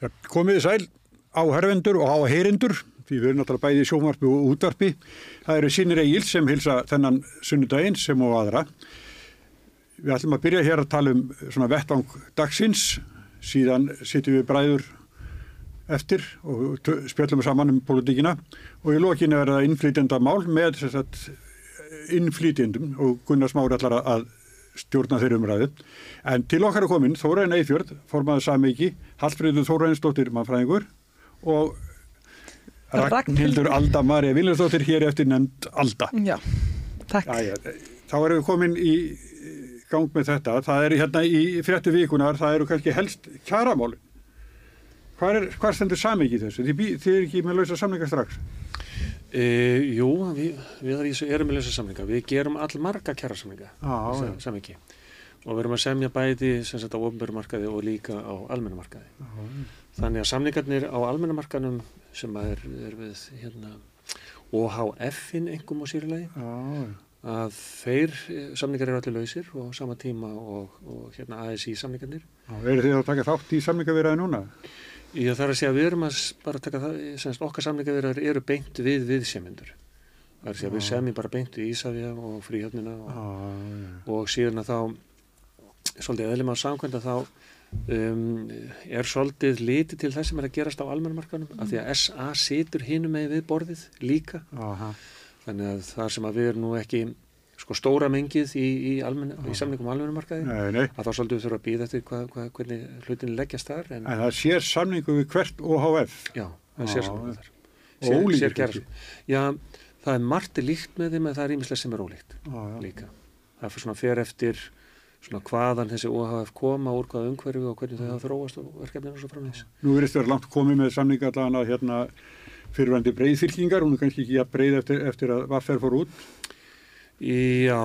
Ja, komið sæl á hervendur og á heyrendur, því við erum náttúrulega bæði í sjómarpi og útvarpi. Það eru sínir Egil sem hilsa þennan sunnudaginn sem og aðra. Við ætlum að byrja hér að tala um svona vettvang dagsins, síðan sittum við bræður eftir og spjöllum saman um politíkina og í lokinu er það innflýtjenda mál með innflýtjendum og Gunnar Smári ætlar að stjórna þeirri umræðu. En til okkar er komin Þóraðin Eifjörð, formaður Samiki, Hallfríður Þóraðinsdóttir mannfræðingur og Ragnhildur Alda Marja Viljarsdóttir hér eftir nefnd Alda. Já, takk. Æja, þá erum við komin í gang með þetta. Það er hérna í fréttu vikunar, það eru kannski helst kjaramálin. Hvað, er, stendur Samiki þessu? Þið, þið er ekki með lausa samlinga strax? E, jú, við, við erum með lausa samlinga. Við gerum all marga kjærasamlinga, Samiki. Og við erum að semja bæði sem sagt á ofnbjörnumarkaði og líka á almennumarkaði. Þannig að samlingarnir á almennumarkaðnum sem er, er við hérna, OHF-in engum og sýrlegi að þeir samlingar eru allir lausir og sama tíma og, og hérna ASI samlingarnir. Verður þið að taka þátt í samlingavirðaði núna? Það er að segja að við erum að bara taka það, semst okkar samlingavirðar eru beint við viðsemyndur. Það er að segja að við semjum bara beint við Ísafja og fríhjöfnina og, og síðan að þá svolítið eðlum á samkvæmda þá um, er svolítið litið til þess sem er að gerast á almennumarkanum mm. af því að SA situr hinum með við borðið líka Aha. þannig að það sem að við erum nú ekki sko stóra mengið í, í, almen, í samningum almennumarkaði að þá svolítið þurfa að býða eftir hva, hva, hvernig hlutinu leggjast þar En, en það sér samningu við hvert OHF Já, það sér samningu þar. Og ólíkt ekki Já, það er margt líkt með þeim en það er ímislega sem er ólíkt líka. Það fyrir svona fyrir eftir svona hvaðan þessi OHF koma úr hvaða umhverfi og hvernig þau hafa þróast og verkefninu og svo framins. Nú verist þér langt komið með samninga allan að hérna fyrirvændi breyðfylkingar, hún er kannski ekki að breyð eftir, eftir að Vaffer fór út. Já.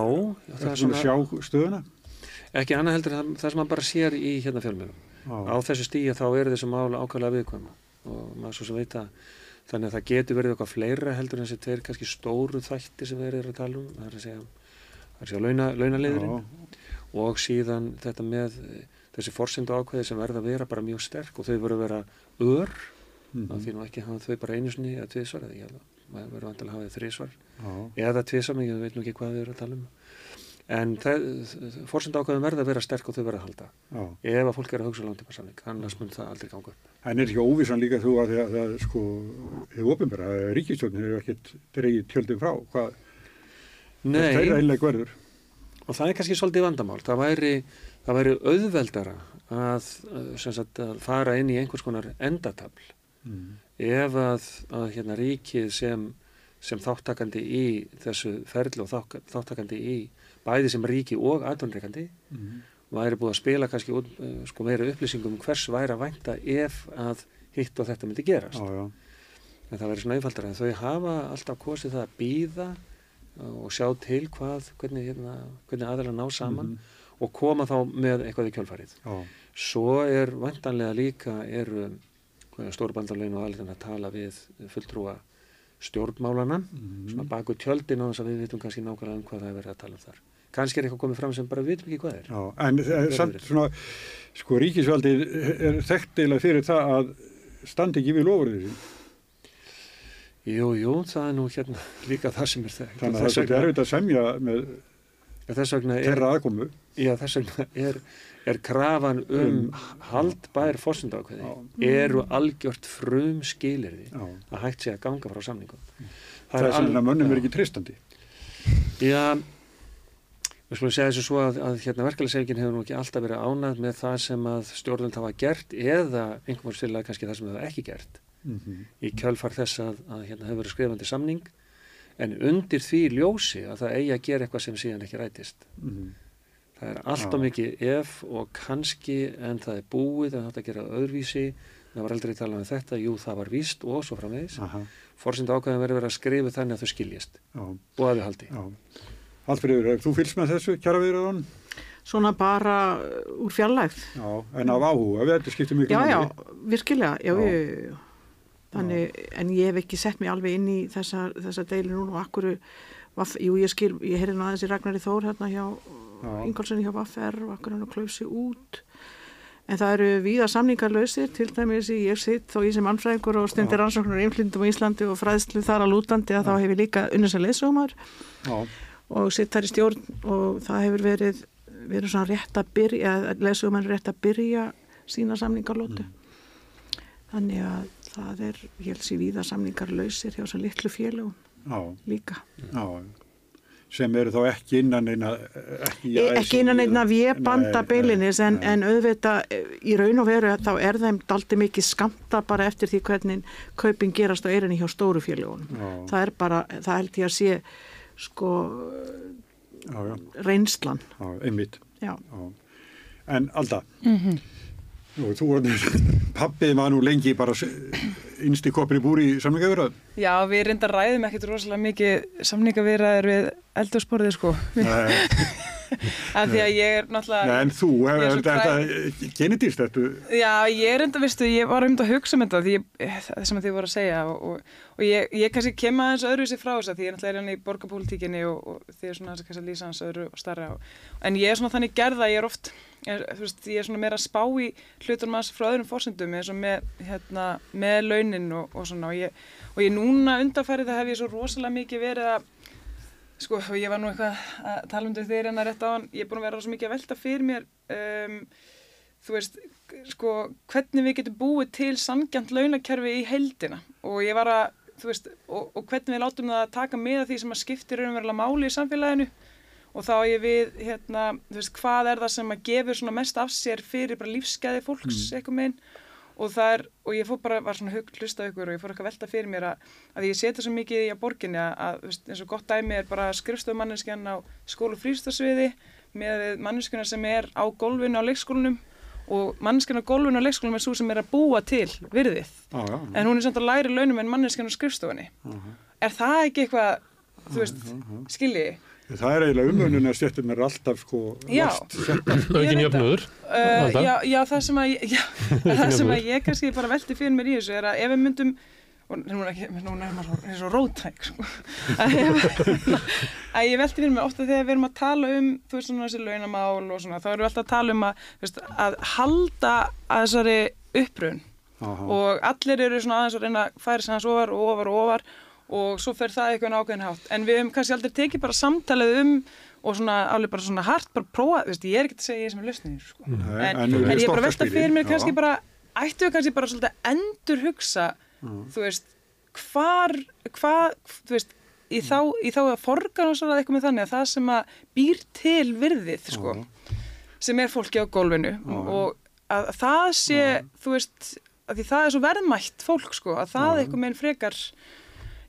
Það er svona sjá stöðuna? Ekki annað heldur það, það sem maður bara sér í hérna fjölmjörnum. Á þessu stíja þá er þessu mála ákvæmlega viðkvæma og maður svo sem veit að þannig að það getur verið eitthvað fleira heldur en þessi tveir kannski stóru þætti sem við erum að tala um. Það er að segja, það er að segja launa, launaliðurinn og síðan þetta með þessi forsendu ákveði sem verða að vera bara mjög sterk og þau verður að vera ör mm -hmm. því nú ekki hafa þau bara einu sinni eða tviðsvar eða ég held að maður verður vantilega að hafa þrísvar eða tviðsvar, ég veit nú ekki hvað þau eru að tala um. En forsendu ákveðin verða að vera sterk og þau verða að halda. Já. ef að fólk er að hugsa langtíma samling annars mun það aldrei ganga upp. En er ekki óvissan líka þú að það sko, hefur ofinbæra, ríkistjónin hefur ekkert dreigið tjöldum frá? Hvað það er einlega verður? Og það er kannski svolítið vandamál. Það væri, það væri auðveldara að, sagt, að fara inn í einhvers konar endatafl mm. Ef að, að hérna, ríkið sem, sem þáttakandi í þessu ferli og þáttakandi í bæði sem ríki og aðdónreikandi mm. væri búið að spila kannski út, sko, meira upplýsingum hvers væri að vænta ef að hitt og þetta myndi gerast já, já. en það væri svona einfaldara en þau hafa alltaf kosið það að býða og sjá til hvað, hvernig, hérna, hvernig aðeins ná saman mm -hmm. og koma þá með eitthvað í kjölfarið. Já. Svo er vantanlega líka eru stórbandalögin og allir að tala við fulltrúa stjórnmálana, mm svona baku tjöldin á þess að við vitum kannski nákvæmlega um hvað það er verið að tala um þar. Kannski er eitthvað komið fram sem bara við vitum ekki hvað er. Já, en er, samt svona, sko ríkisvaldi er þekkt eða fyrir það að standi ekki við lofurðið sín. Jú, jú, það er nú hérna líka það sem er það. Þannig að það er erfitt að semja með þeirra aðkomu. Já, þess vegna er, er krafan um, um haldbær fórsundákveði eru algjört frum skilirði að hægt sé að ganga frá samningum. Það, það er svona að mönnum er ekki tristandi. Já, við skulum segja þessu svo að, að hérna, verkefælisegin hefur nú ekki alltaf verið ánað með það sem að stjórnvöld hafa gert eða einhvern veginn kannski það sem það ekki gert. Mm -hmm. í kjölfar þess að, að hérna hefur verið skrifandi samning en undir því ljósi að það eigi að gera eitthvað sem síðan ekki rætist mm -hmm. Það er alltaf mikið ef og kannski en það er búið en þetta gera öðruvísi. Það var aldrei talað um þetta, jú það var víst og svo framvegis. Fórsynda ákvæðan verið verið að skrifa þannig að þau skiljast Já. og að þau haldi. Hallfriður, þú fylgst með þessu kjara viðraðan? Svona bara úr fjarlægð. Já, en af áhuga, við þetta skiptum miklu Já, já, virkilega. Já, við Þannig, en ég hef ekki sett mig alveg inn í þessa, þessa deili núna. Og akkuru, jú ég skil, ég heyrði nú aðeins í Ragnari Þór hérna hjá Ingolssoni hjá Vaffer og akkur hann að klausi út. En það eru víða samningarlausir til dæmis í ég sitt þó ég sem mannfræðingur og stundir rannsóknar í inflindum á Íslandi og fræðslu þar að lútandi að þá hefur líka unnins að leysumar og sitt þar í stjórn og það hefur verið verið svona rétt að byrja leysumar rétt að byrja sína samningarlótu mm. þannig að það er, ég held sér víða samningarlausir hjá þessar litlu félagum líka. Já sem eru þá ekki innan eina ekki, e, ekki innan eina viðbanda beilinis en, en auðvita í raun og veru þá er þeim daldi mikið skamta bara eftir því hvernig kaupin gerast á eirinni hjá stóru félagunum það er bara, það held ég að sé sko já, já. reynslan. Já, einmitt. En alltaf mm -hmm. Pappið maður nú lengi bara innst í kopri búri í samningavirðað? Já, við reyndar ræðum ekkert rosalega mikið samningavirðaður við eldursporðið sko. af því að ég er náttúrulega... Nei, en þú, er þetta genetist þetta? Já, ég er enda, vistu, ég var um þetta að hugsa um þetta því það sem þið voru að segja og, og, og ég, ég kannski kem aðeins öðruvísi frá þess að því ég er náttúrulega hérna í borgarpolítíkinni og, og þið er svona kannski að lýsa hans öðru og starra en ég er svona þannig gerða, ég er oft ég, veist, ég er svona meira að spá í hlutunum aðeins frá öðrum fórsendum eins og með, hérna, með launin og svona og ég, ég núna undarfærið það hef ég svo rosalega mikið verið að Sko, ég var nú eitthvað að tala um þetta þegar en að rétt á hann, ég er búin að vera svo mikið að velta fyrir mér, um, þú veist, sko, hvernig við getum búið til sangjant launakerfi í heldina og ég var að, þú veist, og, og hvernig við látum það að taka með því sem að skiptir raunverulega máli í samfélaginu. Og þá ég við, hérna, þú veist, hvað er það sem að gefur svona mest af sér fyrir bara lífsgæði fólks, mm. eitthvað meginn og það er, og ég fór bara, var svona hlustað ykkur og ég fór eitthvað velta fyrir mér að, að ég setja svo mikið í að borginni að, að eins og gott dæmi er bara skrifstofmanneskjan á skólu frístasviði með manneskjana sem er á gólfinu á leikskólunum og manneskjana á gólfinu á leikskólunum er svo sem er að búa til virðið, ah, já, já. en hún er samt að læri launum en manneskjana á skrifstofunni uh -huh. er það ekki eitthvað, þú veist, uh -huh. skiljiði Það er eiginlega umönnuna stjættum er alltaf sko last Ögin jöfnur uh, já, já, það sem að já, það sem að ég kannski bara velti fyrir mér í þessu er að ef við myndum og núna er maður svo rótæk sko. að, að ég velti fyrir mér ofta þegar við erum að tala um þú veist svona þessi launamál og svona þá erum við alltaf að tala um að, veist, að halda að þessari Aha. og allir eru svona aðeins að reyna að færa sig hans ofar og ofar og ofar og svo fer það eitthvað ákveðin hátt en við hefum kannski aldrei tekið bara samtalið um og svona alveg bara svona hart bara prófa, veist, ég er ekki að segja ég sem er lausnið sko. mm. en, en, en ég er bara að velta fyrir mér kannski bara, ættu við kannski bara svolítið endur hugsa mm. þú veist, hvar hvað, þú veist í þá, í þá að forgan og svona eitthvað með þannig að það sem að býr til virðið sko, mm. sem er fólki á gólfinu og að það sé, þú veist að því það er svo verðmætt fólk sko, að það eitthvað með einn frekar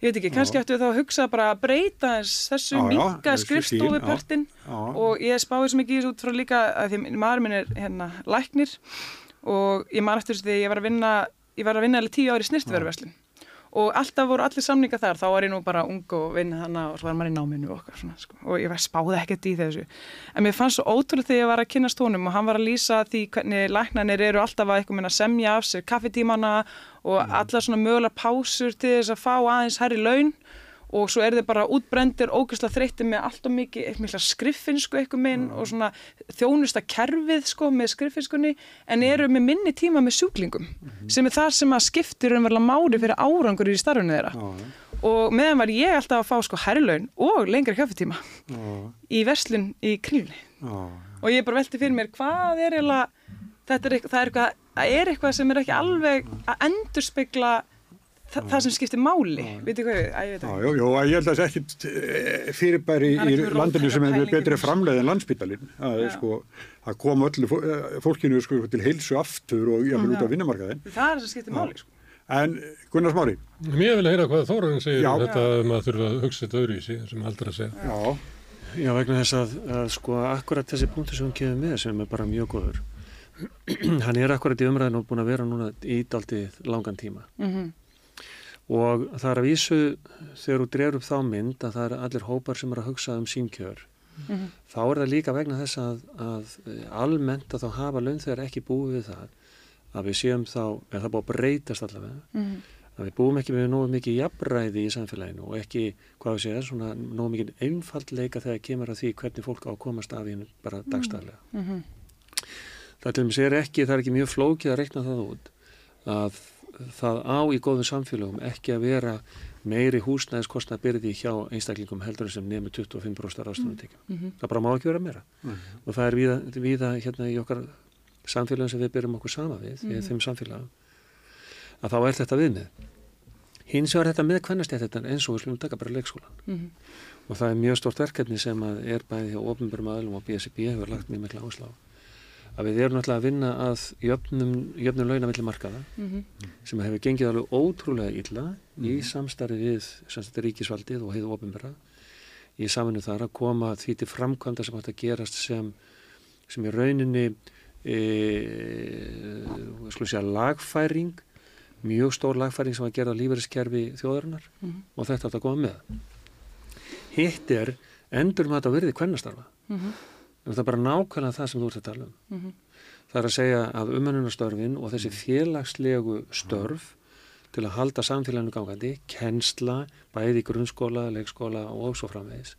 ég veit ekki, kannski ættu þá að hugsa bara að breyta þessu minga skrifstofupartin og ég spáði svo mikið út frá líka að því maður minn er hérna læknir. Og ég man eftir þess að ég var að vinna ég var að vinna alveg tíu ári í snirtverðverslin og alltaf voru allir samninga þar þá var ég nú bara ung og vinna þannig og svo var maður í náminu og, svona, sko. og ég spáði ekkert í þessu en mér fannst svo ótrúlega þegar ég var að kynast honum og hann var að lýsa því hvernig læknanir eru alltaf að eitthvað semja af sér kaffetímana og mm. allar svona mögulega pásur til þess að fá aðeins herri laun og svo er þið bara útbrendir ógeðslega þreytið með allt og mikið eitthvað skriffinsku eitthvað minn mm. og svona þjónusta kerfið sko með skriffinskunni en mm. eru með minni tíma með sjúklingum mm. sem er það sem að skiptir umverðilega máli fyrir árangur í starfunni þeirra mm. og meðan var ég alltaf að fá sko herrlaun og lengri kjöffutíma í verslun í kringli og ég bara velti fyrir mér hvað er eiginlega þetta er eitthvað, það er eitthvað, er eitthvað sem er ekki alveg að endurspegla Þa, það sem skiptir máli, veitu hvað ég, ég veit ekki. Jú, jú, ég held að það er ekkit eh, fyrirbæri í landinu sem er betri framleið en landsbyttalinn. Það er sko, það kom öllu eh, fólkinu sko til heilsu aftur og vil út á vinnumarkaðin. Það er það sem skiptir máli, sko. En Gunnar Smári? Mér vil heyra hvað Þórarinn segir um þetta að maður þurfa að hugsa þetta öðru í sig, sem aldrei að segja. Já. Já, vegna þess að, að sko, akkurat þessi punktu sem hún kefið með og og það er að vísu þegar þú drefur upp þá mynd að það er allir hópar sem er að hugsa um símkjör mm -hmm. þá er það líka vegna þess að, að almennt að þá hafa launþegar ekki búið við það að við séum þá, en það búið að breytast allavega mm -hmm. að við búum ekki með nógu mikið jafnræði í samfélaginu og ekki, hvað við séum, svona nógu mikið einfaldleika þegar kemur að því hvernig fólk á að komast af í hennu bara mhm. dagstæðlega mm -hmm. það til dæmis er ekki, það er ekki mjög flókið að reikna það út að það á í góðum samfélagum ekki að vera meiri húsnæðiskostna byrði hjá einstaklingum heldur sem nefnir 25% ráðstöðunatekjum. Mm -hmm. Það bara má ekki vera meira mm -hmm. og það er viða, viða hérna í okkar samfélagum sem við byrjum okkur sama við, mm -hmm. í þeim samfélagum að þá er þetta viðmið. Hins vegar þetta með kvennastjættetan eins og við slumum taka bara leikskólan mhm. og það er mjög stort verkefni sem er bæði hjá ofnbjörnum aðlum og BSB hefur lagt mjög mikla áslá að við erum náttúrulega að vinna að jöfnum, jöfnum launamilli markaða mm -hmm. sem hefur gengið alveg ótrúlega illa mm -hmm. í mhm. samstarfi við samstarfi ríkisvaldið og heiðu ofinbæra í saminu þar að koma því til framkvæmda sem hægt að gerast sem, sem í rauninni e, segja, lagfæring mjög stór lagfæring sem að gera lífeyriskerfi þjóðarinnar mm -hmm. og þetta átt að koma með hitt er endur maður að verði kvennastarfa mhm en það er bara nákvæmlega það sem þú ert að tala um. Mm -hmm. Það er að segja að umönnunastörfin og þessi félagslegu störf til að halda samfélaginu gangandi, kennsla, bæði grunnskóla, leikskóla og svo framvegis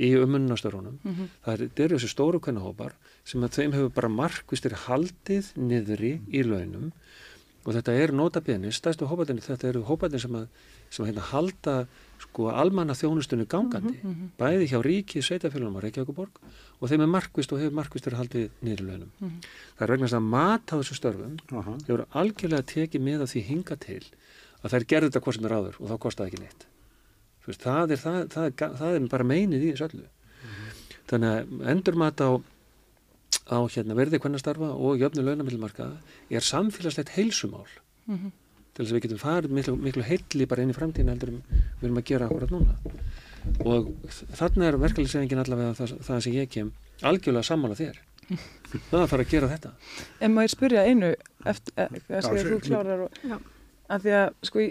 í umönnunastörfunum. Mm -hmm. Það eru er þessi stóru kvennahópar sem að þeim hefur bara markvistir haldið niðri í launum og þetta er notabene, stæstu hópatinni, þetta eru hópatinni sem að, sem að hérna, halda sko almanna þjónustunni gangandi, mm -hmm. bæði hjá ríki, sveitafélagum og Reykjavíkuborg og þeim er markvist og hefur markvist verið haldið niður lögnum. Mm -hmm. Það er vegna þess að mat á þessu störfum uh -huh. hefur algjörlega tekið með að því hinga til að þær gerði þetta hvort sem er áður og þá kostaði ekki neitt. Veist, það, er, það, það, er, það er bara meinið í þessu öllu. Mm -hmm. Þannig að endur mat á, á hérna, verði hvernig starfa og jöfnu lögnamilmarkaða er samfélagslegt heilsumál mhm. Til þess að við getum farið miklu, miklu heilli bara inn í framtíðin heldur við erum að gera akkurat núna. Og þarna er verkefliðsefingin allavega það, það sem ég kem algjörlega sammála þér. Það að fara að gera þetta. En ég spyrja einu eftir að eh, þú klárar og, að því að sko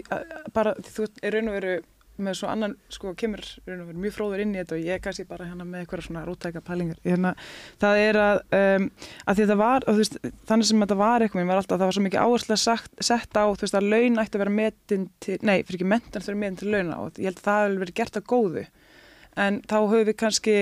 bara þú er raun og veru með svo annan, sko, kemur mjög fróður inn í þetta og ég er kannski bara hérna með eitthvað svona rótækja pælingar. Hérna, það er að, um, að þetta var veist, þannig sem þetta var eitthvað var alltaf, það var svo mikið áherslu að setja á veist, að laun ætti að vera metin til nei, fyrir ekki mentan þurfa metin til launa og ég held að það hefur verið gert að góðu. En þá höfum við kannski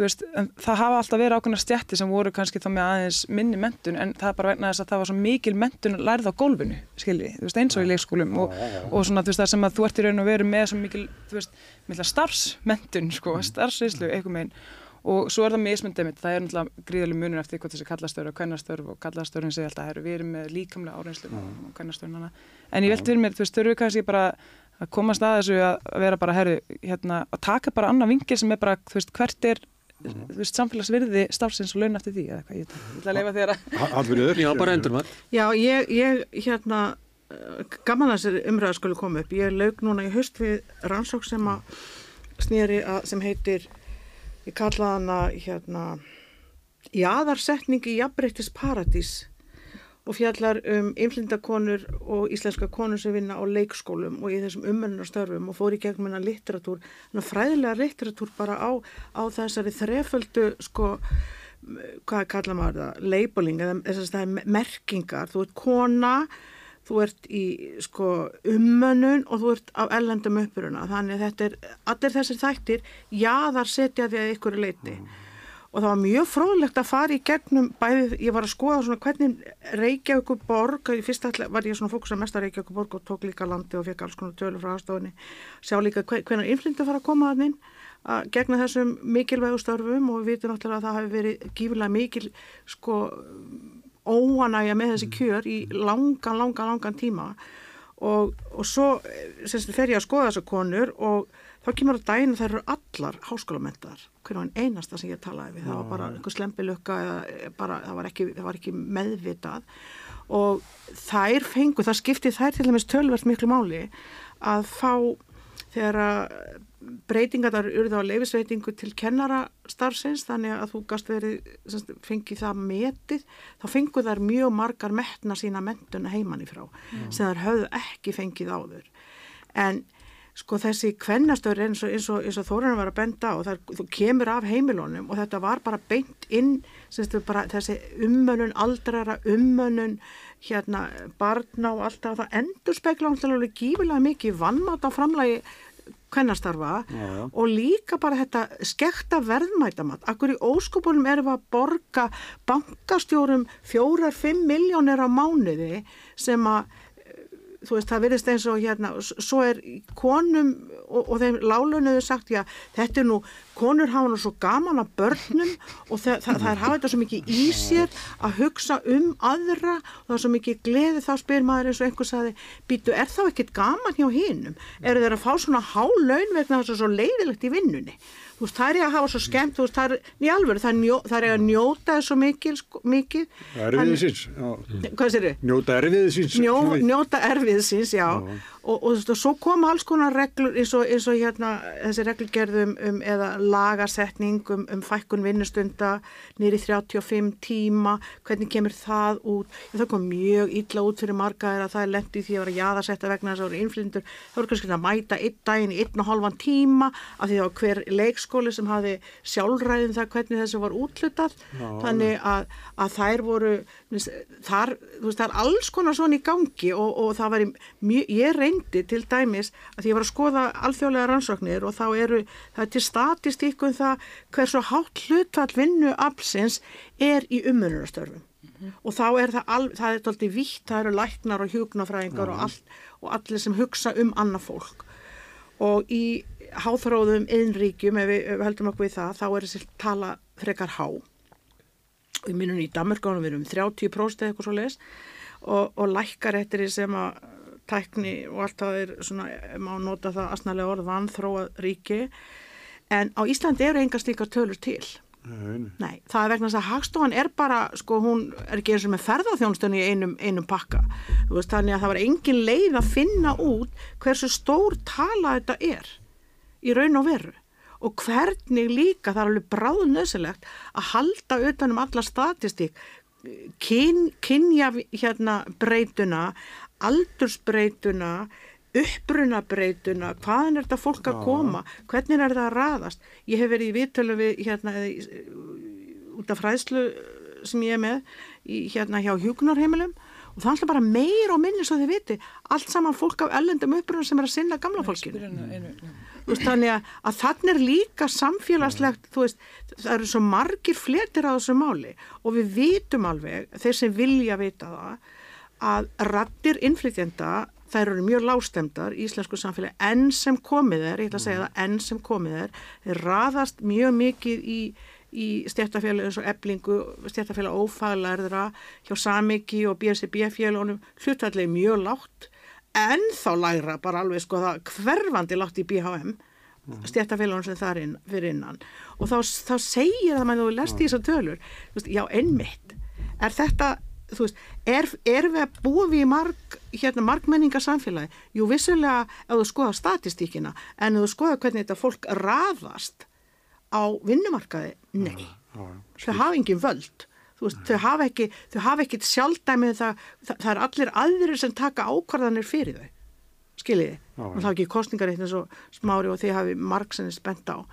veist, það hafa alltaf verið ákveðna stjætti sem voru kannski þá með aðeins minni mentun en það er bara vegna þess að það var svo mikil mentun lærið á gólfinu, skilji, þú veist, eins og í leikskólum og, og svona þú veist það sem að þú ert í raun og veru með svo mikil, þú veist, mikla starfsmentun, sko, mm. starfsveislu, eitthvað meginn og svo er það mismundið mitt, það er náttúrulega gríðalega munur eftir hvað þessi kallastöru og kvennastörf og kallastörin segja alltaf, herru, við erum með líkamlega áreinslu mm. og kvennastörnana, en ég veldi fyrir mér, þú veist, þau eru kannski bara að komast að þessu að vera bara, herru, hérna, að taka bara annað vingir sem er bara, þú veist, hvert er, mm. Veist, samfélagsvirði starfsins og laun eftir því, eða hvað ég ætla að leifa þér að... Hallfriður? Já, bara endur maður. Já, ég, ég, hérna, gaman að þessi umræða skulle koma upp. Ég laug núna í höst við rannsók sem að snýri að, sem heitir, ég kallaði hana, hérna, Jaðarsetning í jafnbreyttis paradís og fjallar um inflindakonur og íslenska konur sem vinna á leikskólum og í þessum umönnarstörfum og fór í gegnum hennar litteratúr, hennar fræðilega litteratúr bara á, á þessari þreföldu sko, hvað kalla maður það, labeling eða þess að það er merkingar, þú ert kona þú ert í sko umönnun og þú ert á ellendum uppuruna, þannig að þetta er allir þessir þættir, já þar setja því að ykkur er leiti mm og það var mjög fróðlegt að fara í gegnum bæðið, ég var að skoða svona hvernig Reykjavík borg, í fyrsta var ég svona fókus að mesta Reykjavík borg og tók líka landi og fekk alls konar tölur frá aðstofunni sjá líka hvernig innflindu fara að koma að þinn að gegna þessum mikilvægu störfum og við vitum náttúrulega að það hafi verið gífilega mikil sko óanægja með þessi kjör í langan, langan, langan tíma. Og, og svo semst, fer ég að skoða þessar konur og þá kemur að dæna þær eru allar háskólamendar hvernig einn einasta sem ég talaði við? Það var bara einhver slempilukka eða bara, það, var ekki, það var ekki meðvitað. Og þær fengu, það skipti þær til dæmis tölvert miklu máli að fá þegar að breytingar þar urðu á leifisveitingu til kennarastarfsins þannig að þú gast verið, fengið það metið, þá fengu þær mjög margar metna sína mentuna heimann í frá mm. sem þær höfðu ekki fengið áður. En sko þessi kvennastöður eins og, og, og Þórarinn var að benda og þú kemur af heimilónum og þetta var bara beint inn bara, þessi ummönun, aldrara ummönun hérna barna og allt það, það endur spekla ámstæðulega gífilega mikið vannmátt á framlagi kvennastarfa og líka bara þetta skekta verðmætamat. Akkur í óskopunum erum við að borga bankastjórum fjórar-fimm miljónir á mánuði sem að þú veist, það verðist eins og hérna, svo er konum og, og þeim lálunuðu sagt, já, þetta er nú, konur hafa nú svo gaman að börnum og það, það, það er hafa þetta svo mikið í sér að hugsa um aðra og það er svo mikið gleði þá spyr maður eins og einhver saði, býtu, er þá ekkit gaman hjá hinnum? Eru þeir að fá svona há laun vegna þess að er svo leiðilegt í vinnunni? þú veist, það er að hafa svo skemmt, þú veist, það er í alvöru, það er, njó, það er að njóta þessu mikil, sko, mikið. Erfiðið síns, já. Hvað sér þið? Njóta erfiðið síns. Njó, njóta erfiðið síns, já. já og, og, og svo koma alls konar reglur eins og, eins og hérna þessi reglgerðum um eða lagarsetning um, um fækkun vinnustunda nýri 35 tíma hvernig kemur það út? Það kom mjög illa út fyrir margaðir að það er lendið því að vera jáðarsetta vegna þess að það eru innflyndur, það voru kannski að mæta einn daginn í einn og halvan tíma af því var hver leikskóli sem hafi sjálfræðin það hvernig þessu var útlutað þannig að, að þær voru þar, veist, það er alls konar svona í gangi og, og það var mjög, ég reyndi til dæmis að ég var að skoða alþjóðlega rannsóknir og þá eru það er til statistíkum það hversu hátt hlutall vinnu absins er í umönunarstörfum mm -hmm. og þá er það, al, það er alltaf vitt, það eru læknar og hjúknafræðingar mm -hmm. og, all, og allir sem hugsa um annað fólk og í háþróðum innríkjum, ef við, ef við heldum okkur við það, þá er þessi tala frekar há við minnum í Damerkánu við erum 30% eitthvað svo les og, og lækkar eftir því sem að tækni og allt það er svona, má nota það asnalega orð vanþróað ríki. En á Íslandi eru enga slíkar tölur til. Nei, Nei, það er vegna þess að Hagstofan er bara, sko, hún er ekki eins og með ferðarþjónstunni í einum, einum pakka. Veist, þannig að það var engin leið að finna út hversu stór tala þetta er í raun og veru. Og hvernig líka það er alveg bráðnöðsilegt að halda utanum alla statistík kyn, kynja hérna breytuna aldursbreytuna upprunabreituna, hvaðan er þetta fólk að koma, hvernig er þetta að raðast? Ég hef verið í viðtölu við hérna, út af fræðslu sem ég er með í, hérna hjá hjúknarheimilum og það er alltaf bara meir og minni svo þið viti. Allt saman fólk af ellendum upprunum sem er að sinna gamla fólkinu. veist, þannig að, að þannig er líka samfélagslegt, veist, það eru svo margir fletir á þessu máli og við vitum alveg, þeir sem vilja vita það, að rattir innflytjenda, þær eru mjög lástemdar í íslensku samfélagi, enn sem komið er, ég ætla að segja það, enn sem komið er, þeir raðast mjög mikið í í stjættafélag eins og eblingu, stjættafélag ófaglarðra hjá Samiki og BSB félagunum hlutallegi mjög látt en þá læra bara alveg sko það hverfandi látt í BHM mm. stjættafélagun sem það er inn, fyrir innan. Og þá, þá segir það mann og lest í þessar tölur, já ennmitt er þetta, þú veist er, er við að búa við í marg hérna margmenningarsamfélagi, jú vissulega ef þú skoða statistíkina en ef þú skoða hvernig þetta fólk raðast á vinnumarkaði, nei. Þau hafa engin völd. Veist, þau hafa ekki, ekki sjálfdæmið það, það, það er allir aðrir sem taka ákvarðanir fyrir þau. Skiljiði, og það er ekki kostningar eins og smári og þið hafi marg sem er spennt á.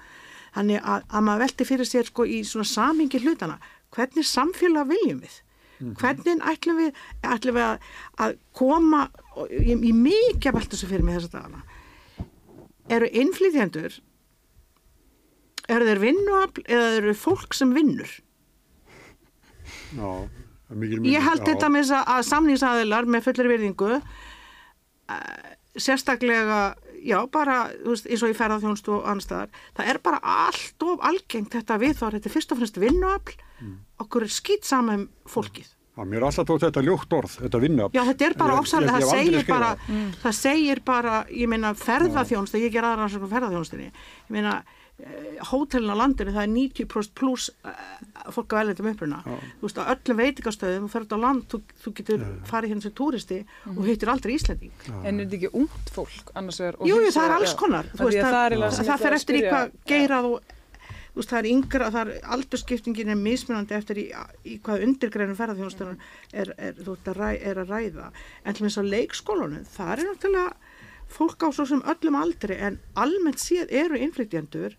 Þannig að, að maður velti fyrir sér sko í svona samingi hlutana hvernig samfélag viljum við mm -hmm. hvernig ætlum við, ætlum við að, að koma í, í mikið veltu sem fyrir mig þess að dagana eru innflytjendur eru þeir vinnuafl eða eru fólk sem vinnur Já, mikil, mikil, ég held já. þetta með að samnýsaðilar með fullir virðingu uh, sérstaklega já bara veist, eins og í ferðarþjónstu og annarstaðar það er bara allt of algengt þetta við þá er þetta fyrst og fremst vinnuafl mm. Okkur er skýt saman um fólkið Já, mér er alltaf tótt þetta ljótt orð, þetta vinnuafl Já, þetta er bara ofsalega, það segir bara mm. það segir bara, ég meina ferðarþjónstu, ég ger aðra rannsókn ferðarþjónstunni ég meina Eh, hótelin á landinu það er 90% pluss eh, fólk á ellendum uppruna þú veist á öllum veitikastöðum þú ferður á land, þú, þú getur ja. farið hérna sem túristi mm. og hittir aldrei Íslanding. En er þetta ekki ungt fólk annars vegar? Jújú, það er alls konar veist, það, fer eftir í hvað geirað og veist það er yngra, það er aldurskiptingin er mismunandi eftir í, í hvað undirgreinum ferðarþjónastunum er, er, er, að ræða en til og með svo leikskólunum, það er náttúrulega fólk á svo sem öllum aldri en almennt séð eru innflytjandur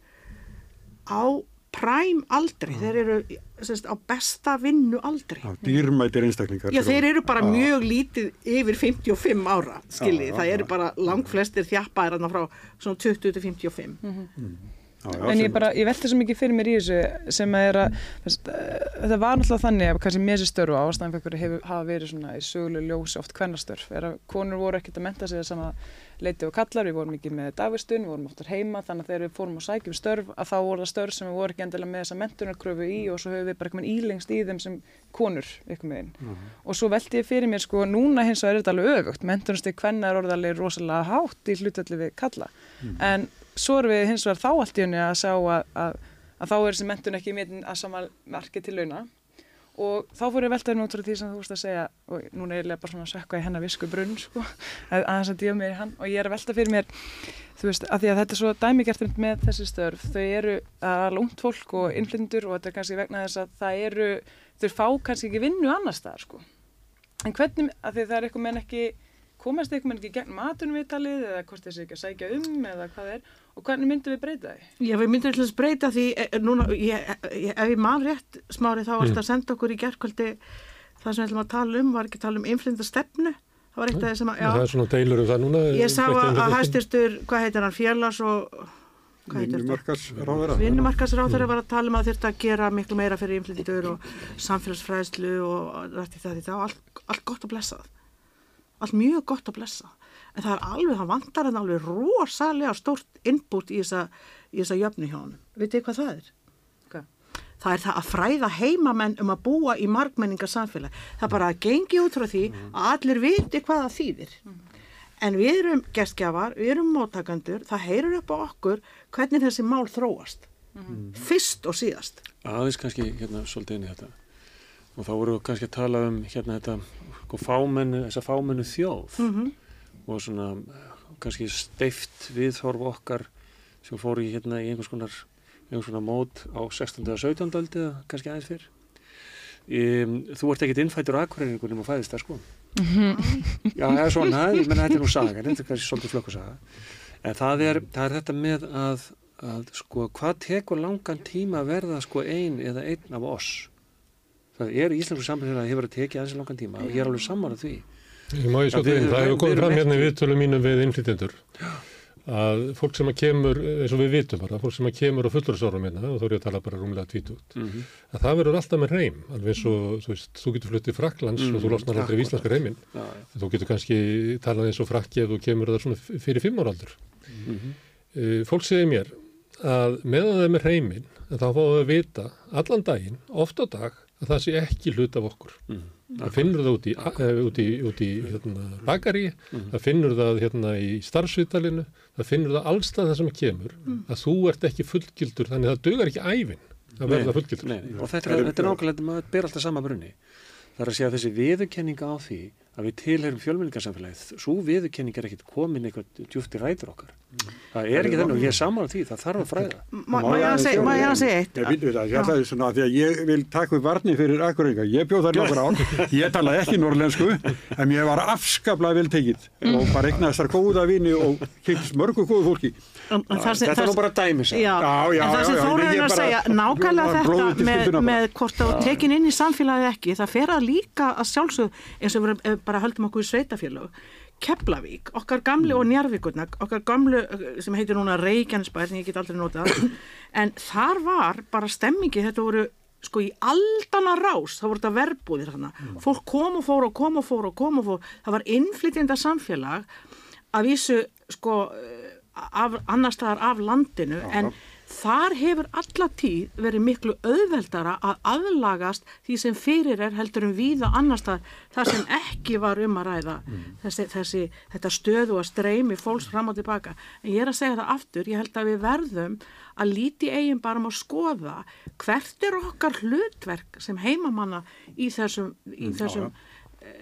á præm aldrei, þeir eru sérst, á besta vinnu aldrei. Já, dýrmætir einstaklingar. Já, þeir eru bara mjög lítið yfir 55 ára, skiljið. Það eru bara langt flestir þjappaðir frá svona 20-55. Mm -hmm. En ég, bara, ég velti svo mikið fyrir mér í þessu sem er að þetta var náttúrulega þannig að kannski mér sér störfu ástæðanfekkur hafa verið svona í söguleg ljósi oft hvernastörf er að konur voru ekkert að menta sig að sama leiti og kallar, við vorum ekki með dagvistun, við vorum oftar heima þannig að þegar við fórum og sækjum störf að þá voru það störf sem við vorum ekki endilega með þessa mentunarkröfu í og svo höfum við bara eitthvað ílengst í þeim sem konur ykkur meginn uh -huh. og svo velti ég fyrir mér sko núna hins vegar er þetta alveg öfugt, mentunarsteg hvenna er orðalegi rosalega hátt í hlutalli við kalla uh -huh. en svo erum við hins vegar þá allt í unni að sjá að, að, að þá er þessi mentun ekki metin að samanmarki til launa. Og þá fór ég veltaðin út frá því sem þú veist að segja og núna er ég bara svona að sökka í hennar visku brunn sko, að þess að díða mér í hann. Og ég er að velta fyrir mér þú veist, að því að þetta er svo dæmigert með þessi störf, þau eru að lúnt fólk og innflindur og þetta er kannski vegna þess að það eru, þau fá kannski ekki vinnu annars þar sko. En hvernig, að því það er eitthvað menn ekki komast eitthvað ekki gegn matunvitalið eða hvort þessi ekki að sækja um eða hvað er og hvernig myndum við breyta því? Já, við myndum alltaf breyta því e, e, núna, ég, ég, ef ég man rétt smári þá varst mm. að senda okkur í gerðkvöldi það sem við ætlum að tala um, var ekki að tala um innflynda stefnu, það var eitt af það sem að, já. Það er svona deilur um það núna. Ég sá að, að hæstistur, hvað heitir hann, Fjallas og Vinnumarkasráður var að tala um að þurft að gera miklu meira fyrir innflyndur og samfélagsfræðslu og rætti það því það, allt, allt gott að blessa það allt mjög gott að blessa. En það er alveg, það vantar en alveg rosalega stórt inbútt í þessa, í þessa jöfnu hjá hann vitið hvað það er? Okay. það er það að fræða heimamenn um að búa í markmenningar samfélag það er bara að gengi út frá því að allir viti hvað það þýðir. En við erum gestgjafar, við erum móttakandur það heyrur upp á okkur hvernig þessi mál þróast. Mm. fyrst og síðast. Aðeins kannski hérna svolítið inn í þetta og þá voru við kannski að tala um hérna þetta sko, fámennu, þessa fámennu þjóð mm -hmm. og svona kannski steift viðhorf okkar sem fór í hérna í einhvers konar, einhvers konar mót á 16. og 17. aldi eða kannski aðeins fyrr um, þú ert ekkit innfættur aðkvæðingur um að fæðist það sko mm -hmm. já, það er svona, ég menna þetta er nú saga þetta er kannski svolítið flökkusaga en það er, það er þetta með að, að sko, hvað tekur langan tíma að verða sko ein eða einn af oss það er íslensku samfélag að hefur að tekið aðeins langan tíma og ég er alveg saman að því Ég má ég svo því, það hefur komið fram hérna í viðtölu mínu við innflytjendur að fólk sem að kemur, eins og við vitum bara, fólk sem að kemur á fullursárum hérna, og þá er ég að tala bara rúmlega tvítút, mm -hmm. að það verður alltaf með reym, alveg eins og þú veist, þú getur fluttið Fraklands mm -hmm. og þú mhm. losnar aldrei í Íslandska reymin, ja, ja. þú getur kannski talað eins og Frakki ef þú kemur það svona fyrir fimm ára aldur. Mm -hmm. Fólk segir mér að meðan það er með reymin, þá fáum við vita allan daginn, oft á dag, að það sé ekki hlut af okkur. Mm. Það finnur það út í, uh, út í, út í hérna, bakari, mm. það finnur það hérna, í starfsvitalinu, það finnur það allstað það sem kemur, mm. að þú ert ekki fullgildur, þannig að það dögar ekki æfin að verða fullgildur. Nei, og þetta er, þetta er nákvæmlega, maður ber alltaf sama brunni. Það er að segja að þessi viðurkenninga á því að við tilherum fjölmjölingarsamfélagið, svo viðurkenning er ekkit komin eitthvað djúfti ræður okkar. Það er ekki þennan og ég er saman á því, það þarf að fræða. Má ég að segja eitt? Ég vil það, ég ætlaði svona að því að ég vil taka upp varni fyrir akkuringa. Ég bjóð þar nokkur án, ég talaði ekki norrlensku, en ég var afskaplega vel tekið og bara eignast þar góða vini og kynks mörgu góðu fólki. Þetta er nú bara dæmis. En það sem Þóra þá bara höldum okkur í sveitafélög Keflavík, okkar gamlu og Njarvíkurna, okkar gamlu sem heitir núna Reykjanesbær sem ég get aldrei notað en þar var bara stemmingi, þetta voru sko í aldana rás, það voru þetta verbúðir þarna, mm. fólk kom og fór og kom og fór og kom og fór, það var innflytjenda samfélag að vísu sko af, annar staðar af landinu en Þar hefur allatíð verið miklu auðveldara að aðlagast því sem fyrir er heldur um víða annars þar sem ekki var um að ræða mm. þessi, þessi, þetta stöðu að streymi fólks fram og tilbaka. En ég er að segja það aftur, ég held að við verðum að líti eigin bara um að skoða hvert er okkar hlutverk sem heimamanna í þessum, í mm, þessum e,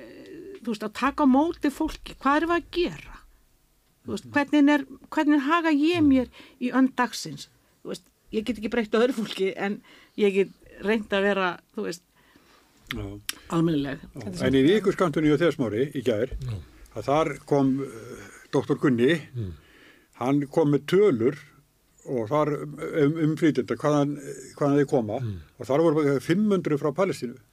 þú veist, að taka móti fólki, hvað er það að gera? Veist, hvernig, er, hvernig haga ég mm. mér í öndagsins? Ég get ekki breytt á öðru fólki en ég get reynd að vera þú veist almennileg En í vikurskandunni og þessmári í gær Já. að þar kom uh, doktor Gunni mm. hann kom með tölur og þar um, umflýtjenda hvaðan, hvaðan þeir koma mm. og þar voru 500 frá Palestínu mm.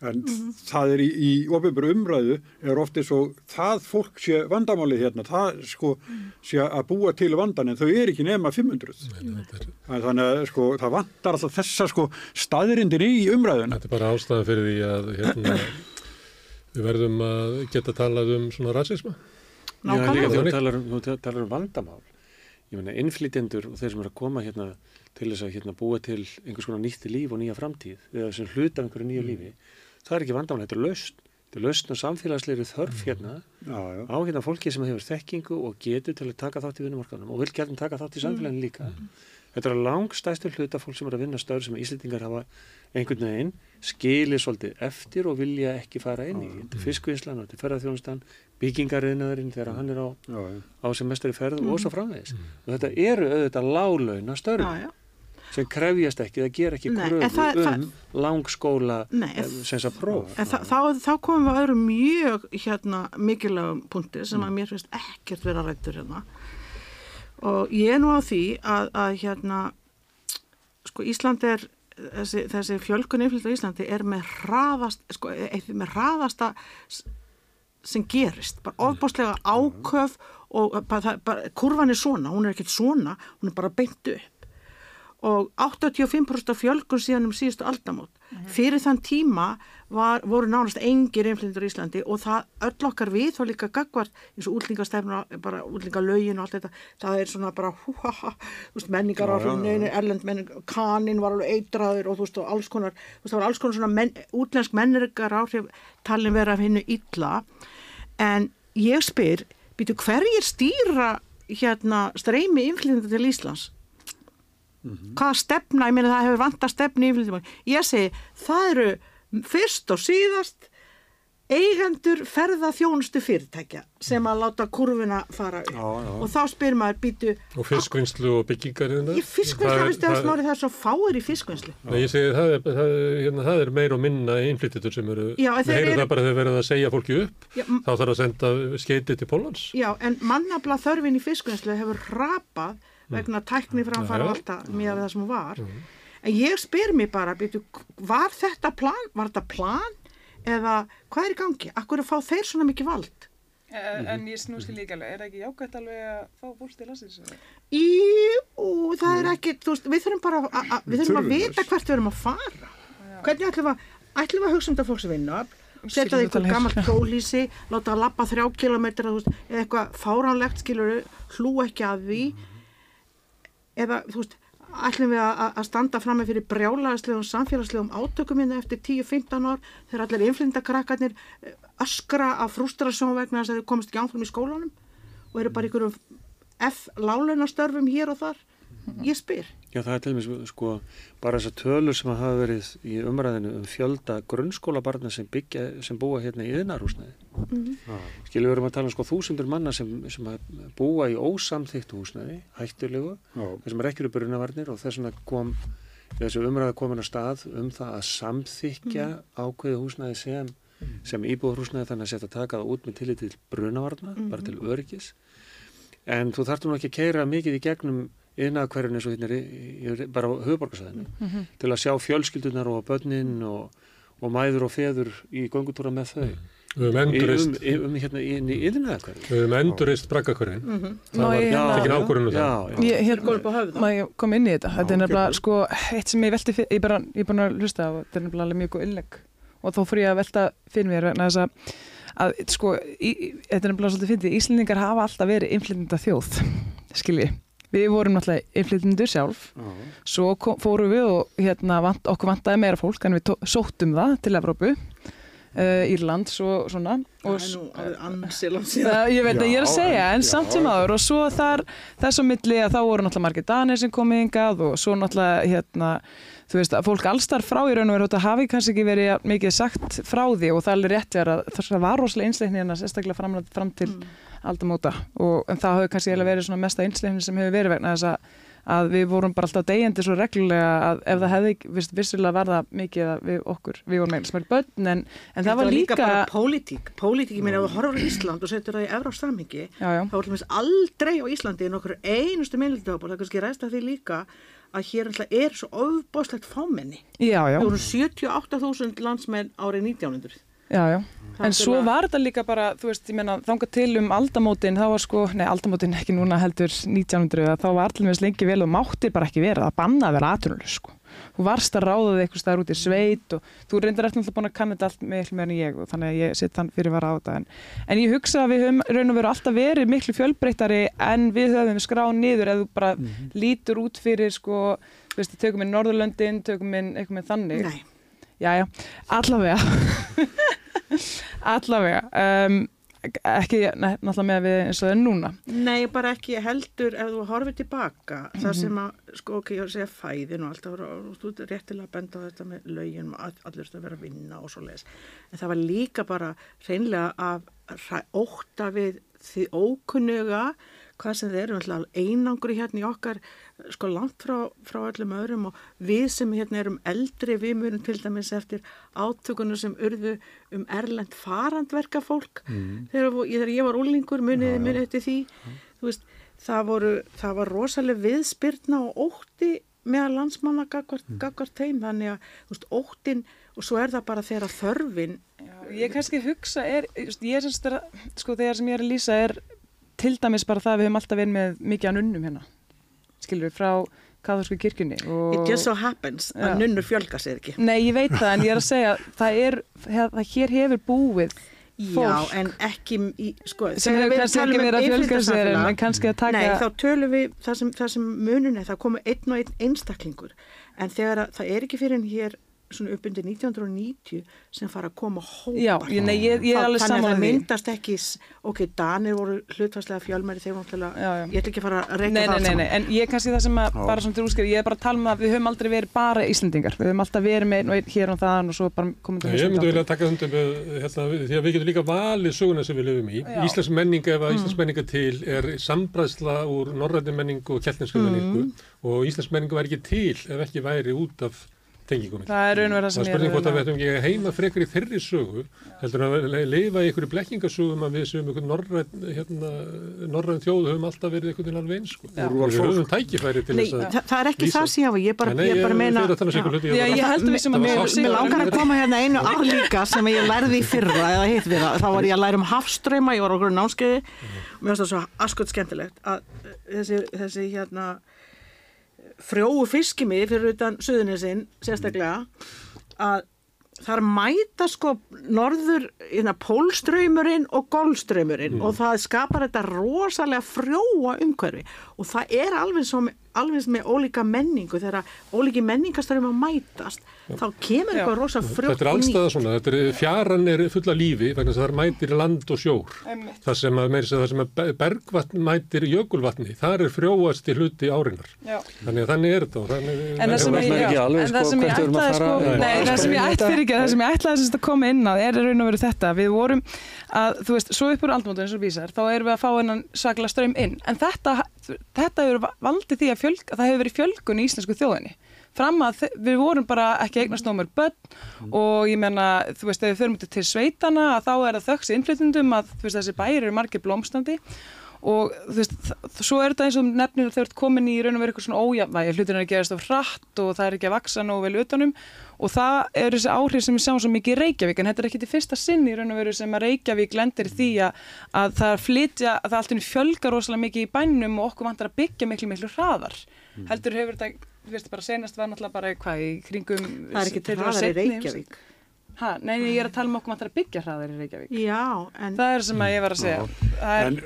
En mm. það er í, í ofinbjörn umræðu er ofti svo það fólk sé vandamáli hérna það sko sé að búa til vandan en þau er ekki nema 500 en þannig að sko það vandar alltaf þessa sko staðirindin í umræðuna. Þetta er bara ástæðan fyrir því að hérna, við verðum að geta talað um svona rasisma. Nákvæmlega. Já, þú talar, um, talar um vandamál. Ég meina innflytjendur og þeir sem eru að koma hérna til þess að hérna, búa til einhvers konar nýtti líf og nýja framtíð eða sem hluta einhverju nýju mm. lífi það er ekki vandamál, þetta er laust þetta er laust og samfélagslegri þörf mm. hérna já, já. á hérna fólki sem hefur þekkingu og getur til að taka þátt í vinnumarkanum og vil gerðin taka þátt í samfélaginu líka mm. þetta er langstæstur hluta fólk sem eru að vinna stöður sem Íslandingar hafa einhvern veginn skilir svolítið eftir og vilja ekki fara inn í mm. fiskvinslan og til ferðarþjónustan byggingariðnaðurinn þegar hann er á, á sem mestar í ferð mm. og svo framvegis mm. og þetta eru auðvitað lálauna störn sem krefjast ekki, það ger ekki kröfu það, um það, langskóla eh, sem þess að próf þá, þá, þá komum við að öðru mjög hérna, mikilvægum punkti sem að mm. mér finnst ekkert vera rættur hérna. Og ég er nú á því að, að hérna sko Ísland er þessi, þessi fjölkun yfirlega Íslandi er með hraðast sko, með hraðasta sem gerist, bara ofbáslega áköf og bara, bara, kurvan er svona, hún er ekkert svona, hún er bara beint upp og 85% fjölgun síðan um síðustu aldamót. Mm -hmm. Fyrir þann tíma var, voru nánast engir einflindur í Íslandi og það öll okkar við þá líka gagvart eins og útlingastefna, bara útlingalögin og allt þetta, það er svona bara hú, ha, ha, veist, menningar á hrjónu, erlend menning, kanin var alveg eitraður og þú veist og alls konar, þú veist það var alls konar svona men, útlensk menningar áhrif talin vera af hennu illa en ég spyr, býtu hverjir stýra hérna streymi inflytjandi til Íslands? Mm -hmm. hvaða stefna, ég meina það hefur vant að stefna í inflytjandi ég segi, það eru fyrst og síðast eigendur ferða þjónustu fyrirtækja sem að láta kurvina fara upp já, já. og þá spyr maður býtu og fiskvinnslu og byggingar í fiskvinnslu, það, það er svo fáir í fiskvinnslu Nei, ég segi það er, það, hérna, það er meir og minna innflyttitur sem eru það heyrðu það bara þegar verður að segja fólki upp já, þá þarf að senda skeiti til Pólans Já, en mannabla þörfin í fiskvinnslu hefur rapað. Vegna tækni framfara og alltaf mjög af það sem var mm. en ég spyr mér bara, býtu, var þetta plan, var þetta plan eða hvað er í gangi? Akkur að fá þeir svona mikið vald? En, en ég snústi líka alveg, er það ekki jákvæmt alveg að fá fólk til að þessu? Jú, það er ekki, þú veist, við þurfum bara að, að, við þurfum að vita hvert við erum að fara. Já. Hvernig ætlum við að, ætlum við að hugsa um þetta fólks að vinna upp, setja það í einhvern gammalt gólísi, láta það lappa þrjá kilometra, þú veist, eða eitthvað fáránlegt, skilur, hlú ekki að því, eða, þú veist, ætlum við að, að standa fram með fyrir brjálaðislegum samfélagslegum átökum hérna eftir 10-15 ár þegar allir inflindakrakkarnir eh, öskra af frustrasjón vegna þess að þau komast ekki ánfram í skólanum og eru bara ykkur F-lálunastörfum hér og þar ég spyr. Já það er til og með sko bara þessar tölur sem hafa verið í umræðinu um fjölda grunnskólabarna sem byggja, sem búa hérna í yðnarhúsnaði. Mm -hmm. Skilur við erum að tala um sko þúsundur manna sem, sem búa í ósamþyktu húsnaði, hættulegu, þessum er ekki eru brunavarnir og þess vegna kom þessu umræða komin að stað um það að samþykja mm -hmm. ákveði húsnaði sem, sem íbúðarhúsnaði þannig að setja að taka það út með tillit til brunavarna, mm -hmm. bara til öryggis. En þú þartum ekki að keira mikið í gegnum innakverðin eins og hérna bara á höfuborgarsæðinu mm -hmm. til að sjá fjölskyldunar og börnin og, og mæður og feður í gangutúra með þau. Við höfum endurist um, um hérna inn í innakverðin Við höfum endurist braggakverðin mm -hmm. það var ekki nákvörðinu það. Ég hérna, kom inn í þetta? Þetta er nefnilega sko eitt sem ég velti ég er bara að hlusta á þetta er nefnilega mjög góð innlegg. Og þó fyrir ég að velta fyrir mér vegna þess að að sko, í, þetta er nefnilega svolítið fyndið. Íslendingar hafa alltaf verið Við vorum náttúrulega innflytjendur sjálf, uh -huh. svo kom, fórum við og hérna, vant, okkur vantaði meira fólk en við sóttum það til Evrópu, uh, Írland, svo, svona. Það er nú ansiland síðan. Ég veit að ég er að segja, en já, samt sem aður og svo þar, þess að milli að þá voru náttúrulega margir danir sem komið yngað og svo náttúrulega, hérna, þú veist að fólk allstar frá í raun og veru, þetta hafi kannski ekki verið mikið sagt frá því og það er alveg rétt að það var rosalega einsleikni en að sérstaklega fram, fram til mm. aldamóta. Og en það hefur kannski verið svona mesta einsleifin sem hefur verið vegna þess að að við vorum bara alltaf degjandi svo reglulega að ef það hefði vist, vissilega verða mikið við okkur, við vorum eiginlega smæri börn en, en það var líka... Það var líka bara pólitík, pólitík, ég meina þú horfur á Ísland og setur það í efra ástæðmingi, þá er alltaf aldrei á Íslandi það að hér er svo ofbáslegt fámenni. Já, já. Það voru 78.000 landsmenn árið 1900. Já, já. En svo var þetta líka bara, þú veist, ég menna, þánga til um aldamótin, þá var sko, nei, aldamótin ekki núna heldur 1900, þá var allir með slengi vel og máttir bara ekki vera, það bannaði að vera aðtunuleg, sko. Þú varst að ráða þig eitthvað staður út í sveit og þú reyndir eftir alltaf búin að kanna þetta allt miklu meira en ég og þannig að ég sitt þann fyrir að vara á þetta. En, en ég hugsa að við höfum raun og veru alltaf verið miklu fjölbreyttari en við höfum skráð niður eða þú bara mm -hmm. lítur út fyrir, sko, þú veist, tökum við Norðurlöndin, tökum við eitthvað með þannig. Nei. Jájá, allavega. allavega um, ekki nei, náttúrulega með við eins og það er núna Nei, bara ekki heldur ef þú horfið tilbaka mm -hmm. það sem að, sko, ok, ég segja fæðin og alltaf, og þú er réttilega að benda á þetta með lögin og allir að vera að vinna og svo leiðis, en það var líka bara reynlega að óta við því ókunnuga hvað sem þeir eru einangur hérna í okkar sko langt frá, frá öllum öðrum og við sem hérna erum eldri við mjögum til dæmis eftir átökunum sem urðu um erlend farandverka fólk mm. þegar, þegar ég var úlingur muniði munið eftir því mm. veist, það, voru, það var rosalega viðspyrna og ótti meðal landsmanna gagvart, mm. gagvart þeim þannig að veist, óttin og svo er það bara þegar þörfin Já, ég kannski hugsa er, ég syns það sko þegar sem ég er að lýsa er til dæmis bara það að við höfum alltaf verið með mikið að nunnum hérna skilur við frá katholsku kirkjunni It just so happens að nunnur fjölga sér ekki. Nei, ég veit það en ég er að segja það er, það hér hefur búið fólk Já, en ekki í, sko, sem hefur kannski ekki verið að fjölga sér en kannski að taka Nei, þá tölum við, það sem, það sem munun er það komu einn og einn einstaklingur. En þegar að, það er ekki fyrir hér svona upp undir 1990 sem fara að koma hópa Já, nei, ég, ég er alveg saman þannig að það myndast ekki ok, Danir voru hlutvarslega fjölmæri þeir voru náttúrulega, ég ætla ekki að fara að reyna það nei, nei, en ég kannski það sem að já. bara sem þú útskriður, ég er bara að tala um að við höfum aldrei verið bara Íslandingar, við höfum alltaf verið með einn hér og það og svo bara komum við Ég myndi vilja taka þundum hérna, því að við getum líka valið söguna sem við löfum í. Íslands menninga ef að Íslands tengingum. Það er raunverð það sem ég er að reyna. Það er spurning hvort að við ættum ekki heima frekar í þeirri sögu, heldur að leifa í einhverju blekkingasögum að við séum einhvern norræn, hérna, norræn þjóðu höfum alltaf verið einhvern veginn alveg eins, sko. Við höfum tækifæri til þess að lýsa. Það er ekki það sem ég hafa, ég bara, ég bara meina. Ég held að við sem að mér langar að koma hérna einu álíka sem ég lærði í fyrra eða hitt við það. Þá var ég að læra um hafströyma, ég var okkur námskeiði. Mér finnst það svo askot skemmtilegt að þessi, þessi hérna frjóu fiskimi fyrir utan suðunisinn sérstaklega að þar mæta sko norður hérna, pólströymurinn og golfströymurinn mm. og það skapar þetta rosalega frjóa umhverfi og það er alveg svo með alveg með ólíka menningu þegar ólíki menningastarfum að mætast Já. þá kemur eitthvað rosa frjótt Þetta er allstaða svona, þetta er, fjaran er fulla lífi vegna þess að það mætir land og sjór. Það sem að, að, sem að bergvatn mætir jökulvatni, þar er frjóast í hluti árinar þannig að þannig er þetta En það sem ég, já, það sko, ætlaði sko, nei, það sem ég ætlaði ekki það sem ég ætlaði að koma inn að er raun og veru þetta, við vorum að, þú veist, svo uppur aldmótu eins og vísar, þá erum við að fá þetta hefur valdið því að, fjölg, að það hefur verið fjölgun í íslensku þjóðinni fram að við vorum bara ekki eignast nómur börn mm. og ég menna þú veist, ef við förum til sveitana að þá er það þöggs innflytundum að veist, þessi bæri eru margir blómstandi og þú veist, svo er þetta eins og nefnir að þau ert komin í raun og veru eitthvað svona ójafnvægi, hlutin er að gerast á hratt og það er ekki að vaksa nógu vel utanum og það er þessi áhrif sem við sjáum svo mikið í Reykjavík en þetta er ekki til fyrsta sinn í raun og veru sem að Reykjavík lendir því að, að það flytja, að það alltaf fjölgar rosalega mikið í bænum og okkur vantar að byggja miklu miklu hraðar. Mm. heldur hefur þetta, þú veist bara senast var náttúrulega bara hvað í kringum Það er ekki til hraðar í Reykjavík. Ha, nei, ég er að tala um okkur vantar að byggja hraðar í Reykjavík. Já, en Það er sem að ég var að segja. Það er,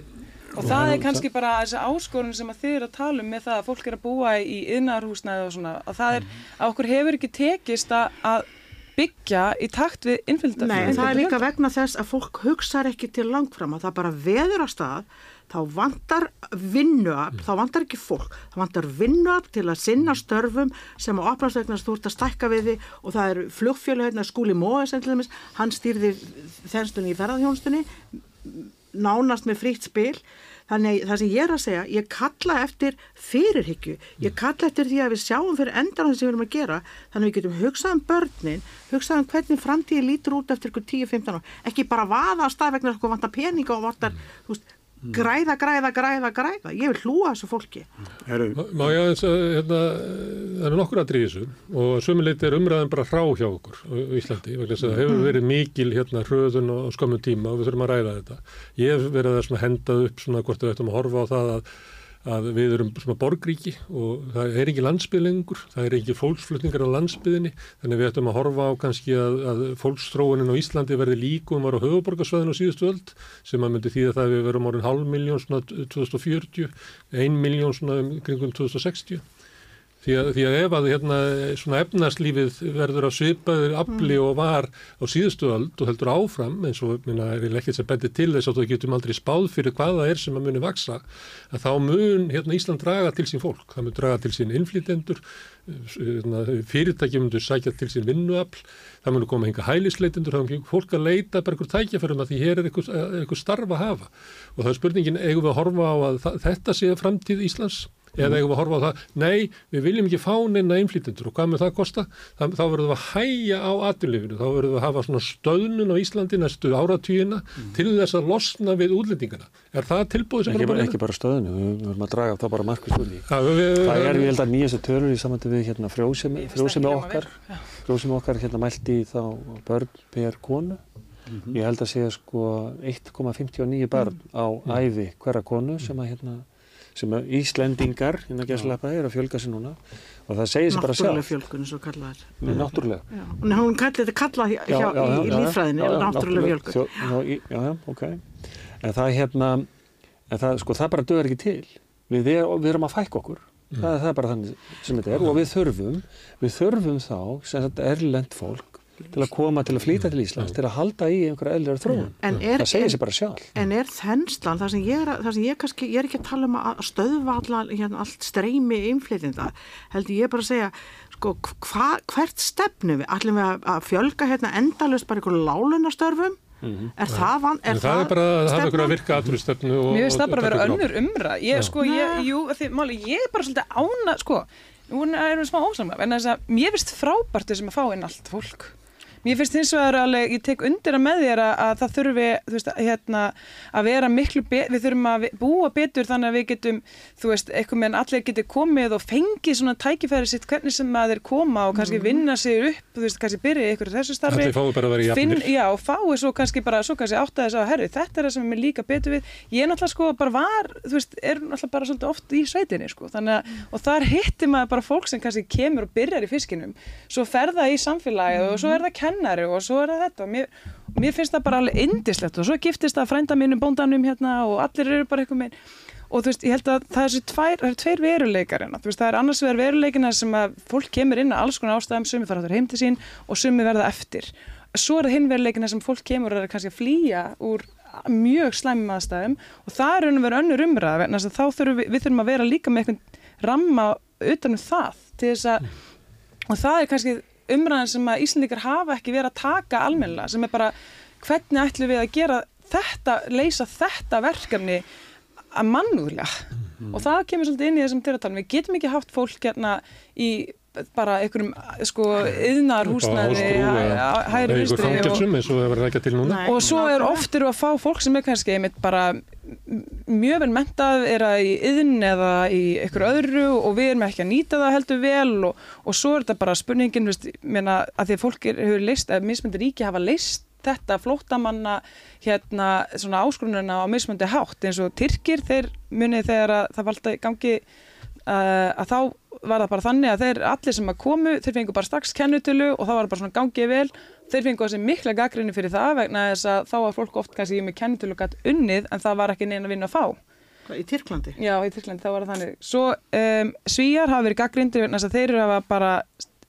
og það er kannski bara þessi áskorun sem að þið eru að tala um með það að fólk er að búa í yðnarhúsnæði og svona að það er, að okkur hefur ekki tekist að byggja í takt við innfylgda Nei, það er líka vegna þess að fólk hugsaður ekki til langfram að það bara veður á stað þá vantar vinnuab, þá vantar ekki fólk, þá vantar vinnuab til að sinna störfum sem á opnarsveiknast þú ert að stækka við því og það er flugfjölu hérna skúli Móes, hann stýrði þenstunni í ferðarhjónstunni nánast með frítt spil þannig það sem ég er að segja, ég kalla eftir fyrirhyggju, ég Mm. kalla eftir því að við sjáum fyrir endan sem við erum að gera þannig að við getum hugsað um börnin hugsað um hvernig framtíði lítur út eftir ykkur 10-15 ár, ekki bara vaða á stað vegna sko vantar peninga og vantar Mm. þú veist, græða, græða, græða, græða. Ég vil hlúa þessu fólki. Heru, Má- ég aðeins að, hérna, það eru nokkur aðrið í þessu og sömuleyti er umræðan bara hrá hjá okkur á Íslandi, vegna þess að það hefur verið mikil hérna hröðun á skömmum tíma og við þurfum að ræða þetta. Ég hef verið að hendað upp svona hvort við ættum að horfa á það að, að við erum svona borgríki og það er ekki landsbyð lengur, það er ekki fólksflutningar á landsbyðinni, þannig við ættum að horfa á kannski að, að fólkstróunin á Íslandi verði líkum var á höfuborgarsvæðinu á síðustu öld sem að myndi því að það við verum orðin hálf miljón svona 2040, ein miljón svona um kringum 2060. Því að, því að ef að hérna, svona efnarslífið verður á svipaður afli og var á síðustu öld og heldur áfram eins og minna, er ekkert sem bendi til þess að þú getum aldrei spáð fyrir hvað það er sem að muni vaksa að þá mun hérna, Ísland draga til sín fólk, það mun draga til sín innflýtendur, hérna, fyrirtæki mundur sækja til sín vinnuafl, það mun koma hinga hælisleitendur, það mun fólk að leita bara einhver tækjafærum að því hér er einhver, starf að hafa. Og það er spurningin, eigum við að horfa á að þetta sé framtíð Íslands eða eigum við að horfa á það, nei, við viljum ekki fá neina innflýtendur og hvað með það kosta? Það, þá verðum við að hæja á aturlifinu, þá verðum við að hafa svona stöðnun á Íslandi næstu áratvíina mm. til þess að losna við útlendingana. Er það tilbúið sem ekki, er bara, ekki bara stöðinu, við við verðum að draga það bara markvist úr því. Ja, við, við, Það er, ég held að nýjastu tölur í samvættu við hérna frjósemi, frjósemi okkar, frjósemi okkar hérna mælti þá börn per konu. Ég held að segja sko 1,59 börn á æfi hverra konu sem að hérna sem Íslendingar, hérna gæslepa, er að fjölga sér núna og það segir sér bara náttúrulega sjálf. fjölgun eins og kallaðar Nei, Náttúrulega. Hún kalli þetta kalla hjá, hjá, í, lífræðinni náttúrulega fjölgun Já, já, ok. En það er hérna, en það, sko, það bara döður ekki til. Við, er, við erum að fækka okkur. Það, það er bara þannig sem þetta er og við þurfum, við þurfum þá, sem þetta erlend fólk, til að koma til að flýta til Íslands, til að halda í einhverja eðlera þróun. En er- það segir en- sér bara sjálf. En er þenslan, það sem ég er, það sem ég kannski, ég er ekki að tala um að stöðva allan, hérna, allt streymi innflytinda, heldur ég bara að segja, sko, hva, hvert stefnu við, ætlum við að, fjölga hérna endalust bara einhverju lálunastörfum, er það van, en það er bara að hafa ykkur að virka aturstefnu og Mér finnst það bara að vera önnur umræð. Ég, sko, ég, jú, því, máli, ég er bara svolítið ána, sko, nú erum við smá ósamlega, en þess að mér finnst frábært þessum að fá inn allt fólk. Mér finnst hins vegar alveg, ég tek undir að með þér að, að það þurfi, þú veist, hérna, að vera miklu, við þurfum að búa betur þannig að við getum, þú veist, eitthvað meðan allir getur komið og fengið svona tækifæri sitt hvernig sem að þeir koma og kannski vinna sig upp, þú veist, kannski byrja ykkur þessu starfi. Allir fái bara að vera jafnir. já, og fái svo kannski bara, svo kannski átta þess að, herru, þetta er það sem er líka betur við. Ég er náttúrulega sko bara var, þú veist, er náttúrulega bara svolítið oft í sveitinni, sko. Þannig að, og þar hittir maður bara fólk sem kannski kemur og byrjar í fiskinum, svo fer það í samfélagið og svo er það kennari og svo er það þetta. Og Mér, mér finnst það bara alveg indislegt og svo giftist það frænda mínum, bóndanum hérna og allir eru bara eitthvað með og þú veist, ég held að það er tvær, það er tveir veruleikar hérna, þú veist, það er annars vegar veruleikina sem að fólk kemur inn að alls konar ástæðum, sumi fara áttur heim til sín og sumi verða eftir. Svo er það hinn veruleikina sem fólk kemur er kannski að flýja úr mjög slæmum aðstæðum. Og það er vera önnur umræða, vegna þess að þá þurfum við, við þurfum að vera líka með einhvern ramma utan um það til þess að, og það er kannski umræðan sem að Íslandikar hafa ekki verið að taka almennilega, sem er bara hvernig ætlum við að gera þetta, leysa þetta verkefni að mannúðlega? Og það kemur svolítið inn í þessum tyratalum við getum ekki haft fólk hérna í bara einhverjum sko yðnar húsnæði Ásbrú eða hægri vinstri og, og svo er nákvæmlega. oft eru að fá fólk sem er kannski einmitt bara mjög vel mentað er að í yðn eða í einhverju öðru og við erum ekki að nýta það heldur vel og, og svo er þetta bara spurningin veist, meina, að því að fólk er, hefur leist, að mismöndir ríki hafa leist þetta flóttamanna hérna svona áskrununa á mismöndi hátt. Eins og Tyrkir þeir munið þegar að það valda gangi að þá var það bara þannig að þeir allir sem að komu, þeir fengu bara strax kennutölu og þá var það bara svona gangið vel. Þeir fengu þessi mikla gaggrinni fyrir það vegna þess að þá var fólk oft kannski með kennutölu gætt unnið en það var ekki neina vinna að fá. Hvað, Í Tyrklandi? Já, í Tyrklandi þá var það þannig. Svo um, svíjar hafa verið gaggrindir vegna þess að þeir hafa bara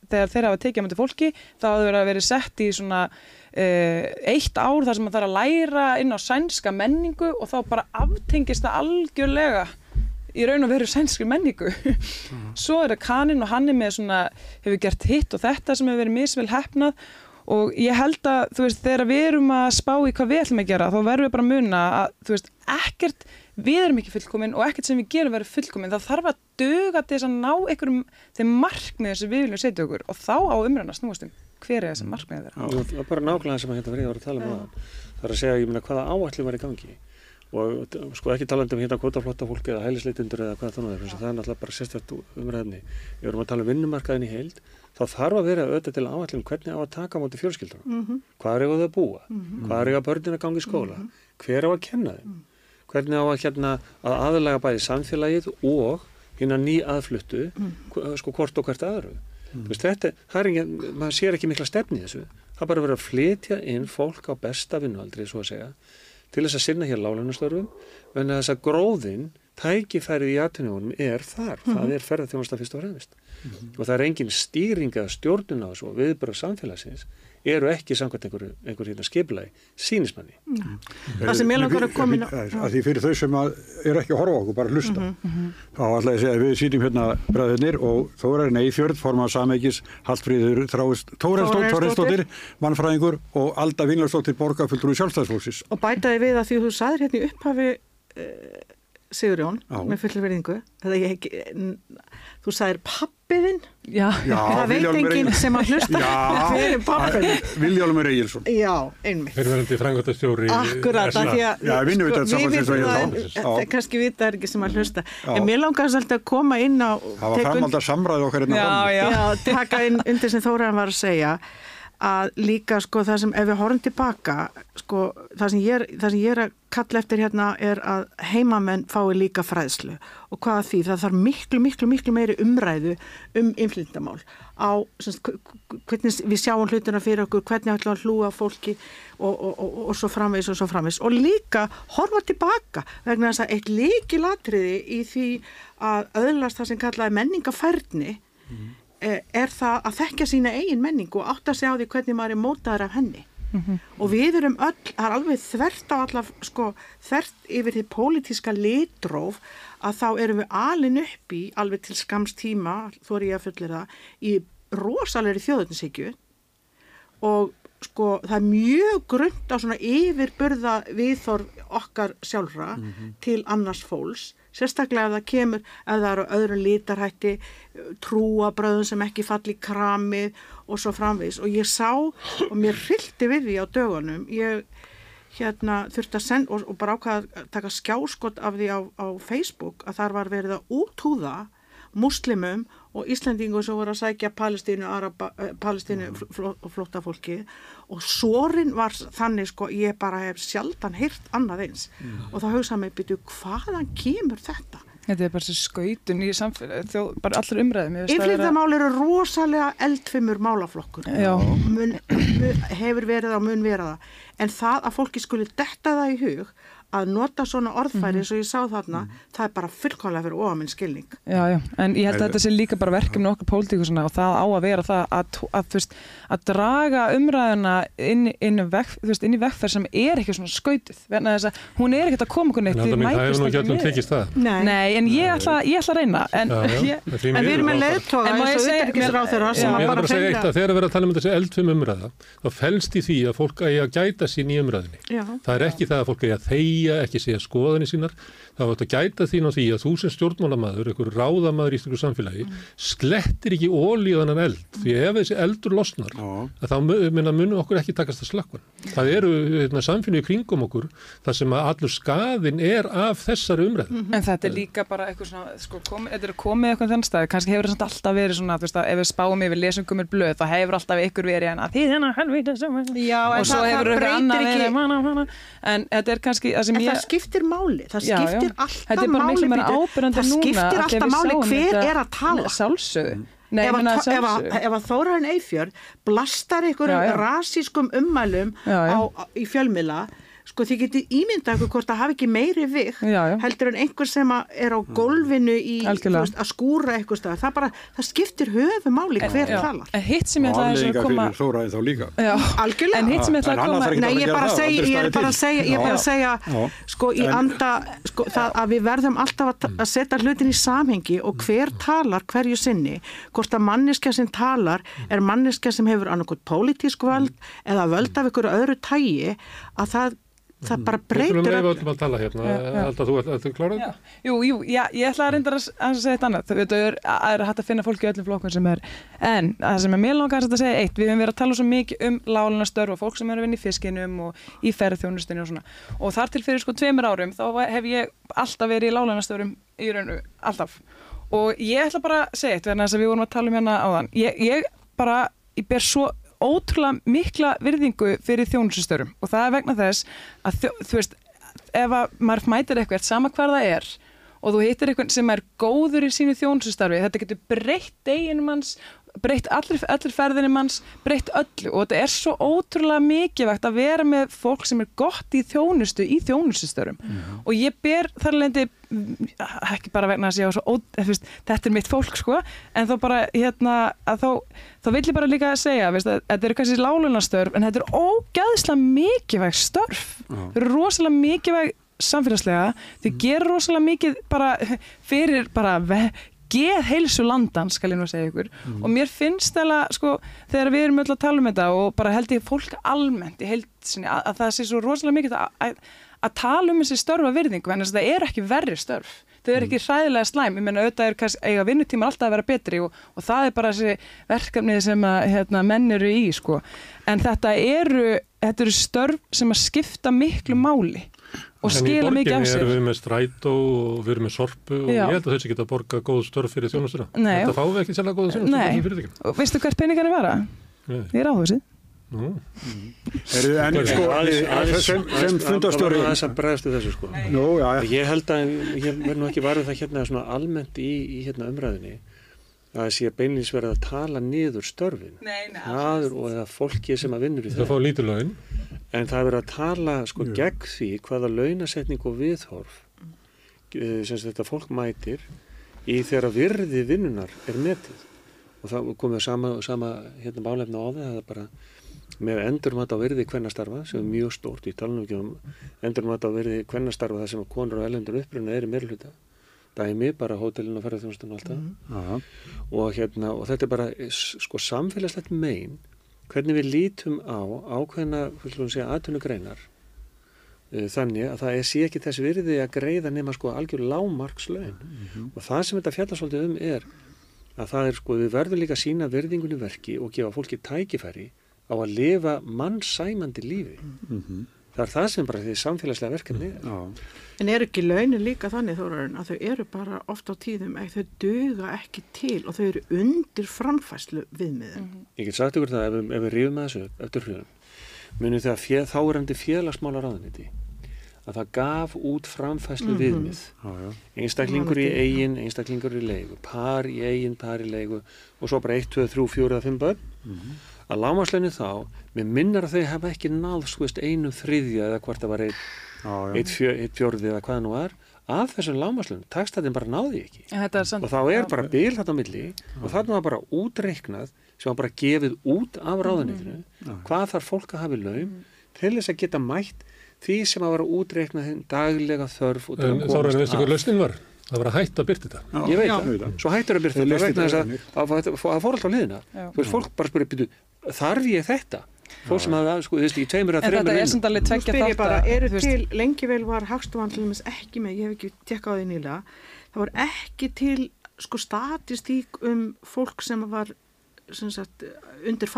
þegar þeir hafa tekið á mæti fólki þá hafa verið að verið sett í svona uh, eitt ár þar sem það þarf að læra inn á sænska menningu og þá bara aftengist það algjörlega í raun og veru sænskri menningu. Svo er það kaninn og hann er með svona hefur gert hitt og þetta sem hefur verið misvel hefnað og ég held að þú veist þegar við erum að spá í hvað við ætlum að gera þá verðum við bara að muna að þú veist ekkert við erum ekki fullkomin og ekkert sem við gerum verður fullkomin. Það þarf að döga til þess að ná einhverjum þeim markmiðum sem við viljum setja okkur. Og þá á umræðan að snúast um hver er þessi markmiðið þeirra. Það er bara nákvæmlega sem að hérna verið að tala um það það er að segja, ég meina, hvaða áætlum var í gangi og sko ekki talandi um hérna kvotaflotta fólki eða hælisleitundur eða hvað þannig er það er náttúrulega bara sérstaklega umræðinni við erum að tala um vinnumarkaðin í heild þá þarf að vera auðvitað til áætlum hvernig á að taka mútið fjölskyldunum mm -hmm. hvað er það að búa, mm -hmm. hvað er að gangi í skóla, mm -hmm. hver á að kenna þeim mhm. hvernig á að hérna að aðlaga bæði samfélagið og hérna ný aðfluttu mhm. sko hvort og hvert aðru mhm. þetta, það er engin, maður sér ekki mikla stefni þessu, það bara verið að flytja inn fólk á besta vinnualdri, svo að segja til þess að sinna hér lálunastörfum en þess að gróðin, tækifærið í aðtunjónum er þar, mm -hmm. það er ferðarþjónasta fyrst og fremst mm -hmm. og það er engin stýring að stjórnuna og svo viðbröð samfélagsins eru ekki samkvæmt einhver, einhver hérna skipulagi sínismanni. Mm. Það sem ég langar að koma inn á. Að því fyrir þau sem eru ekki að horfa okkur, bara að hlusta. Mm -hmm. Þá ætla ég að segja að við sýtum hérna bræðinir og Þóra er Neyfjörð, formað samækis, Hallfríður Þórensdóttir, mannfræðingur og Alda Vinlarsdóttir, borgarfulltrúi sjálfstæðsfólksins. Og bætaði við að því þú saðir hérna í upphafi Sigurjón, með fullur verðingu, þú sagðir pappiðinn Já, já það veit enginn sem að hlusta. Fyrir pappiðinn Viljálmur Egilson Já, einmitt. Fyrirverðandi frangotastjóri Akkurat, því að Já, við vitum það kannski vita er ekki sem að hlusta. En mér langast alltaf að koma inn á Það var framhald að samræða okkar inn á Já, taka inn undir sem Þóraðan var að segja að líka sko það sem ef við horfum tilbaka sko það sem ég er, sem ég er að kalla eftir hérna er að heimamenn fái líka fræðslu. Og hvaða því? Það þarf miklu miklu miklu meiri umræðu um inflyndamál á semst, hvernig við sjáum hlutina fyrir okkur hvernig ætlum að hlúa fólki og, og, og, og svo framvegs og svo framvegs og líka horfa tilbaka vegna þess að eitt líkilatriði í því að öðlast það sem kallaði menningafærni mm. Eh, er það að þekkja sína eigin menningu og átta sig á því hvernig maður er mótaður af henni mm -hmm. og við erum öll, það er alveg þvert á allar, sko, þvert yfir því pólitíska litróf að þá erum við alin upp í alveg til skamstíma, þó er ég að fullir það í rosalegri þjóðuninsíkju og sko það er mjög grund á svona yfirburða viðþorf okkar sjálfra mm -hmm. til annars fólks sérstaklega ef það kemur ef það eru öðru lítarhætti trúabröðum sem ekki falli kramið og svo framvis og ég sá og mér hrilti við því á dögunum ég hérna þurfti að senda og, og bara ákvaða að taka skjáskott af því á, á Facebook að þar var verið að útúða muslimum og Íslandingu sem voru að sækja Palestínu, Araba, eh, Palestínu mm. og flóttafólki og svorin var þannig sko ég bara hef sjaldan heyrt annað eins mm. og þá hugsaði mig byrju hvaðan kemur þetta? Þetta er bara þessi skautun í samfélag, þjó, bara allir umræðum. Yfirleitamál eru rosalega eldfimur málaflokkur. Mun, mun, hefur verið á mun verið það. En það að fólki skuli detta það í hug að nota svona orðfæri eins mm -hmm. og ég sá þarna, mm -hmm. það er bara fullkvæmlega fyrir ofaminn skilning. Já, já, en ég held að þetta sé líka bara verkefni okkur pólitíkusuna og það á að vera það að, að, veist, að draga umræðuna inn, inn, veg, veist, inn í vekkferð sem er ekki svona skautið, verðan að þess að hún er ekkert að koma okkur neitt. Það hefur nú ekki allum tekist það. Nei, Nei en ég ætla, ég ætla að reyna. En, já, já, ég, en við erum með leiðtóða eins og utryggisráð þeirra sem að bara fengja. Þegar við erum að tala um þessi eldfum umræða, þá fælst í því að fólk að ég að gæta sín í umræðinni. Það er ekki það að fólk að þeia, ekki segja skoðanir sínar þá ætti að gæta þín á því að þú sem stjórnmálamadur, einhver ráðamadur í einhverju samfélagi, mm. slettir ekki ólí á þannan eld, því ef þessi eldur losnar, mm. þá munum okkur ekki takast að slakka. Það eru hérna, samfélagi kringum okkur, þar sem að allur skaðin er af þessari umræð. Mm -hmm. En þetta er líka bara eitthvað svona, sko, kom, þetta er komið eitthvað þennan stað, kannski hefur þetta alltaf verið svona, þú veist að ef við spáum yfir lesungum er blöð, þá hefur alltaf ykkur verið en að því þennan helvita sem Já, og svo hefur ykkur annað verið, en þetta er kannski það sem ég... En það skiptir máli, það skiptir skiptir alltaf máli það skiptir alltaf máli hver er að tala. Nei, ef, að, ef, að, ef að Þóraðin Eifjörn blastar ykkur rasískum ummælum í fjölmila sko þið getið ímyndað okkur hvort það hafi ekki meiri vik heldur en einhver sem er á golfinu í, veist, að skúra eitthvað stað. það bara, það skiptir höfu máli hver já. talar. En hitt sem ég ætlaði að koma algjörlega. En hitt sem ég ætlaði að koma nei ég er bara að segja ég er bara að segja, ég er bara að segja sko í anda sko, það að við verðum alltaf að, að setja hlutin í samhengi og hver talar hverju sinni. Hvort að manniska sem talar er manniska sem hefur annarkot pólitísk völd eða völd af ykkur öðru tægi að það það bara breytir Við þurfum leifa að tala hérna, alltaf þú ert klárað? Jú, jú, já, ég ætla að reynda að, að segja þetta annað, það er, er hægt að finna fólk í öllum flokkun sem er, en það sem er mér langar að segja eitt, við hefum verið að tala svo mikið um láluna störf og fólk sem er að vinna í fiskinum og í ferðþjónustinu og svona. Og þar til fyrir sko tveimur árum þá hef ég alltaf verið í láluna störfum í raunu, alltaf. Og ég ætla bara að segja eitt, ótrúlega mikla virðingu fyrir þjónustörum og það er vegna þess að þjó, þú veist, ef að maður mætir eitthvað sama hvar það er og þú hittir eitthvað sem er góður í sínu þjónustarfi, þetta getur breytt deginum hans breytt allir, allir ferðinni manns, breytt öllu. Og þetta er svo ótrúlega mikilvægt að vera með fólk sem er gott í þjónustu í þjónustustörum mm og ég ber þar lendi ekki bara vegna að segja ó, þetta er mitt fólk sko en þá bara hérna þá, þá vil ég bara líka segja veist, að þetta eru kannski lálunastörf en þetta er ógæðslega mikilvægt störf. -huh. þetta eru rosalega mikilvægt samfélagslega, þið mm. gerir rosalega mikið bara fyrir bara geð heilsu landan, skal ég nú segja ykkur. Mm. og mér finnst það sko, þegar við erum öll að tala um þetta og bara held ég fólk almennt í heilsinni að, að það sé svo rosalega mikið að, að, að tala um þessi störfa virðingu en það er ekki verri störf. Þau eru ekki hræðilega slæm, ég menna auðvitað er kannski, eiga vinnutímar alltaf að vera betri og, og það er bara þessi verkefnið sem að hérna, menn eru í sko. en þetta eru, þetta eru störf sem að skipta miklu máli og skila mikið af sér. En í borginni erum við með strætó og við erum með sorpu og Já. ég held að þessi geta borga góð störf fyrir þjónustura. Þetta fáum við ekki sérlega góða fyrir fyrirtækjum. Og veistu hvert peningar er vara? Nei. Ég er áhugsið. Mm. En sko, sem fundastjóri... Það er þess að bregðastu þessu sko. Nú, já, já. Ég held að, ég verð nú ekki varðið það hérna svona almennt í, í hérna umræðinni að það sé beinleins verið að tala niður störfin. Nei, nei. Það og það fólki sem að vinnur í það. Það fá lítið laun en það er verið að tala sko Jú. gegn því hvaða launasetning og viðhorf eh, sem þetta fólk mætir í þeirra virði vinnunar er metið og það komið sama, sama hérna bálefna á það það er bara með endurmat á virði kvennastarfa sem er mjög stórt í talunum um endurmat á virði kvennastarfa það sem konur og ellendur uppruna er í meirluta dæmi, bara hótelin og ferðarþjónustunum alltaf mm -hmm. og hérna og þetta er bara sko samfélagslegt megin hvernig við lítum á ákveðna aðtunugreinar uh, þannig að það er sé ekki þess virði að greiða nema sko algjör lámarkslaun mm -hmm. og það sem þetta fjallarsvöldið um er að það er sko við verðum líka að sína verðingunni verki og gefa fólki tækifæri á að lifa mannsæmandi lífi. Mm -hmm það er það sem bara því samfélagslega verkefni er. Já. En er ekki launin líka þannig þórarinn að þau eru bara ofta á tíðum að þau döga ekki til og þau eru undir framfæslu viðmiðin? Mm -hmm. Ég get sagt ykkur það ef, ef við rífum að þessu eftir hljóðum munum þegar fél, þá er endi félagsmála ráðaniti að það gaf út framfæslu mm -hmm. viðmið ah, einstaklingur í eigin, einstaklingur í leigu par í eigin, par í leigu og svo bara 1, 2, 3, 4 eða 5 börn mm -hmm að lámasleinu þá, mér minnar að þau hafa ekki náð skoist einu þriðja eða hvort það var eitt, eitt, fjö, eitt fjörði eða hvað það nú var, af þessum lámasleinu takstættin bara náði ekki. Og þá er bara bil þetta á milli og þarna var bara útreiknað sem var bara gefið út af ráðunitinu mm. hvað þarf fólk að hafa í laum til þess að geta mætt því sem að vera útreiknað daglega þörf Þá er það lausnin var? Það var að hætta að byrta þetta. Ég veit það, svo hættur að byrta þetta vegna þess að það fór alltaf liðina. Þú veist, fólk bara spyrir, þarf ég þetta? Fólk sem hafa, sko, þú veist, í tveimur að þreymur inn. En þetta er sem dæli tveggja þátt að... Eru til, lengi vel var hagstofandlumins ekki með, ég hef ekki tekkað á því nýla, það var ekki til, sko, statistík um fólk sem var, sem sagt, undir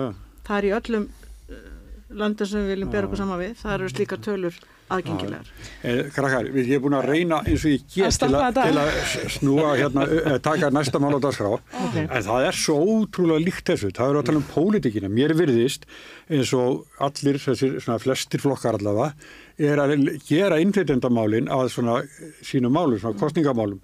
já. Það er í öllum uh, landin sem við viljum bera okkur saman við, það eru slíka tölur aðgengilegar. Eh, krakkar, ég hef búin að reyna eins og ég get til, til að snúa hérna, eh, taka næsta mál á dagskrá, okay. en það er svo ótrúlega líkt þessu, það er að tala um pólitíkina, mér virðist eins og allir, þessir svona flestir flokkar allavega, er að gera innflytjandamálin að svona sínum málum, svona kostningamálum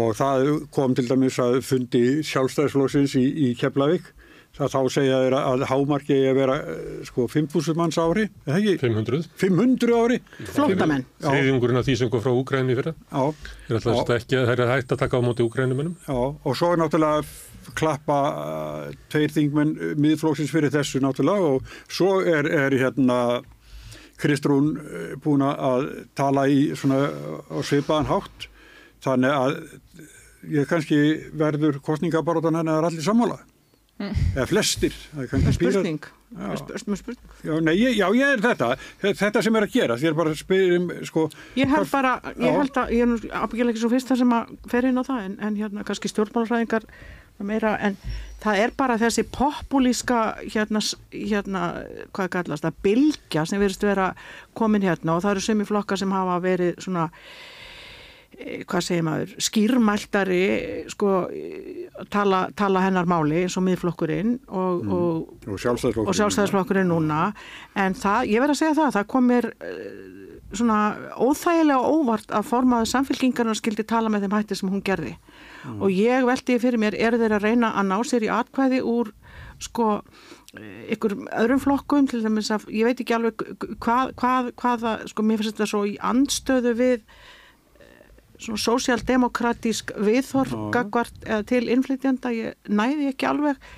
og það kom til dæmis að fundi sjálfstæðisflóksins í, í Keflavík þá segja þeir að hámarki er að vera eh, sko 5.000 manns ári, eða ekki? 500. 500 ári? Flóttamenn. Þriðjungurinn af því sem kom frá Úgræni fyrir. Já. Það er alltaf ekki að það er hægt að taka á móti Úgrænumennum. Já, og svo er náttúrulega klappa uh, tveir þingmenn miðflóksins fyrir þessu náttúrulega og svo er, er hérna Kristrún uh, búin að tala í svona á svipaðan hátt þannig að ég kannski verður kostningabarótan er allir sammála mm. Eða flestir spurning. Spurning. Já, nei, ég, já, ég er þetta. Þetta sem er að gera, því er bara að spyrja um sko, ég held bara, ég held að ég er ábyggilega ekki svo fyrst það sem að fer inn á það en, en hérna kannski stjórnmálfræðingar meira, en það er bara þessi populíska hérna, hérna hvað kallast það, bilgja sem verist vera komin hérna og það eru sumi flokkar sem hafa verið svona hvað segir maður, skýrmæltari sko tala, tala hennar máli eins og miðflokkurinn og, mm. og, og sjálfstæðisflokkurinn, og sjálfstæðisflokkurinn núna en það, ég verð að segja það, það komir eh, svona óþægilega óvart að formaðu samfélkingarna skildi tala með þeim hætti sem hún gerði mm. og ég veldi fyrir mér, er þeir að reyna að ná sér í atkvæði úr sko ykkur öðrum flokkum til dæmis að ég veit ekki alveg hvað, hvað, hvað sko mér finnst þetta svo í andstöðu við svona sósjaldemokratísk viðhorgagvart eða til innflytjanda, ég næði ekki alveg.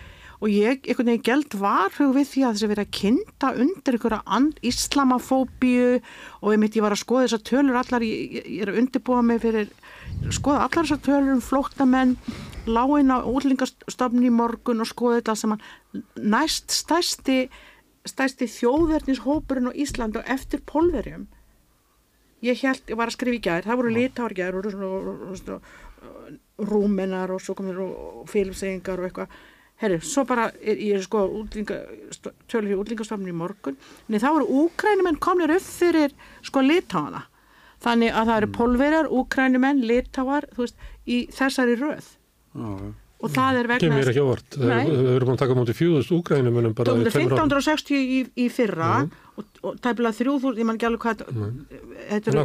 Og ég einhvern veginn gæld varhug við því að þess að vera að kynnta undir einhverja islamafóbíu og ég mitt ég var að skoða þessar tölur allar, ég, ég er að undirbúa mig fyrir skoða allar þessar tölur um flóktamenn, láin á útlingastofni í morgun og skoða þetta sem að næst stæsti stæsti þjóðverðnishópurinn á Ísland og eftir polverjum ég held, ég var að skrifa í gær, það voru litári gær og svona rúmenar og svo komur og fylgsegingar og eitthvað. Herru, svo bara, ég er sko tölur hér útlingastofnun í morgun. En það voru úkrænumenn komnir upp fyrir sko litáana þannig að það eru mm. polverjar, úkrænumenn litáar, þú veist, í þessari röð. Já, og það er vegna Kemur ekki ávart, við erum búin að taka mútið fjúðust úgrænumönum bara 1560 í, í fyrra. Mm. Og, og tæpilega 3000, ég man ekki alveg hvað þetta er,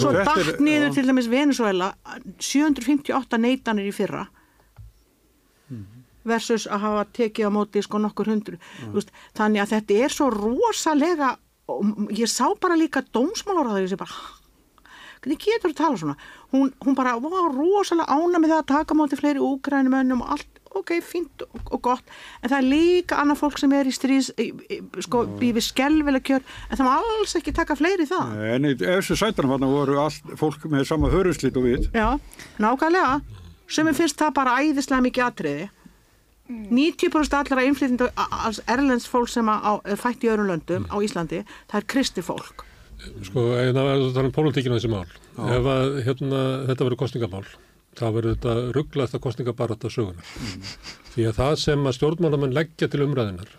svo dætt niður til dæmis Venezuela 758 neytanir í fyrra. Mm. versus að hafa tekið á móti sko nokkur hundru veist, þannig að þetta er svo rosalega ég sá bara líka dómsmálar á það, ég sé bara hvernig getur þú að tala svona? Hún, hún bara var rosalega ána með það að taka máti fleiri úgrænumönnum og allt ok, fínt og, og gott. En það er líka annað fólk sem er í stríðs sko, í við skelvileg kjör en það má alls ekki taka fleiri það. En ef þessu sætanum hann voru allt fólk með sama höruslit og við. Já, nákvæmlega. Sem er fyrst það bara æðislega mikið atriði. 90% allara innflytjandi erlends fólk sem er fætt í öðrum löndum á Íslandi, það er kristi fólk Sko, það er að um pólitíkina þessi mál. Já. Ef að hérna, þetta verður kostningamál, þá verður þetta rugglaðast að kostningabarata sögunar. Mm. Því að það sem að stjórnmálamenn leggja til umræðinar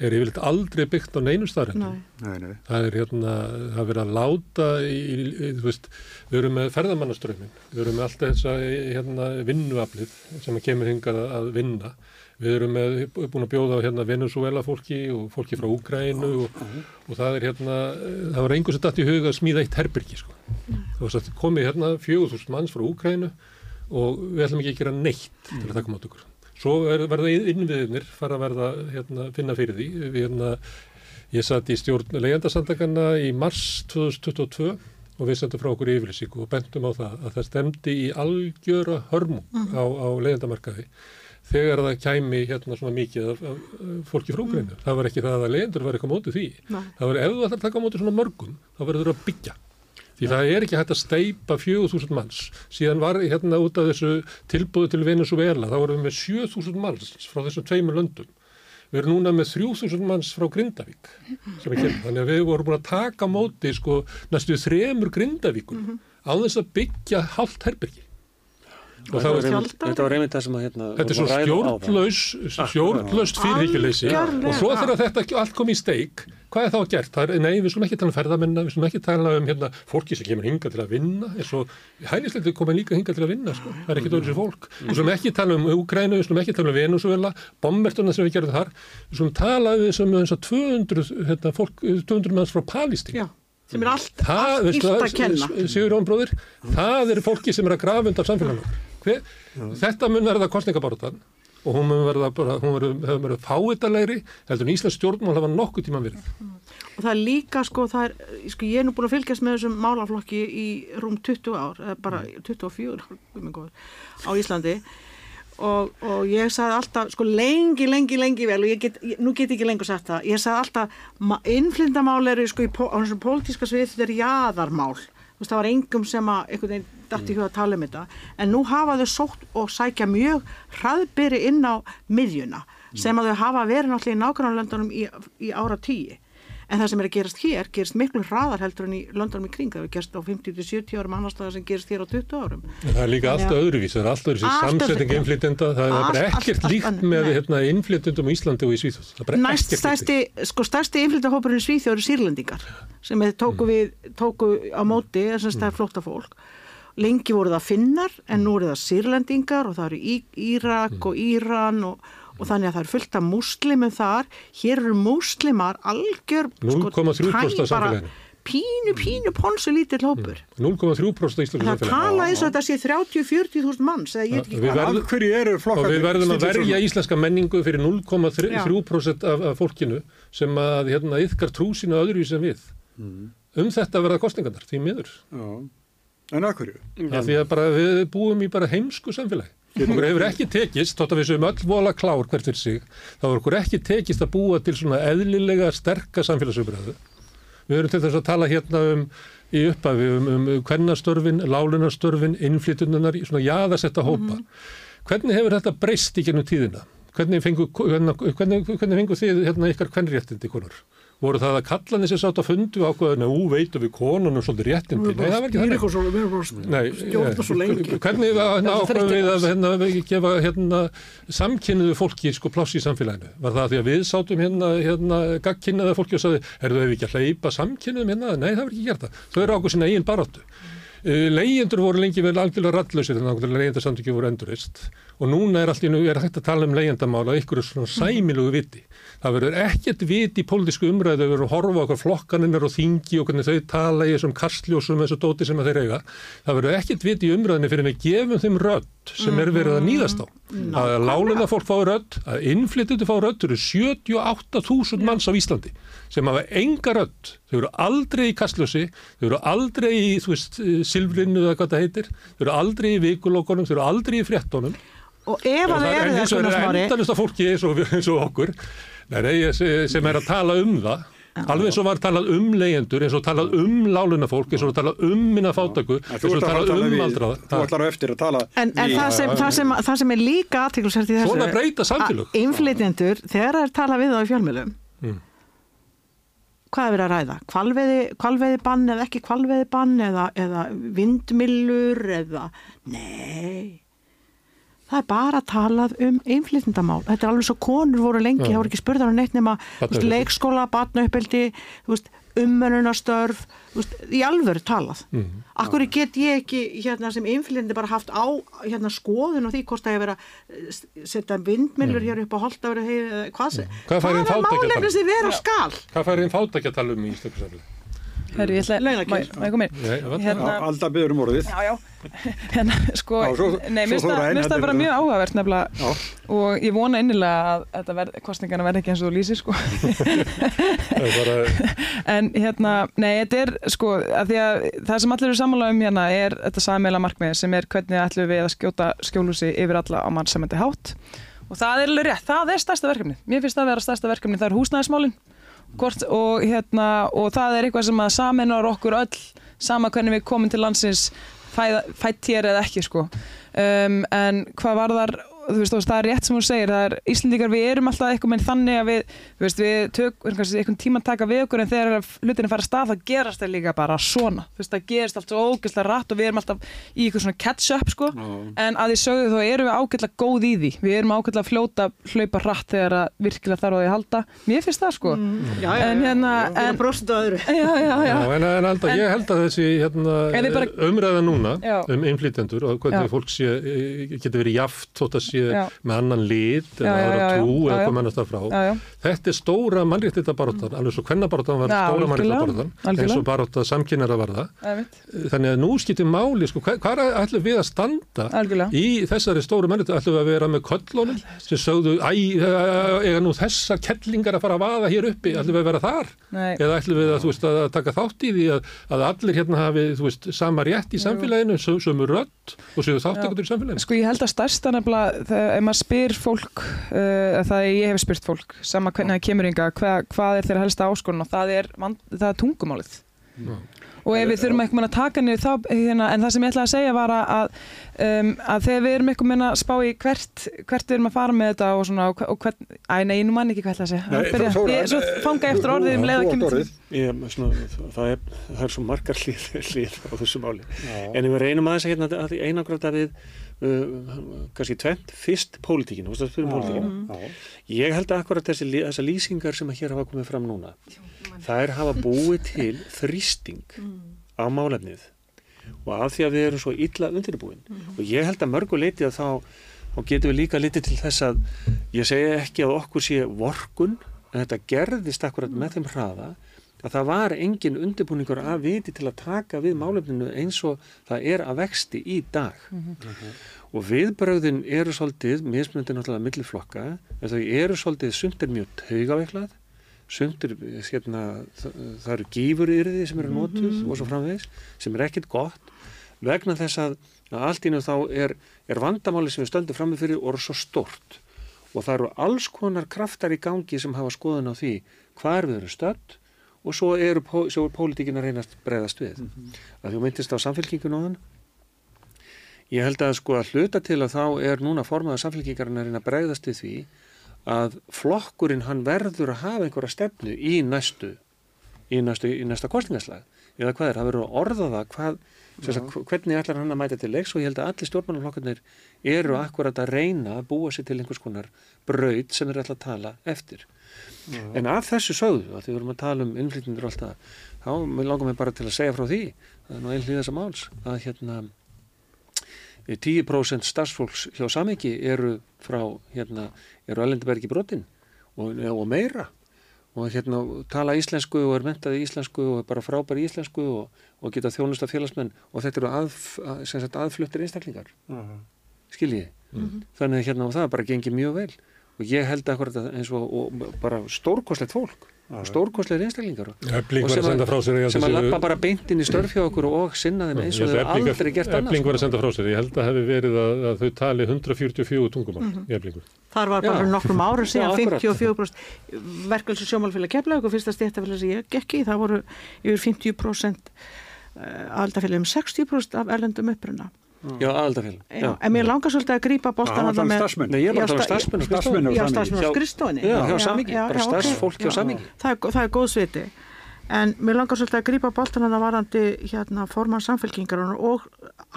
er yfirleitt aldrei byggt á neinu staðrættum. Það er hérna, það verður að láta í, í, þú veist, við erum með ferðamannaströmmin, við erum með allt þess að hérna, vinnuaflið sem kemur hingað að vinna Við erum með, búin að bjóða hérna Venezuela fólki og fólki frá Úgrænu og, og það er hérna, það var einhvers að dætt í huga að smíða eitt herbyrgi sko. Það var satt komið hérna 4000 manns frá Úgrænu og við ætlum ekki að gera neitt til að taka mátt okkur. Svo er, verða innviðinir fara að verða hérna finna fyrir því. Við hérna, ég satt í stjórn leyendasandaganna í mars 2022 og við sendum frá okkur yfirlýsíku og bentum á það að það stemdi í algjöra hörmung á, á leyendamarkaði þegar það kæmi hérna svona mikið af, af fólki frá Ukraínu. Mm. Það var ekki það að leyendur var eitthvað mótið því. Nei. Það var ef þú ætlar að taka mótið svona mörgum, þá verður það að byggja. Því ja. það er ekki hægt að steipa 4000 manns. Síðan var hérna út af þessu tilbúðu til Venezuela, þá vorum við með 7000 manns frá þessum tveimur löndum. Við erum núna með 3000 manns frá Grindavík sem er kemur. Þannig að við vorum búin að taka mótið sko næstu þremur Grindavíkur mm -hmm. á þess að byggja halvt herbyrgi. Þetta var reynd það sem að hérna, Þetta er svo stjórnlaus stjórnlaust fyrirhyggjuleysi og svo þegar þetta allt kom í steik hvað er þá gert? Er, nei, við slum ekki tala um ferðamennar við slum ekki tala um hérna, fólki sem kemur hinga til að vinna. Eins og hægnisleiti koma líka hinga til að vinna sko. það er ekkit öðru sem fólk. Við slum ekki tala um Ukrænu, við slum ekki tala um Venezuela bombertuna sem við gerum þar. Við slum tala um þess að 200 hérna, fólk, 200 manns frá Palístík sem er allt, allt ílt að kenna. Sigur Jón bróðir, það eru fólki sem er að grafa undan samfélagunum Hver, þetta mun verða kostningabortan og hún mun verða bara, hún hefur verið fáitalegri heldur en Íslands stjórnmál hafa nokkuð tíma verið. Og það er líka sko, það er, sko ég er nú búin að fylgjast með þessum málaflokki í rúm 20 ár, bara 24 á Íslandi. Og, og ég sagði alltaf, sko lengi, lengi, lengi vel og ég get, ég, nú get ég ekki lengur sagt það, ég sagði alltaf, innflindamál eru sko í, á þessum pólitíska svið þetta er jáðarmál, þú veist það var engum sem að einhvern veginn dætt í huga að tala um þetta. En nú hafa þau sótt og sækja mjög hraðbyri inn á miðjuna sem að þau hafa verið náttúrulega í nákvæmlandunum í, í ára tíi en það sem er að gerast hér gerist miklu hraðar heldur en í löndunum í kring það er gerst á 50-70 árum annars það sem gerist hér á 20 árum. Það er líka allt öðruvís, það er allt öðru samsetning innflytjenda, það er bara ekkert líkt með hérna, innflytjendum í Íslandi og í Svíþjóð. Næst stærsti, sko stærsti innflytjahópurinn í Svíþjóð eru sírlendingar sem tóku við, tóku á móti þess að það er flótta fólk lengi voru það finnar en nú eru það sírlendingar og það eru Írak mm. og Íran og og þannig að það er fullt af múslimum þar. Hér eru múslimar algjör 0,3% sko, pínu, pínu ponsu lítill hópur. 0,3% íslensku samfélaginu það tala eins og þetta sé 30-40 þúsund manns við verðum að verja íslenska menningu fyrir 0,3% af, af fólkinu sem að hérna, yfkar trú sína öðru sem við. Mm. um þetta verða kostningarnar, því miður. Já. En að hverju? Því að bara, við búum í bara heimsku samfélagi okkur hefur ekki tekist, þótt að við séum öll vola klár hvert fyrir sig, þá hefur okkur ekki tekist að búa til svona eðlilega sterka samfélagsumræðu. Við höfum til þess að tala hérna um í upphafi um, um hvernastörfin, lálunastörfin, innflytununar, svona jáðarsetta hópa. Mm -hmm. Hvernig hefur þetta breyst í gennum tíðina? Hvernig fengu, hvernig, hvernig, hvernig fengu þið hérna ykkar hvernréttindi konur? Voru það að kallan þessi sátt að fundu ákveðinu ú veitum við konunum svolítið réttindi Nei, það var ekki þannig Nei, stjórna svo lengi Hvernig ákveðum við að hérna, gefa hérna, samkynniðu fólki sko pláss í samfélaginu? Var það því að við sátum hérna, hérna gagkynnaða fólki og saði, er það ekki að hleypa samkynniðum hérna? Nei, það var ekki gert það. Þau eru ákveð sína eigin baráttu. Eh, leyendur voru lengi vel algjörlega rallösir en ákveðlega leyendarsamtöki voru endurist og núna er allir, er hægt að tala um leyendamála ykkur svona sæmilugu viti. Það verður ekkert vit í pólitísku umræðu að verður horfa okkur flokkaninnar og þingi og hvernig þau tala í þessum kastljósum eins og dóti sem þeir eiga. Það verður ekkert vit í umræðinu fyrir að gefum þeim rödd sem er verið að nýðast á. Mm. að láluna fólk fái rödd að innflytjandi fái rödd eru 78.000 manns á Íslandi sem hafa enga rödd. Þau eru aldrei í kastljósi þau eru aldrei í silfrinu eða hvað það heitir. Þau eru aldrei í vikulokkonum þau eru aldrei í fréttonum og ef að það eru það svona smári en vegna er endalist að fólki eins og, eins og okkur. Nei, sem er að tala um það. Alveg eins og var talað um leyendur eins og talað um lálunafólk eins og talað um minna fátaku eins og talað um aldraða. Þú ætlar á eftir að tala En, en það, sem, það, sem, það sem er líka aðtíklusert í þessu Svona breyta samfélög. Inflytjendur, þegar það er talað við á í fjölmjölum mm. hvað er verið að ræða? Kvalveiði, kvalveiði bann eða ekki kvalveiði bann eða, eða vindmillur eða nei það er bara talað um einflýtndamál. Þetta er alveg svo konur voru lengi, það voru ekki spurðar á neitt nema veist, leikskóla, batnauppeldi, umönunastörf, í alvöru talað. Mm -hmm. Akkur get ég ekki hérna, sem einflýtndi bara haft á hérna, skoðun og því hvort það er verið að setja vindmillur mm. hér upp á holdafri, hvað, mm. hvað, hvað er málefni sem vera skal? Hvað fær einn fátakjartalum í stökkusaflið? Herru, ég ætla að koma inn? Hérna, Alltaf byrjum um orðið. Já, já, hérna, sko nei, mér finnst það bara mjög áhugavert nefnilega já. og ég vona innilega að þetta verð, kostningarna verði ekki eins og þú lýsir sko. Bara... en hérna, nei, þetta er sko, að því að það sem allir eru sammála um hérna er þetta sammeila markmið sem er hvernig ætlum við að skjóta skjólúsi yfir alla á mannsamöndi hátt. Og það er alveg rétt, það er stærsta verkefni mér finnst það að vera stærsta verkefni, það er húsnæðismálinn Hvort, og, hérna, og það er eitthvað sem að saminar okkur öll sama hvernig við komum til landsins fætt hér eða ekki sko. um, en hvað var þar veist, það er rétt sem þú segir, það er Íslandíkar, við erum alltaf eitthvað með þannig að við, þú veist, við tökum einhvern tíma að taka við okkur en þegar hlutinu fara að stað, það gerast það líka bara svona, þú veist, það gerist allt svo ógeðslega rætt og við erum alltaf í eitthvað svona catch-up, sko, mm. en að því sögðu þá erum við ágeðslega góð í því, við erum ágeðslega fljóta hlaupa rætt þegar að virkilega þarf að því halda, mér finnst það, sko. Mm. já, já, en hérna, en, en alltaf, ég held að þessi hérna, bara, umræða núna um innflytjendur og hvernig fólk sé, getur verið jaft þótt að sé sé já. með annan lit eða aðra trú eða hvað mannast það frá þetta er stóra mannréttindabaróttan alveg svo hvennabaróttan var stóra mannréttindabaróttan eins og barótta samkynnar að varða. Þannig að nú skiptir máli sko, hvað ætlum við að standa Algjörlega. í þessari stóru mannréttinda? Ætlum við að vera með köllunum sem sögðu eða nú þessar kettlingar að fara að vaða hér uppi? Ætlum við að vera þar? Nei. eða ætlum við að, veist, að taka þátt í því að, að allir hérna hafi veist, sama rétt í samfélaginu sömu rödd og séu þáttekundur í samfélaginu? Sko ég held að stærsta nefnilega þegar ef maður spyr fólk uh, það er ég hef spyrt fólk sama hvernig það kemur yngar, hvað, hvað er þeirra helsta áskorun og það er, það er tungumálið mm. og ef við þurfum eitthvað að taka niður þá, hérna, en það sem ég ætlaði að segja var að, um, að þegar við erum eitthvað að spá í hvert, hvert við erum að fara með þetta og svona, og, og hvern, æ, nei, nú mann ekki hvað ætla að segja. Svo fanga eftir orðið um leið að kemur til. Ég, svona, það, er, það er svo margar hlýð, á þessu máli. Já. En ef við reynum aðeins að hérna, einangrata við uh, kannski tvent, fyrst pólitíkinu, pólitíkinu. Ég held að akkurat þessi, þessa lýsingar sem hér hafa komið fram núna, það er hafa búið til þrýsting á málefnið. Og af því að við erum svo illa undirbúin og ég held að mörguleiti að þá og getum við líka litið til þess að ég segja ekki að okkur sé vorkun en þetta gerðist akkurat með þeim hraða að það var engin undirbúningur að viti til að taka við málefninu eins og það er að vexti í dag mm -hmm. og viðbröðin eru svolítið, mismunandi náttúrulega milliflokka, en þau eru svolítið sumt er mjög taugaveiklað sumt er, hérna, það, eru gífurýrði sem eru nótuð mm -hmm. og svo framvegis, sem er ekkit gott vegna þess að, að allt ínum þá er, er vandamáli sem við stöndum fram með fyrir og eru svo stort og það eru alls konar kraftar í gangi sem hafa skoðun á því hvað við erum stönd og svo eru svo er pólitíkin að reynast bregðast við. Mm -hmm. Að þú myndist á samfélkingun á þann. Ég held að sko að hluta til að þá er núna formaða samfélkingarinn að reyna að bregðast við því að flokkurinn hann verður að hafa einhverja stefnu í næstu í næstu, í næsta kostningaslag eða hvað er, það verður að orða það hvað, að, hvernig ætlar hann að mæta til leiks og ég held að allir stjórnmannaflokkarnir eru akkurat að reyna að búa sér til einhvers konar braud sem er alltaf að tala eftir Já. En að þessu sögðu, að því við vorum að tala um innflytjendur og allt það, þá langar mér bara til að segja frá því, það er nú einhlið þessa máls, að hérna 10% starfsfólks hjá Samiki eru frá, hérna, eru Allendibergi brotin og, og meira og hérna tala íslensku og er mentað í íslensku og er bara frábæri íslensku og, og geta þjónust af félagsmenn og þetta eru að, að, aðfluttir einstaklingar, uh -huh. skiljiði. Uh -huh. Þannig hérna og það bara gengir mjög vel og ég held akkurat eins og, og bara stórkoslegt fólk og stórkosleir einstaklingar sem að, sem að lappa bara beintinn í störf hjá okkur og sinna þeim eins og þau aldrei gert annars Ebling var að senda frá sér, ég held að hefði verið að, að þau tali 144 tungumál mm -hmm. í Þar var bara Já. nokkrum árum síðan 54% verkvælsu sjómálfélag keflaug og fyrsta stéttafélag sem ég gekki það voru yfir 50% aðaldafélag um 60% af erlendum uppruna Já, aðaldafélag. En mér langar svolítið að grýpa bóltan að það með... Nei, ég er bara að tala um starfsmenn og starfsmenn. Já, starfsmenn og skrifstofinni. Já, hjá Samingi, bara starfsfólk hjá Samingi. Það er góð sviti. En mér langar svolítið að grýpa bóltan að það varandi hérna forman samfélkingar og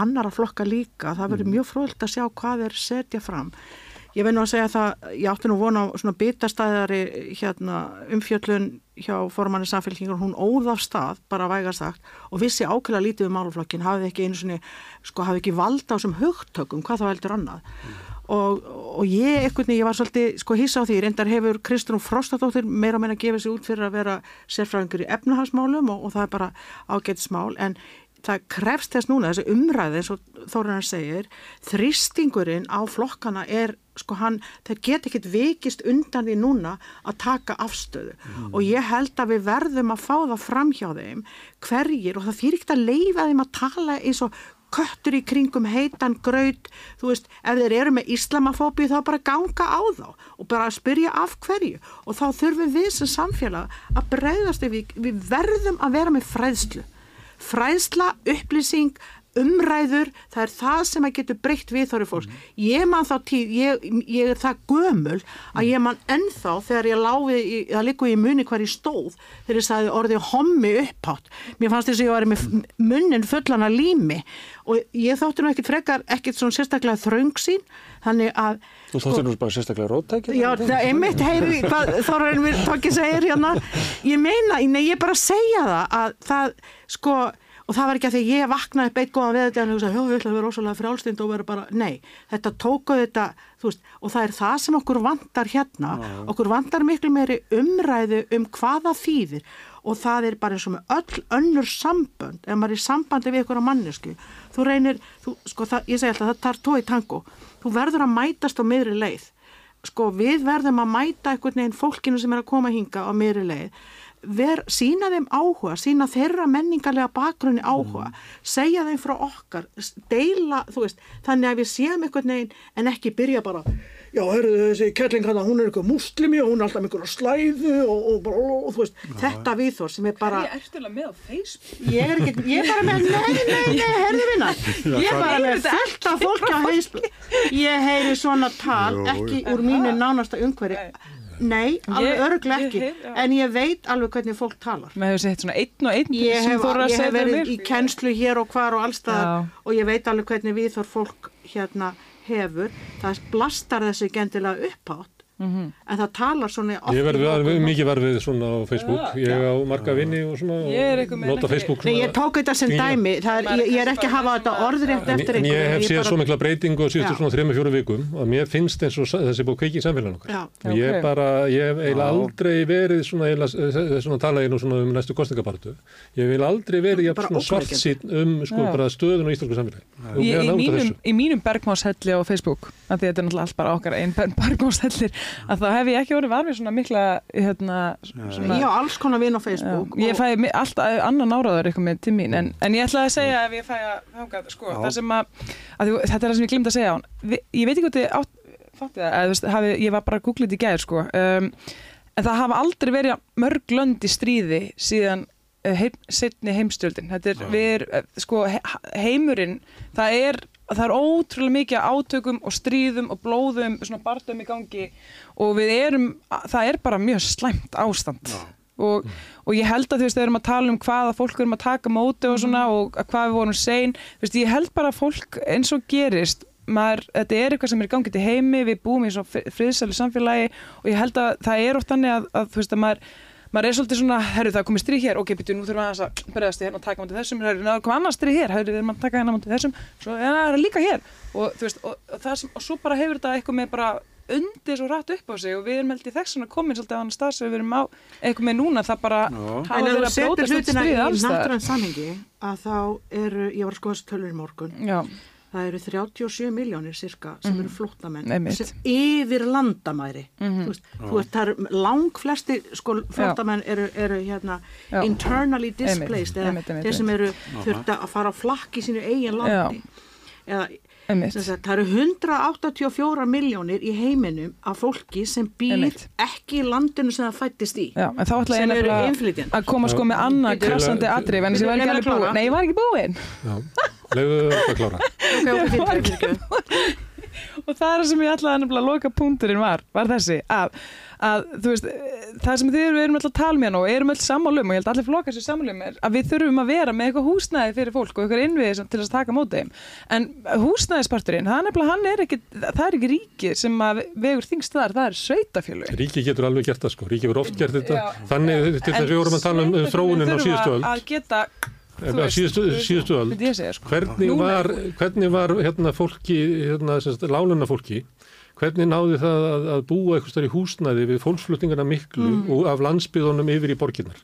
annara flokka líka. Það verður mm. mjög fróðilegt að sjá hvað er setja fram. Ég veit nú að segja það, ég átti nú vona á svona bitastæðari hérna, umfjöllun hjá formanni samfélkingur, hún óð af stað, bara vægast sagt, og vissi ákveðlega lítið um máluflokkin, hafði ekki einu svona, sko hafði ekki valda á þessum hugtökum, hvað þá heldur annað. Mm. Og, og ég, ekkert ég var svolítið sko hýsa á því, reyndar hefur Kristrún Frostadóttir meira meina gefa sér út fyrir að vera sérfræðingur í efnahagsmálum og, og það er bara ágætismál, en það krefst þess núna, þessi umræði eins og Þóranar segir, þristingurinn á flokkana er, sko hann, það get ekki vikist undan því núna að taka afstöðu. Mm. og ég held að við verðum að fá það fram hjá þeim hverjir og það fyrir ekkert að leifa þeim að tala eins og köttur í kringum heitan, graut, þú veist, ef þeir eru með islamafóbi þá bara ganga á þá og bara spyrja af hverju. Og þá þurfum við sem samfélag að breyðast við, við verðum að vera með fræðslu. Fræðsla, upplýsing umræður, það er það sem að getur breytt við þóri fólks. Mm. Ég man þá tíð, ég, ég er það gömul að ég man ennþá þegar ég láfi, það likur í muni hver ég stóð þegar ég sagði orðið hommi upphátt. Mér fannst þess að ég var með munnin fullana lími og ég þótti nú ekkit frekar, ekkit svona sérstaklega þröngsín, þannig að Þú sko, nú bara sérstaklega róttækja? Já, það er mitt, heyri, hvað þóraðin við tókið segir hérna. Ég meina, nei, ég bara segja það að það, sko, og það var ekki að því ég vaknaði beitt góðan við þetta og hugsaði, já, við ætlum að vera ósvæmlega frálstind og vera bara, nei, þetta tókuð þetta, veist, og það er það sem okkur vantar hérna, já. okkur vantar miklu meiri umræðu um hvaða þýðir. Og það er bara eins og með öll önnur sambönd, ef maður er í sambandi við ykkur á mannesku, þú reynir, þú, sko, það, ég segi alltaf, það tar tói tango, þú verður að mætast á miðri leið, sko, við verðum að mæta einhvern veginn fólkinu sem er að koma hinga á miðri leið ver, sína þeim áhuga, sína þeirra menningarlega bakgrunni áhuga, mm. segja þeim frá okkar, deila, þú veist, þannig að við séum einhvern veginn en ekki byrja bara, já, hörðu þessi kettling hann, hún er eitthvað muslimi og hún er alltaf með einhverja slæðu og, og, og, og þú veist, já, þetta viðþór sem er bara... Ég ertu alveg með á Facebook. Ég er ekki, ég er bara með, nei, nei, nei, herðu vinna. Ég er bara með fullt af fólk á Facebook. Ég heyri svona tal, ekki úr mínu nánasta umhverju. Nei, alveg örglega ekki, ég, ég, en ég veit alveg hvernig fólk talar. Með hefur sett svona einn og einn ég hef, ég hef verið í kennslu hér og hvar og allstað og ég veit alveg hvernig við þór fólk hérna hefur, það blastar þessi gendilega uppátt Mm -hmm. en það talar svona ég verði mikið verfið svona á Facebook. Ég á marga vinni og svona og nota Facebook Nei, ég tók þetta sem dæmi. Er, ég, ég er ekki að hafa þetta orðrétt eftir en ég hef séð svo mikla breytingu og síðustu svona 3-4 vikum að mér finnst eins og þessi búið kveikið samfélag okkar. Og ég bara, ég hef eiginlega aldrei verið svona, svona tala ég nú svona um næstu kostningapartu ég vil aldrei verið svona svart sín um sko bara stöðun og íslensku samfélag í mínum bergmáshelli á Facebook að þetta er náttúrulega allt bara okkar einn bergmáshellir að þá hef ég ekki verið varfið svona mikla hérna, svona, Já, alls konar vinn á Facebook já, Ég fæ alltaf annan áraður eitthvað með til mín en, en ég ætlaði að segja ef ég fæ að hanga sko, það sem að, að þetta er það sem ég glimta að segja á hann. Ég veit ekki hvað þið átt það, ég var bara að googla þetta í gæðir sko um, en það hafa aldrei verið mörg lönd í stríði síðan uh, heim, setni heimstjöldin. Þetta er, við er, uh, sko heimurinn, það er það er ótrúlega mikið átökum og stríðum og blóðum, svona barndum í gangi og við erum, það er bara mjög slæmt ástand. Og, og ég held að þú veist, við erum að tala um hvaða fólk við erum að taka móti og svona og hvað við vorum sein, þú veist, ég held bara að fólk eins og gerist, maður, þetta er eitthvað sem er gangið til heimi, við búum í svona friðsæli samfélagi og ég held að það er oft annir að, að þú veist, að maður maður er svolítið svona, herru það komið stríð hér, ok, betur nú þurfum við að bregðast í hérna og taka mútið þessum, herru það komið annars stríð hér, herru við erum að taka hérna mútið þessum, svo ja, það er líka hér. Og þú veist, og, og, sem, og svo bara hefur þetta eitthvað með bara undir svo rætt upp á sig og við erum held í þess að komin svolítið á annar stað sem við erum á eitthvað með núna, það bara hafa verið að brótast út stríð allstað. Ég var að skoða þessu tölur í morgun. Já það eru 37 miljónir cirka sem mm. eru flóttamenn sem yfir landamæri. Mm -hmm. þú veist, það eru lang flesti sko flóttamenn eru, eru hérna internally displaced eða þeir sem eru þurft að fara á flakk í sínu eigin landi. Já. eða það eru 184 miljónir í heiminum af fólki sem býr Einmitt. ekki í landinu sem það fættist í. Já, sem eru inflytjandi að koma sko með annað krassandi atrið en þess að ég var ekki alveg búin Nei, ég var ekki búin Lefuðu að klára. Og það er sem ég ætlaði að loka punkturinn var, var þessi að að þú veist, það sem þið erum alltaf að tala með og erum alltaf sammálum og ég held að allir flokar sér sammálum er að við þurfum að vera með eitthvað húsnæði fyrir fólk og eitthvað innviði til að taka mótið þeim. En húsnæðisparturinn, það er er ekki, það er ekki ríki sem að vegur þingst þar, það er sveitafjölu Ríki getur alveg gert það sko, ríki verður oft gert þetta. Já. þannig til þess að við vorum að tala um þróunin á síðustu öll að geta síðustu, öll sko. hvernig var, hvernig var hérna fólki, hérna, lánuna fólki hvernig náði það að, að búa eitthvað starf í húsnæði við fólksflutningarna miklu mm. og af landsbyðunum yfir í borginnar.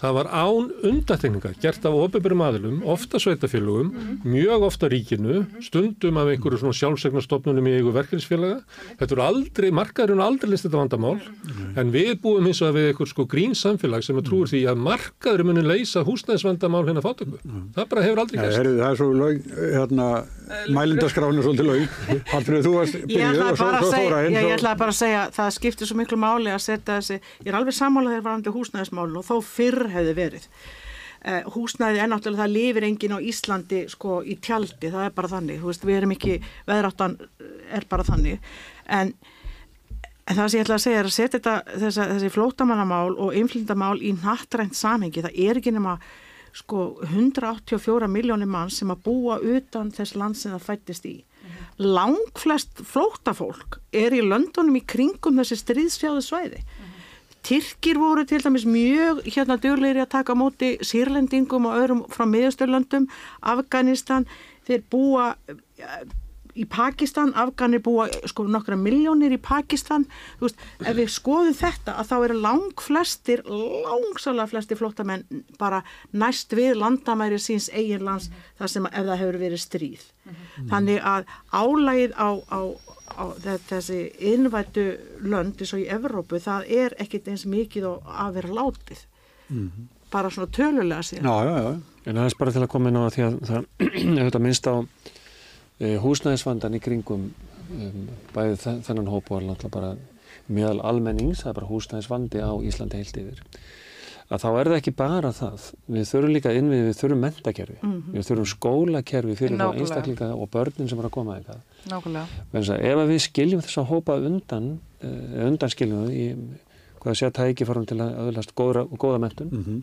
Það var án undatekninga gert af ofinbjörnum aðilum, ofta sveitafélugum, mjög ofta ríkinu, stundum af einhverju svona sjálfsegnarstofnunum í eigu verkefnisfélaga. Þetta eru aldrei, markaðurinn aldrei list þetta vandamál, en við búum eins og við einhver sko grín samfélag sem er trúur því að markaðurinn muni leysa húsnæðisvandamál hérna fátöku. Það bara hefur aldrei gæst. Það er svo lög, hérna, mælindaskránu svolítið lög. Haldur þú varst byrjuð og svo fóra inn. Ég ætlaði bara að segja, það skiptir svo miklu máli að setja þessi, ég er alveg sammálaðið varandi húsnæðismálun og þó fyrr hefði verið. Uh, húsnæði er náttúrulega, það lifir engin á Íslandi sko í tjaldi, það er bara þannig, þú veist, við erum ekki, veðráttan er bara þannig, en, en það sem ég ætla að segja er að setja þetta, þessa, þessi flótamannamál og inflindamál í nattrænt samhengi, það er ekki nema sko 184 miljónir mann sem að búa utan þess land sem það fættist í. -hmm. Langflest flótafólk er í löndunum í kringum þessi stríðsfjáðu svæði. Tyrkir voru til dæmis mjög hérna dörleiri að taka móti sírlendingum og öðrum frá miðasturlöndum, Afganistan, þeir búa í Pakistan, Afganir búa sko nokkra miljónir í Pakistan, þú veist, ef við skoðum þetta að þá eru lang flestir, langsalega flestir flottamenn bara næst við landamæri síns eigin lands -hmm. þar sem ef það hefur verið stríð. -hmm. Þannig að álægið á, á á þessi innvættu lönd eins og í Evrópu, það er ekkit eins mikið að vera látið. Mm -hmm. bara svona tölulega sér Já, já, já, en það er bara til að koma inn á því að það er þetta minnst á e, húsnæðisvandan í kringum um, bæði þennan hóp og alltaf bara meðal almennings, það er bara húsnæðisvandi á Íslandi heilt yfir að þá er það ekki bara það. Við þurfum líka innvið, við þurfum mentakerfi mm -hmm. við þurfum skólakerfi fyrir þá einstaklinga og börnin sem er að koma eitthvað Nákvæmlega. Ef við skiljum þess að hópa undan uh, undan skiljum við í hvað að setja tækiform til að öðlast góða, góða mentun mm -hmm.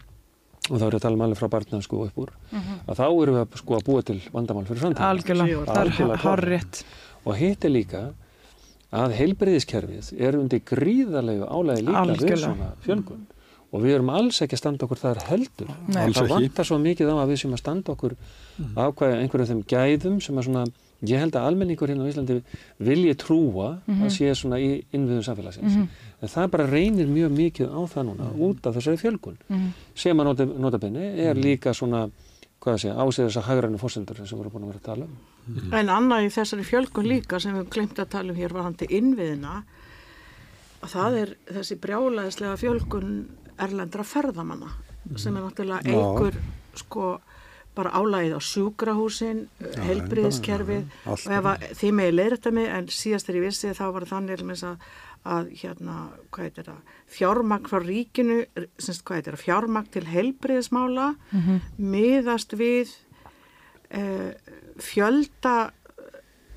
og þá er það að tala um alveg frá barna sko upp úr mm -hmm. að þá erum við að, sko, að búa til vandamál fyrir framtíma Algjörlega, það er horrið og hitt er líka að heilbreyðiskerfið er undir gríðarlegu álægi líka Algjörlega. við svona fjölgun. Og við erum alls ekki að standa okkur þar heldur. Nei, það vantar svo mikið á að við sem að standa okkur mm. ákvæða einhverjum þeim gæðum sem að svona ég held að almenningur hérna á Íslandi vilji trúa mm -hmm. að mhm. sé svona í innviðum samfélagsins mm -hmm. en það bara reynir mjög mikið á það núna mhm. út af þessari fjölgun -hmm. sem að nota, nota benni er mhm. líka svona hvað að segja, ásið þess að hagrannu fórsendur sem við erum búin að vera að tala um En annað í þessari fjölgun líka sem við glemt að tala um hér var hann til innviðina að það er þessi brjálaðislega fjölgun erlendra ferðamanna sem er náttúrulega eigur sko bara álægið á sjúkrahúsin, helbriðiskerfið og ef að því með leir þetta mig en síðast þegar ég vissi þá var þannig að, að hérna, hvað heitir það, fjármagn frá ríkinu, semst hvað heitir það, fjármagn til helbriðismála mm -hmm. miðast við eh, fjölda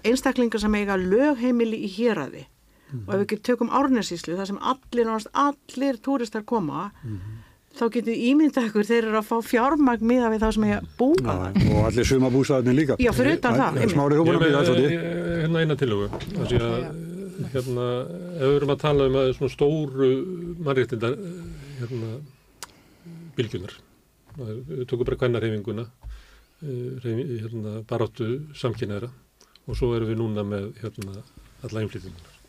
einstaklingar sem eiga lögheimili í hýraði mm -hmm. og ef við ekki tökum árnesíslu þar sem allir, allir túristar koma mm -hmm þá getur ímynda ykkur þeir eru að fá fjármagn miða við það sem er búið og allir suma bústæðinni líka. Já, fyrir utan það það hérna eina tilögu hérna, ef við erum að tala um að svona stóru mannréttindar hérna, bylgjunar við tókum bara kvennarhefinguna eh, hérna, baráttu samkynæra og svo erum við núna með hérna, alla einflýtingunar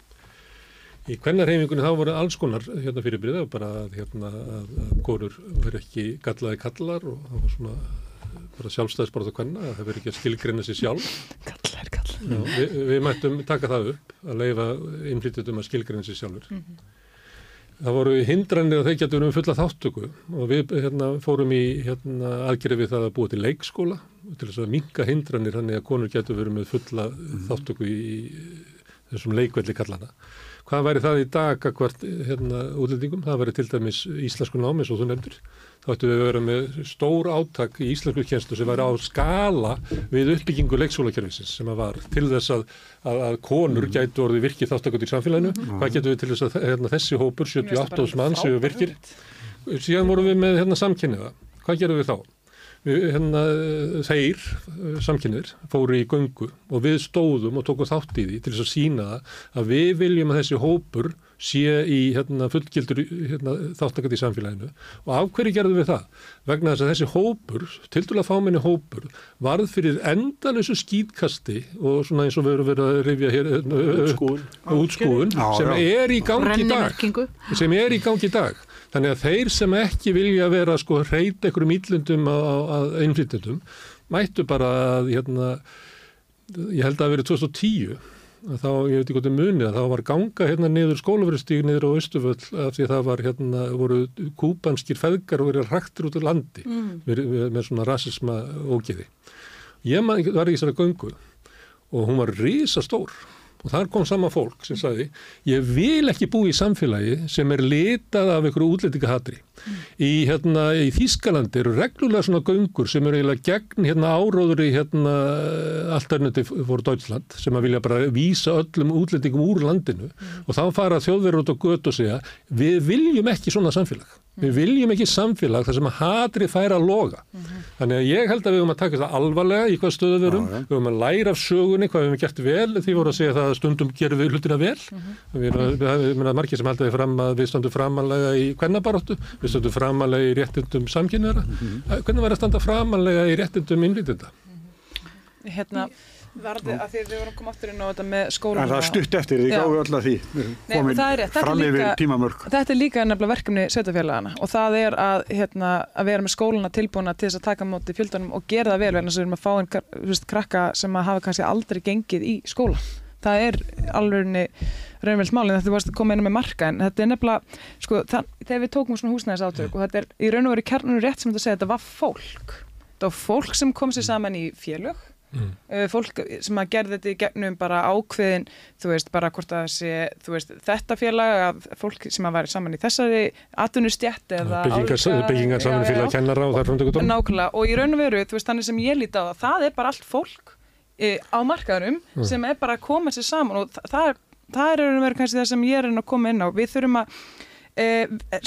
Í kvennarhefingunni þá voru alls konar hérna fyrir byrða bara hérna, að, að konur verið ekki gallaði kallar og það var svona bara sjálfstæðisbárað á kvenna að það verið ekki að skilgreina sér sjálf. Kallar, kallar. Já, við, við mættum taka það upp að leifa innflytjutum að skilgreina sér sjálfur. Mm -hmm. Það voru hindranir að þeir getur um fulla þáttöku og við hérna, fórum í hérna, aðgerið við það að búa til leikskóla til þess að minka hindranir þannig að konur getur verið með fulla mm -hmm. þáttöku í, í þessum leikvelli kallana. Hvað væri það í dag að hvert hérna, útlendingum? Það væri til dæmis íslensku námi, svo þú nefndir. Þá ættum við að vera með stór áttak í íslensku kjenslu sem væri á skala við uppbyggingu leikskólakerfisins sem að var til þess að, að, að konur mm. gætu orði virkið þáttakot í samfélaginu. Mm. Hvað getur við til þess að hérna, þessi hópur, 78 mann sem við virkir? Síðan vorum við með hérna, samkynniða. Hvað gerum við þá? Hérna, þeir samkynir fóru í göngu og við stóðum og tókum þátt í því til þess að sína að við viljum að þessi hópur sé í hérna, fullgildur hérna, þáttakat í samfélaginu. Og af hverju gerðum við það? Vegna þess að þessi hópur, til dæla fáminni hópur varð fyrir endalösu skýtkasti og svona eins og við erum verið að rifja hér útskúun, útskúun sem er í gangi í dag. Sem er í gangi í dag Þannig að þeir sem ekki vilja vera sko hreit einhverjum íllundum að einflýtjandum mættu bara að hérna, ég held að það verið 2010 að þá, ég veit ekki hvort það munið að þá var ganga hérna niður skólaverðstík niður á Östuföll af því það var hérna voru kúpanskir feðgar og verið rættir út á landi mm. með, með svona rasisma ógeði. Ég var í þessari göngu og hún var risastór og þar kom sama fólk sem sagði ég vil ekki bú í samfélagi sem er litað af einhverju útlendingahatri. Í, hérna, í Þískalandi eru reglulega svona göngur sem eru eiginlega gegn hérna, áróður í hérna, Alternative for Deutschland sem að vilja bara vísa öllum útlendingum úr landinu mm. og þá fara þjóðverður út á gött og segja við viljum ekki svona samfélag Við viljum ekki samfélag þar sem að hatri færa að loga. Mm -hmm. Þannig að ég held að við höfum að taka það alvarlega í hvað stöðu við erum. Ja, ja. Við höfum að læra af sögunni hvað við höfum gert vel. Því voru að segja það að stundum gerum við hlutina vel. Mm -hmm. Við erum margir sem held að við fram að við stöndum framalega í kvennabaróttu. Við stöndum framalega í réttundum samkynniðara. Mm -hmm. Hvernig var að standa framalega í réttundum innvítenda? Hérna varði að því við vorum að koma aftur inn á þetta með skólan en það er stutt eftir því gáðu alltaf því komin fram yfir tímamörk þetta er líka nefnilega verkefni sveitafélagana og það er að, hérna, að vera með skóluna tilbúna til þess að taka móti fjöldunum og gera það vel vegna sem við erum að fá einn krakka sem að hafa kannski aldrei gengið í skóla það er alveg raunveilsmálin þetta varst að koma inn með marka en þetta er nefnilega sko, það, þegar við tókum svona húsnæðis átök og þetta er í raun og veru kjarnunum rétt sem þetta segja þetta var fólk. Þetta var fólk sem kom sér saman í félög mm. uh, fólk sem að gerði þetta í gegnum bara ákveðin þú veist, bara hvort að sé veist, þetta félag fólk sem að væri saman í þessari atvinnustjætt eða byggingar saman félag kennara og er frumtökutum Nákvæmlega, og í raun og veru, þú veist, þannig sem ég líti á það það er bara allt fólk e, á markaðurum mm. sem er bara að koma sér saman og það, það er er verið kannski það sem ég er að koma inn á við þurfum að e,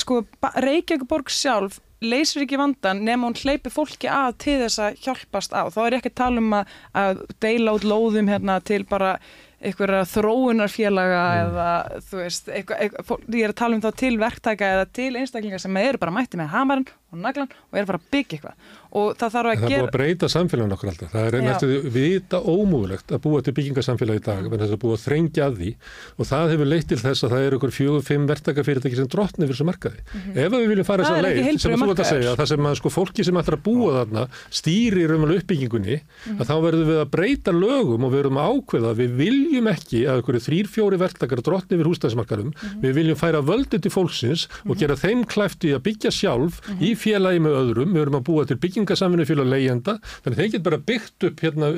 sko, Reykjavík sjálf leysir ekki vandan nema hún hleypi fólki að til þess að hjálpast á þá er ekki að tala um að, að deila út lóðum hérna, til bara einhverja þróunarfélaga mm. eða þú veist, eitthvað, eitthvað, ég er að tala um þá til verktæka eða til einstaklingar sem eru bara mætti með hamarinn og naglan og eru bara að byggja eitthvað og það þarf að gera... Það er búið að breyta samfélagin okkur alltaf. Það er næstuði vita ómúlegt að búa til byggingarsamfélagi í dag, mm. þess að búa að þrengja að því og það hefur leitt til þess að það eru okkur fjögur, fimm verktakafyrirtæki sem drotni fyrir þessu markaði. Mm -hmm. Ef við viljum fara þessa leið, sem þú ert að segja, það sem að sko fólki sem ætlar að búa þarna stýrir um uppbyggingunni, mm -hmm. að þá verðum við að breyta lögum og við verðum að ákveða félagi með öðrum, við verðum að búa til byggingasaminu félag leigjenda, þannig þeir get bara byggt upp hérna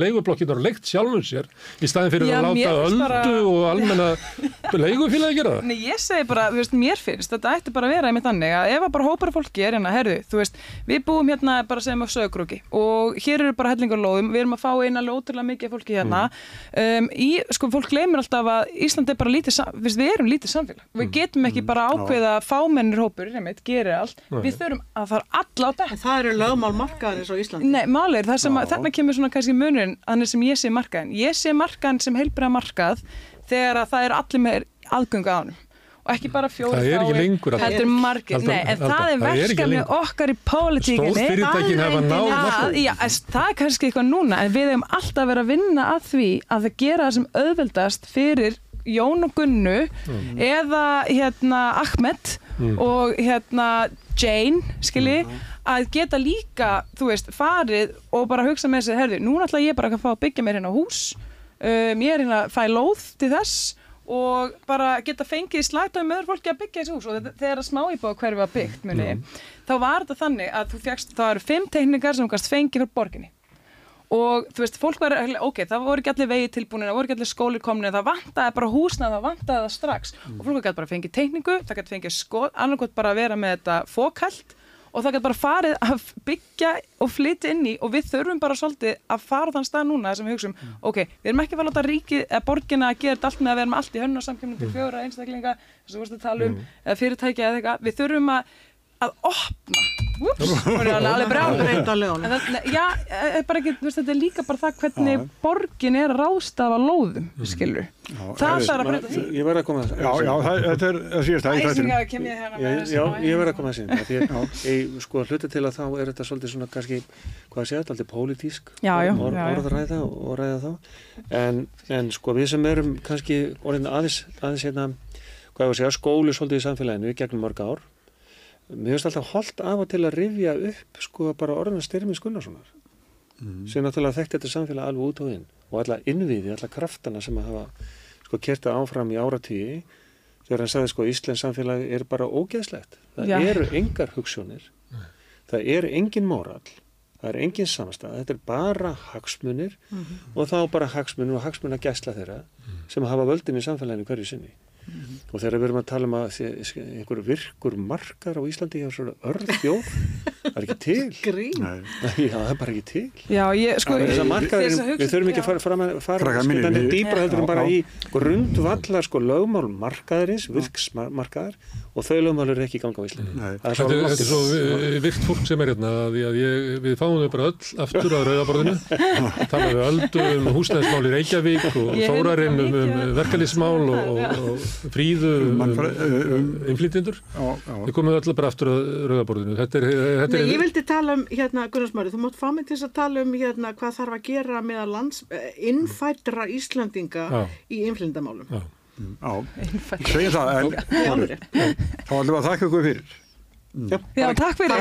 leigublokkinar og leikt sjálfum sér í staðin fyrir Já, að láta öldu bara... og almenna leigufélagi gera það. Nei, ég segi bara, þú veist, mér finnst þetta ætti bara að vera einmitt anneg að ef að bara hópar fólki er hérna, herðu, þú veist, við búum hérna bara sem á sögurúki og hér eru bara hellingarlóðum, við erum að fá eina ótrúlega mikið fólki hérna mm. um, í, sko, fólk gleymir alltaf að Ísland er bara lítið, við erum lítið samfélag við mm. getum ekki bara mm. ákveða fámennir hópur, einmitt, gerir allt, við þurfum að fara alla á þetta. Það eru lögmál markaðin eins og Íslandi. Nei, málir, það sem að, þarna kemur svona kannski munurinn þannig sem ég sé markaðin. Ég sé markaðin sem heilbriða markað þegar að það er allir með aðgöngu á hann og ekki bara fjóri það er ekki lengur það er margir, nei, en það er verkefni okkar í pólitíkinni stórfyrirtækin hafa náð já, það er kannski eitthvað núna en við hefum alltaf verið að vinna að því að það gera það sem auðveldast fyrir Jón og Gunnu mm. eða hérna Ahmed mm. og hérna Jane, skilji mm að geta líka, þú veist, farið og bara hugsa með sig, herðu, núna ætla ég bara að fá að byggja mér hérna hús um, ég er hérna að fæ lóð til þess og bara geta fengið slætaði með öðru fólki að byggja þessi hús og þegar að smá íbúa hverju var byggt, muni mm. þá var þetta þannig að þú fegst, þá eru fimm teknikar sem þú kannst fengið fyrir borginni og þú veist, fólk var, ok, það voru ekki allir vegi tilbúinir, það voru ekki allir skólir komin það vantaði bara húsnað, það vantaði það strax mm. og fólk gæti bara fengið tekniku, það gæti fengið sko, annarkot bara að vera með þetta fókælt og það getur bara farið að byggja og flytja inn í og við þurfum bara svolítið að fara þann stað núna sem við hugsaum, mm. ok, við erum ekki að láta ríkið eða borgina að gera þetta allt með að vera með allt í hönnu til mm. fjóra einstaklinga, þess að þú vorust að tala um mm. eða fyrirtækja eða eitthvað, við þurfum að að opna Úps, hún er alveg brjáður Já, ekki, veist, þetta er líka bara það hvernig já. borgin er að rástafa lóðum, mm. skilur já, Það þarf að breyta því. Ég verði að koma að það Já, já, þetta er að síðast ég hérna Já, ég verði að koma að Ég sko hluti til að þá er þetta svolítið svona kannski, hvað sé þetta, alltaf pólitísk orðræða og ræða þá. En, en sko við sem erum kannski orðin aðeins aðeins hérna, hvað ég var að segja, skólu svolítið í samfélaginu gegnum mörg ár mér finnst alltaf holdt af og til að rifja upp sko bara orðina styrmis Gunnarssonar mm. sem náttúrulega þekkti þetta samfélag alveg út og inn og alla innviði, alla kraftana sem að hafa sko kertið áfram í áratíi þegar hann sagði sko Íslands samfélag er bara ógeðslegt það Já. eru engar hugssjónir mm. það eru engin móral það eru engin samstað, þetta er bara hagsmunir mm -hmm. og þá bara hagsmunir og hagsmunir að gæsla þeirra mm. sem hafa völdin í samfélaginu hverju sinni Mm -hmm. og þegar við erum að tala um að einhverju virkur markar á Íslandi hjá svona örðbjóð það er ekki til. Já, það er bara ekki til. Já, ég, sko, þess að markaðir við þurfum ekki að fara, fara, fara skiltandi dýbra heldur en bara í grundvallar sko lögmál markaðarins virksmarkaðar og þau lögmál eru ekki í ganga á Íslandi. Þetta er svo virt fólk sem er hérna við fáum þau bara öll aftur á rauðaborðinu. Tala við öldu um húsnæðismál í Reykjavík og Þórarinn um, um verkefnismál og fríðu innflytjendur. Við komum allar bara aftur á rauðaborðinu. Þetta er, þetta Nei, er ég vildi tala um hérna Gunnarsmári, þú mátt fá mig til að tala um hérna hvað þarf að gera með að lands, eh, innfættra Íslandinga já. í innflyndamálum Segja það en þá ætlum við að þakka ykkur fyrir. Já, já takk fyrir.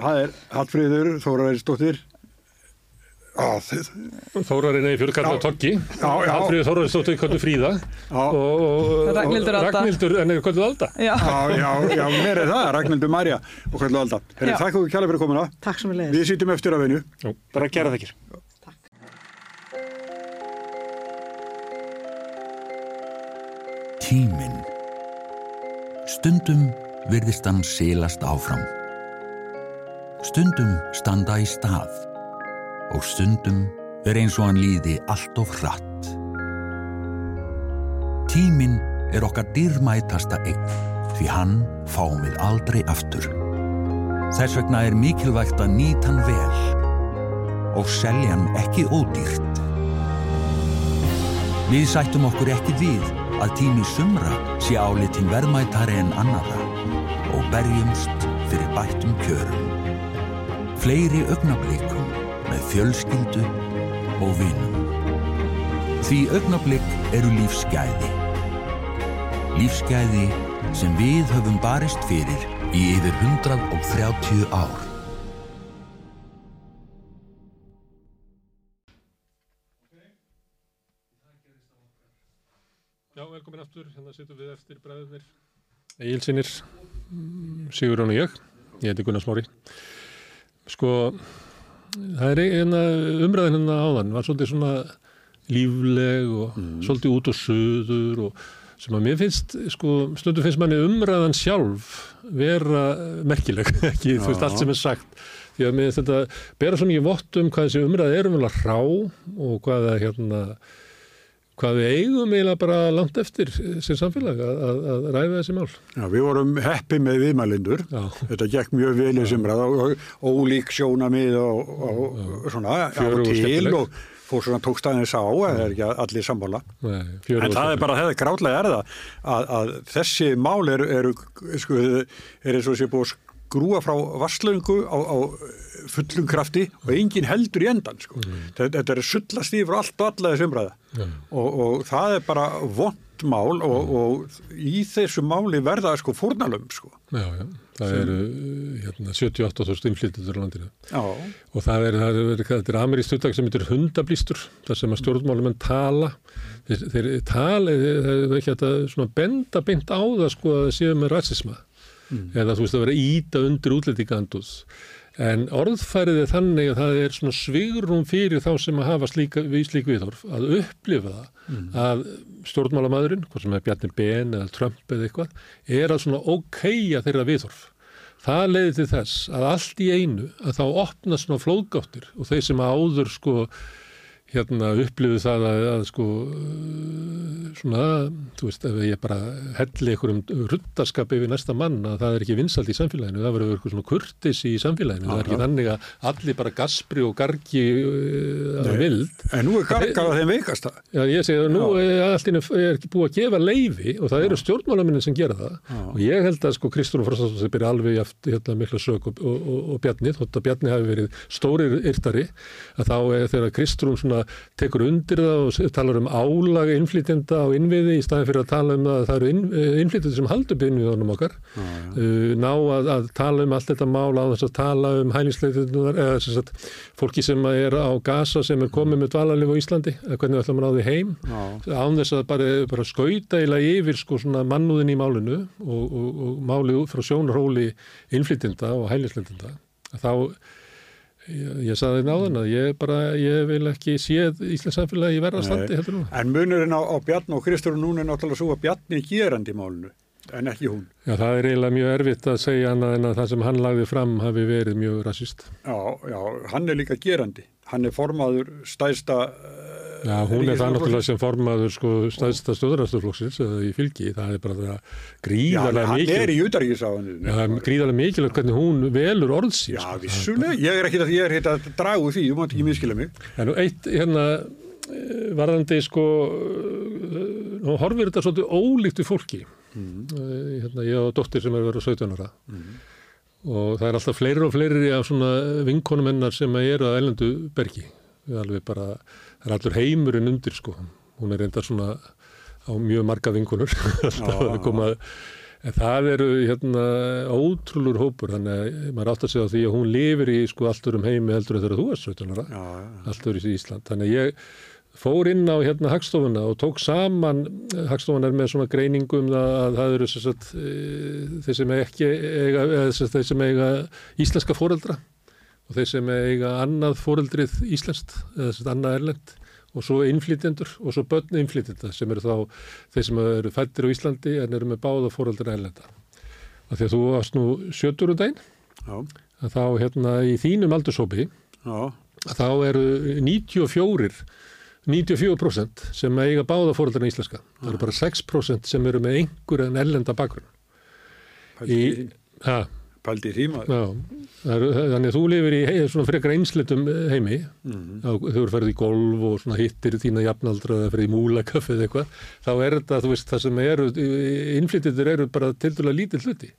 Það er Hallfríður Þóraværistóttir Þórarinn eða fyrir kallar Toggi. Alfríður Þórarinn stóttu í kallu Fríða. Og Ragnhildur en eða kallu Alda. Já, já, mér er það. Ragnhildur Marja og kallu Alda. Takk fyrir kjærlega fyrir komuna. Takk sem við leiðum Við sýtum eftir að venju Bara gera það tíminn. Stundum virðist hann silast áfram. Stundum standa í stað og stundum er eins og hann líði allt of hratt. Tíminn er okkar dýrmætasta eign því hann fáum við aldrei aftur. Þess vegna er mikilvægt að nýta hann vel og selja hann ekki ódýrt. Við sættum okkur ekki við að tími sumra sé álitin verðmætari en annara og berjumst fyrir bættum kjörum. Fleiri augnablikum með fjölskyldu og vinum. Því augnablik eru lífsgæði. Lífsgæði sem við höfum barist fyrir í yfir 130 ár. Aftur. Hérna sittum við eftir bræðunir. Egilsinir, Sigur Rón og ég. Ég heiti Gunnar Smári. Sko, það er eina umræðin hérna áðan. var svolítið svona lífleg og mm. svolítið út og söður og sem að mér finnst, sko, stundu finnst manni umræðan sjálf vera merkileg, ekki, þú veist, allt sem er sagt. Því að mér þetta bera svo mikið vott um hvað þessi umræði er umvel rá og hvað það, hérna, hvað við eigum eiginlega bara langt eftir sem samfélag að, að, að ræða þessi mál. Já, við vorum heppi með viðmælindur. Þetta gekk mjög vel í semrað og ólík sjónamið og, og, og svona af og til og fór svona tókstæðins á, eða er ekki allir sammála. Nei, en það er bara, það er gráðlega er það, að, að þessi mál eru, er, sko, er eins og sé búið skrúa frá vasslöngu á, á fullum krafti og engin heldur í endan, sko. Mm. Þetta, þetta er sullast yfir allt og alla þessu umræða mm. og, og það er bara vond mál og, mm. og í þessu máli verða sko fórnalöfum, sko. Já, já. Það eru hérna, 78.000 innflytjendur á landinu Já. og það er, það er, það er amerísk stuttak sem heitir hundablýstur, þar sem að stjórnmálumenn tala. Þeir, þeir tala, það er ekki að benda beint á það sko að það séu með rasisma mm. eða þú veist að vera íta undir útlendinganduð. En orðfærið er þannig að það er svona svigrum fyrir þá sem að hafa slíka, slík viðhorf að upplifa það mm. að stjórnmálamadurinn, hvað sem er Bjarni Ben eða Trump eða eitthvað, er að svona okkeia þeirra viðhorf. Það leiði til þess að allt í einu að þá opna svona flóðgáttir og þeir sem áður sko hérna upplifu það að, að sko svona, þú veist, ef ég bara helli einhverjum ruttaskap yfir næsta mann að það er ekki vinsalt í samfélaginu, það verður eitthvað svona kurtis í samfélaginu, Aha. það er ekki þannig að allir bara gaspri og gargi uh, að vild. En nú er gargað að þeim veikast það. Já, ég segi að nú er er ekki búið að gefa leiði og það eru stjórnmálaminin sem gera það Já. og ég held að sko Kristúrun Frostarsson byrja alveg eftir hérna mikla sög og, og, og, og Bjarni, þótt að Bjarni hafi verið stórir yrtari, að þá er þegar Kristúrun svona tekur undir það og talar um álaga innflytjenda á innviði í staðin fyrir að tala um að það eru inn, eh, innflytjandi sem haldur byrjunum okkar. Ah, uh, ná að, að tala um allt þetta mál á þess að tala um hælisleitunar eða sem sagt, fólki sem er á gasa sem er komið með dvalarlif á Íslandi hvernig við ætlum að ráði heim. Ah. án þess að bara, bara skauta eila yfir sko svona mannúðin í málinu og, og, og málið frá sjónarhóli innflytjenda og hælisleitunda þá Ég, ég saði náðan að ég bara, ég vil ekki séð Íslands samfélagi í verða standi heldur nú. En munurinn á, á Bjarn og Kristur núna er náttúrulega svo að Bjarn er gerandi málunu, en ekki hún. Já, það er eiginlega mjög erfitt að segja annað en að það sem hann lagði fram hafi verið mjög rasist. Já, já, hann er líka gerandi. Hann er formaður stæðsta Já, hún er það náttúrulega sem formaður sko staðsta stöðrasturflokksins eða í fylgi, það er bara það gríðarlega mikilvægt. Já, hann er í útaríkisáðinu. Já, gríðarlega mikilvægt hvernig hún velur orðsins. Já, sko. vissulega, ég er ekki að, ég er að dragu því, þú mátt ekki miskila mig. En nú eitt, hérna, eh, varðandi sko, eh, nú horfir þetta svolítið ólíkt við fólki. Mm. Hérna, ég og dóttir sem er verið á 17 ára. Mm. Og það er alltaf fleiri og fleiri af svona vinkonumennar sem eru að eilendu bergi. Við alveg bara það er allur heimurinn undir sko. Hún er enda svona á mjög marga vingunur en það eru hérna ótrúlur hópur. Þannig að maður átt að segja því að hún lifir í sko alltur um heimi heldur þegar þú er 17 ára. Alltur í Ísland. Þannig að ég fór inn á hérna Hagstofuna og tók saman Hagstofuna er með svona greiningum að, að það eru sagt, e, þeir sem eiga, þeir sem eiga íslenska fóreldra og þeir sem eiga annað fóreldrið íslenskt eða annað erlend og svo innflytjendur og svo börn innflytjenda sem eru þá þeir sem eru fættir á Íslandi en eru með báða fóröldra ælenda. Því að þú varst nú sjötur um daginn, að þá hérna í þínum aldursópi, þá eru 94 94% sem eiga báða fóröldra í Íslenska. Það eru bara 6% sem eru með einhverjan ellenda bakgrunn. Í, ha, Paldi tíma. Þannig að þú lifir í svona frekar einslitum heimi, mm -hmm. þú eru ferðið í golf og svona hittir þína jafnaldra eða ferðið í múlakaffi eða eitthvað, þá er þetta, þú veist, það sem eru, innflytjendur eru bara til dæla lítið hluti.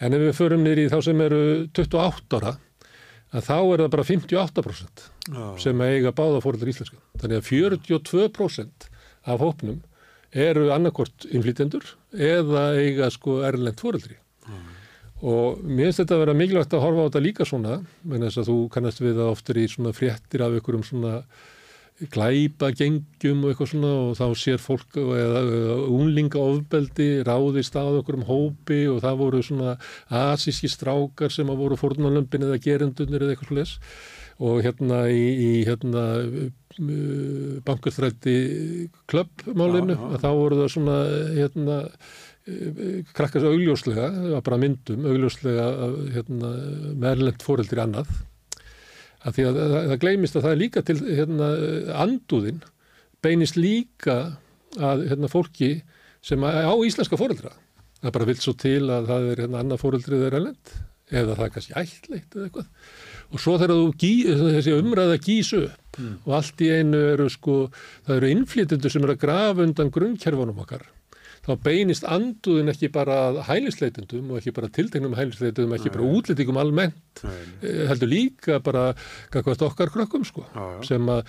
En ef við förum niður í þá sem eru 28 ára, að þá er það bara 58% Já. sem eiga báða fóröldur íslenska. Þannig að 42% af hópnum eru annarkort innflytjendur eða eiga sko erlend fóröldri. Og mér finnst þetta að vera mikilvægt að horfa á þetta líka svona menn þess að þú kannast við það oftur í svona fréttir af einhverjum svona glæpa gengjum og eitthvað svona og þá sér fólk eða unlinga ofbeldi ráðist að okkur um hópi og það voru svona asíski strákar sem að voru fórnalömpin eða gerendunir eða eitthvað sless og hérna í, í hérna bankurþrætti klubbmálinu að þá voru það svona hérna krakkast augljóslega, það var bara myndum augljóslega hérna, meðlend fóreldri annað. Að því að það, gleymist að það er líka til hérna, andúðin beinist líka að hérna, fólki sem á íslenska fóreldra það bara vil svo til að það er hérna, annað fóreldrið er erlend eða það er kannski ætleitt eða eitthvað. Og svo þegar þú gí, þessi umræða gís upp mm. og allt í einu eru sko það eru innflytjendur sem eru að grafa undan grunnkerfunum okkar þá beinist anduðin ekki bara hælisleitendum og ekki bara tiltegnum hælisleitendum, ekki bara útlýtingum almennt, Nei. Eh, heldur líka bara kakvast okkar krökkum sko, já, já. sem að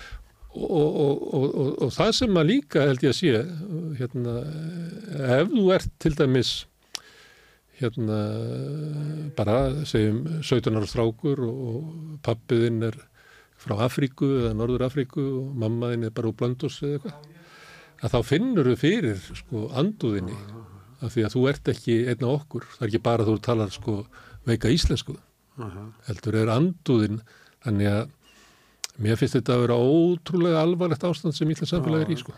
og, og, og, og það sem að líka held ég að sé, hérna, ef þú ert til dæmis hérna bara segjum 17 ára strákur og pappiðinn er frá Afríku eða Norður Afríku og mammaðinn er bara úr Blöndus eða eitthvað að þá finnur þau fyrir sko anduðinni af því að þú ert ekki einna okkur það er ekki bara þú talar sko veika íslensku uh -huh. heldur er anduðin þannig að mér finnst þetta að vera ótrúlega alvarlegt ástand sem íslensk samfélag er í sko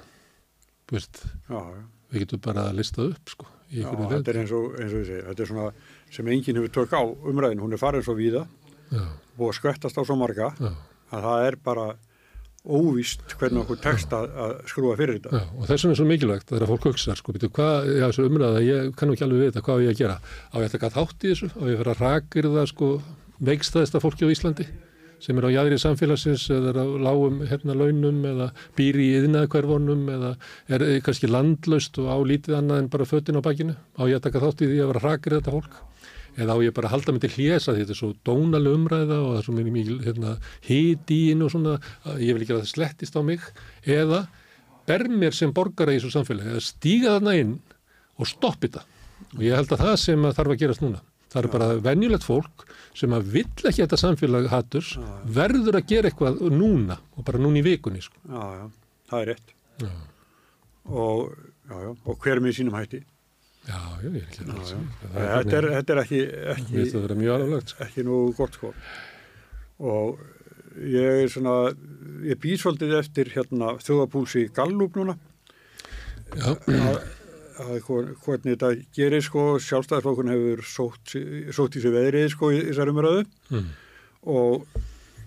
veist, já, já. við getum bara að lista upp sko Já, þetta er eins og, eins og ég segi, þetta er svona sem enginn hefur tök á umræðin, hún er farin svo víða og skvettast á svo marga já. að það er bara óvíst hvernig okkur tekst að, að skrúa fyrir þetta. Já, og þessum er svo mikilvægt að að fólk hugsa, sko, betur hvað, já, þessu umræða, ég kannu ekki alveg vita hvað ég að gera. Á ég að taka þátt í þessu, á ég að vera rakir það, sko, veikstaðista fólki á Íslandi sem er á jæðrið samfélagsins eða er á lágum hérna launum eða býri í yðnaðkverfunum eða er kannski landlaust og á lítið annað en bara föttin á bakinu. Á ég að taka þátt í því að vera rakir þetta fólk eða á ég bara að halda mig til hljesa því þetta er svo dónaleg umræða og það er svo mikið hérna, hít í inn og svona ég vil ekki að það slettist á mig eða ber mér sem borgara í þessu samfélagi að stíga þarna inn og stoppi það og ég held að það sem þarf að gerast núna það er bara venjulegt fólk sem að vill ekki þetta samfélag hatturs verður að gera eitthvað núna og bara núna í vikunni sko. Já, já, það er rétt. Og, já, já, og hver með sínum hætti Já, ég er ekki. Þetta er, þetta er ekki, ekki, sko. ekki nú gott sko. Og ég er svona, ég býð svolítið eftir hérna þjóðapúlsi Gallup núna. Já. Að, að hvernig þetta gerir sko, sjálfstæðarflokkun hefur sótt, sótt í sig veðrið sko í þessari umröðu mm. og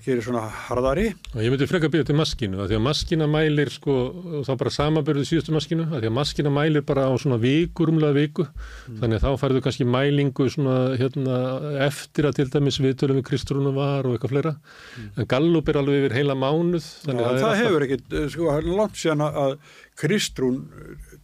hér er svona harðari. Og ég myndi freka að byrja til maskinu, að því að maskina mælir sko, þá bara samabörðu síðustu maskinu, að því að maskina mælir bara á svona vikur umlega viku, mm. þannig að þá færðu kannski mælingu svona hérna eftir að til dæmis viðtölum við Kristrúnu var og eitthvað fleira, mm. en Gallup er alveg yfir heila mánuð. Já, það, það hefur alltaf... ekkit, sko, langt síðan að Kristrún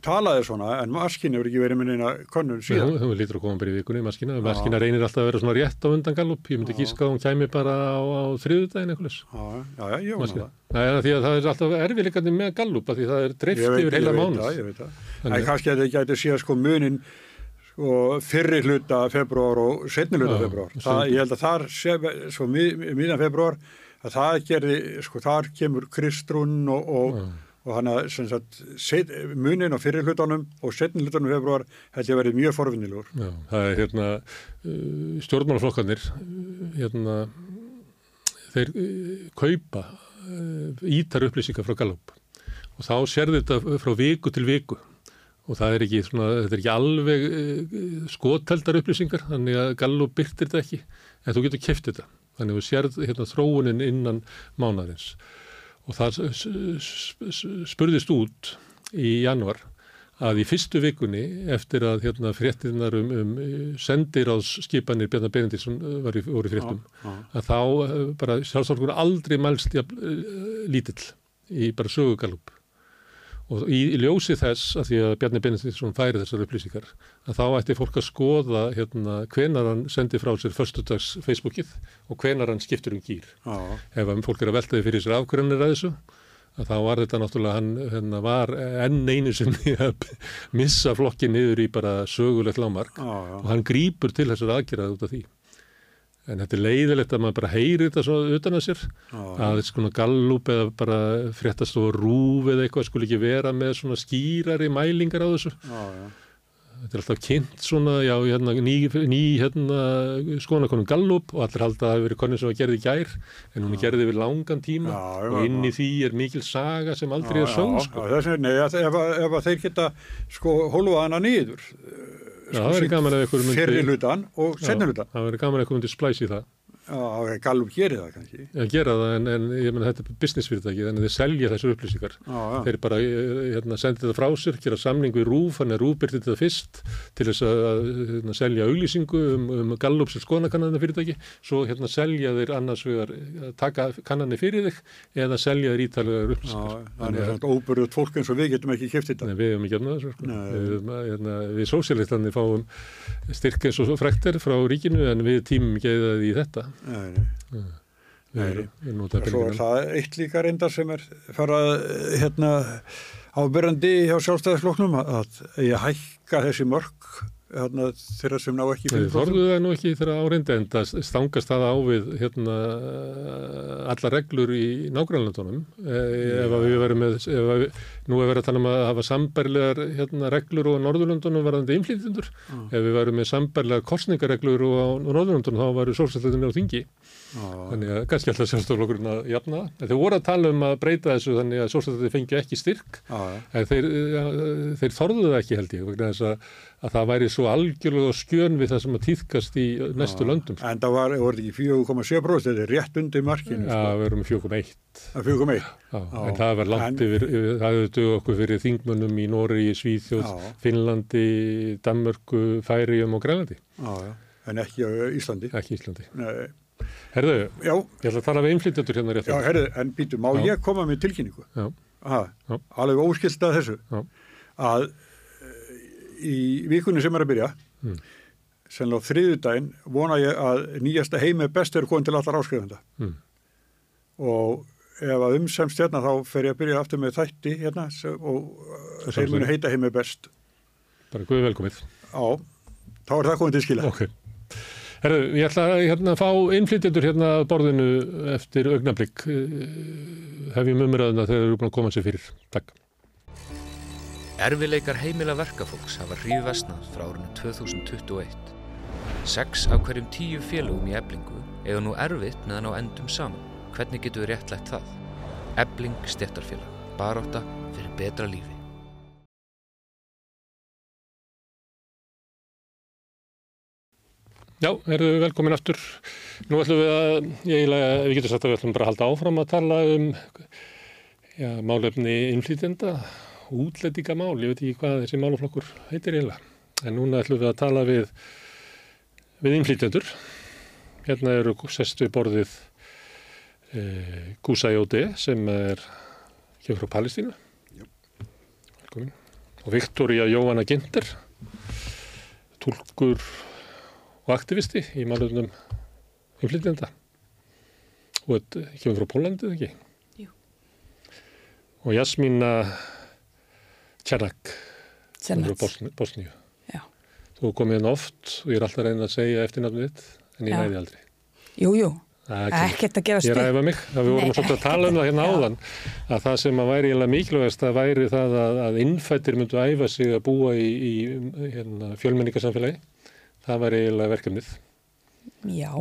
talaði svona en maskina hefur ekki verið með neina konun síðan. Þú lítur að koma bara í vikunni maskina, maskina reynir alltaf að vera svona rétt á undan gallup, ég myndi gíska að hún kæmi bara á, á þriðudagin eitthvað. Já, já, ég vona það. Það er því að það er alltaf erfiðleikandi með gallup að því það er dreift yfir heila mánu. Ég veit það, ég veit það. En kannski að þið gæti síðan sko munin sko fyrri hluta februar og setni hluta februar. Það, ég held að þar sko miðan og, hann að munin á fyrir hlutunum og ég að verið mjög forfinnilegur. Já, það er hérna uh, stjórnmálaflokkarnir uh, hérna þeir uh, kaupa ítar upplýsingar frá Gallup. Og þá sér þetta frá viku til viku. Og það er ekki, svona, er ekki alveg skotteldar upplýsingar þannig að Gallup byrtir þetta ekki. En þú getur kæft þetta. Þannig að þú sérð hérna, þróunin innan mánarins og það spurðist út í januar að í fyrstu vikunni eftir að hérna, fréttinar um, um sendiráðskipanir Bjarnar Benediktsson uh, voru í fréttum já, já. að þá uh, bara sjálfsálkur aldrei mælst uh, lítill í bara sögugalup og í, í ljósi þess að því að Bjarni Benediktsson færi þessar upplýsingar að þá ætti fólk að skoða hérna hvenar hann sendi frá sér förstudags Facebookið og hvenar hann skiptur um gýr ef fólk er að veltaði fyrir sér afgrunir að þessu að þá var þetta náttúrulega, hann hérna, var enn einu sinni að missa flokki niður í bara sögulegt lámark ah, og hann grýpur til þessar aðgerðað út af því. En þetta er leiðilegt að maður bara heyri þetta svona utan að sér, ah, að svona gallup eða bara fréttast og rúf eða eitthvað skul ekki vera með svona skýrari mælingar á þessu. Ah, Þetta er alltaf kynnt svona, já, hérna, ný, ný hérna, skonakonum Gallup og allir halda að það hefur verið konum sem var gerðið gær en hún er gerðið yfir langan tíma. Já, og inn í því er mikil saga sem aldrei er sögn, sko. Vegna, ef, ef, ef þeir geta, sko, hólfa hana nýður, sko, fyrir hlutan og senna hlutan. Það verður gaman að eitthvað undir splæsi í það. Já, Gallup gerir það kannski. Já, gera það en, en ég menna þetta er businessfyrirtæki þannig að þeir selja þessar upplýsingar. Já, já. Þeir bara eh, hérna, sendi þetta frá sér, gera samning við Rúf, hann er Rúbirtið þetta fyrst til þess að hérna, selja auglýsingu um, um Gallup sem skonakannanir fyrirtæki, svo hérna selja þeir annars við að taka kannanir fyrir þig eða selja þeir ítalega upplýsingar. Já, þannig að þetta óbyrjuð fólk eins og við getum ekki kæft þetta. Við hefum ekki gefnað þessu, sko. Við, hérna, við sósélitandi fáum styrk eins og frekter frá ríkinu en við tímum geiðaði í þetta. Nei, nei. Nei, svo er það eitt líka reyndar sem er farað hérna ábyrjandi hjá sjálfstæðisfloknum að ég hækka þessi mörg hérna, þeirra sem ná ekki fyrir Þorðu það nú ekki þeirra áreindi en það stangast það á við hérna, alla reglur í nágrænlandunum eh, ef við verum með við, nú er verið að tala um að hafa sambærlegar hérna, reglur og Norðurlandunum varðandi inflýtindur, ah. ef við verum með sambærlegar korsningareglur og á Norðurlandunum þá varu sólsætleginni á þingi. Þannig að kannski alltaf sjálfstoflokkurinn að jafna það. Þeir voru að tala um að breyta þessu þannig að sjálfstoflokkurinn fengi ekki styrk. En þeir, þeir þorðuðu ekki held ég vegna þess að, að það væri svo algjörlega skjön við það sem að týðkast í næstu Já. löndum. En það var, voru ekki 4,7% þetta er rétt undir markinu. Já, sko. við erum 4,1. 4,1. En það var langt yfir, það dög okkur fyrir þingmönnum í Nóri, Svíþjóð, Finnlandi, Danmörku, Færium og Grænlandi. Já, já, en ekki Íslandi. Ekki Íslandi. Nei. Herðu, já. ég ætla að tala við innflytjandur hérna rétt. Já, herðu, en býtu, má já. ég koma með tilkynningu? Já. Aha, alveg óskilt að þessu. Já. Að í vikunni sem er að byrja, mm. sennilega á þriðu daginn, vona ég að nýjasta heimi best er komin til allar áskrifenda. Mm. Og ef að umsemst hérna þá fer ég að byrja aftur með þætti hérna og þeir munu heita heimi best. Bara guði velkomið. Já, þá er það komið til skila. Ok. Herru, ég ætla að hérna, fá innflytjendur hérna að borðinu eftir augnablík. Eh, hefjum umræðuna þegar þeir eru búin að koma sér fyrir. Takk. Erfileikar heimila verkafólks hafa hríð vestnað frá árunni 2021. Seks af hverjum tíu félögum í eblingu eiga nú erfitt meðan á endum saman. Hvernig getur við réttlætt það? Ebling stettarfélag. Baróta fyrir betra lífi. Já, erum við velkomin aftur. Nú ætlum við að, ég eiginlega, við getum sagt að við ætlum bara að halda áfram að tala um já, málefni innflýtjenda, útlætingamál, ég veit ekki hvað þessi málaflokkur heitir eiginlega. En núna ætlum við að tala við, við innflýtjendur. Hérna eru sestu borðið e, Gusa Jóti sem er hér frá Palestínu. Velkomin. Og Viktoria Jóhanna Ginter, tólkur og aktivisti í málunum umflytjanda og þetta kemur frá Pólandi, ekki? Jú. Og Jasmína Tjernak frá Bosníu. Já. Þú komið henn oft og ég er alltaf reynið að segja eftirnafnið þitt en ég næði aldrei. Jú, jú. Ekkert að gefa spil. Ég ræði mig, það við vorum svolítið að tala um það hérna áðan, að það sem að væri mikilvægast að væri það að, að innfættir myndu að æfa sig að búa í, í hérna, fjölmenningarsamfélagi það eiginlega verkefnið. Já,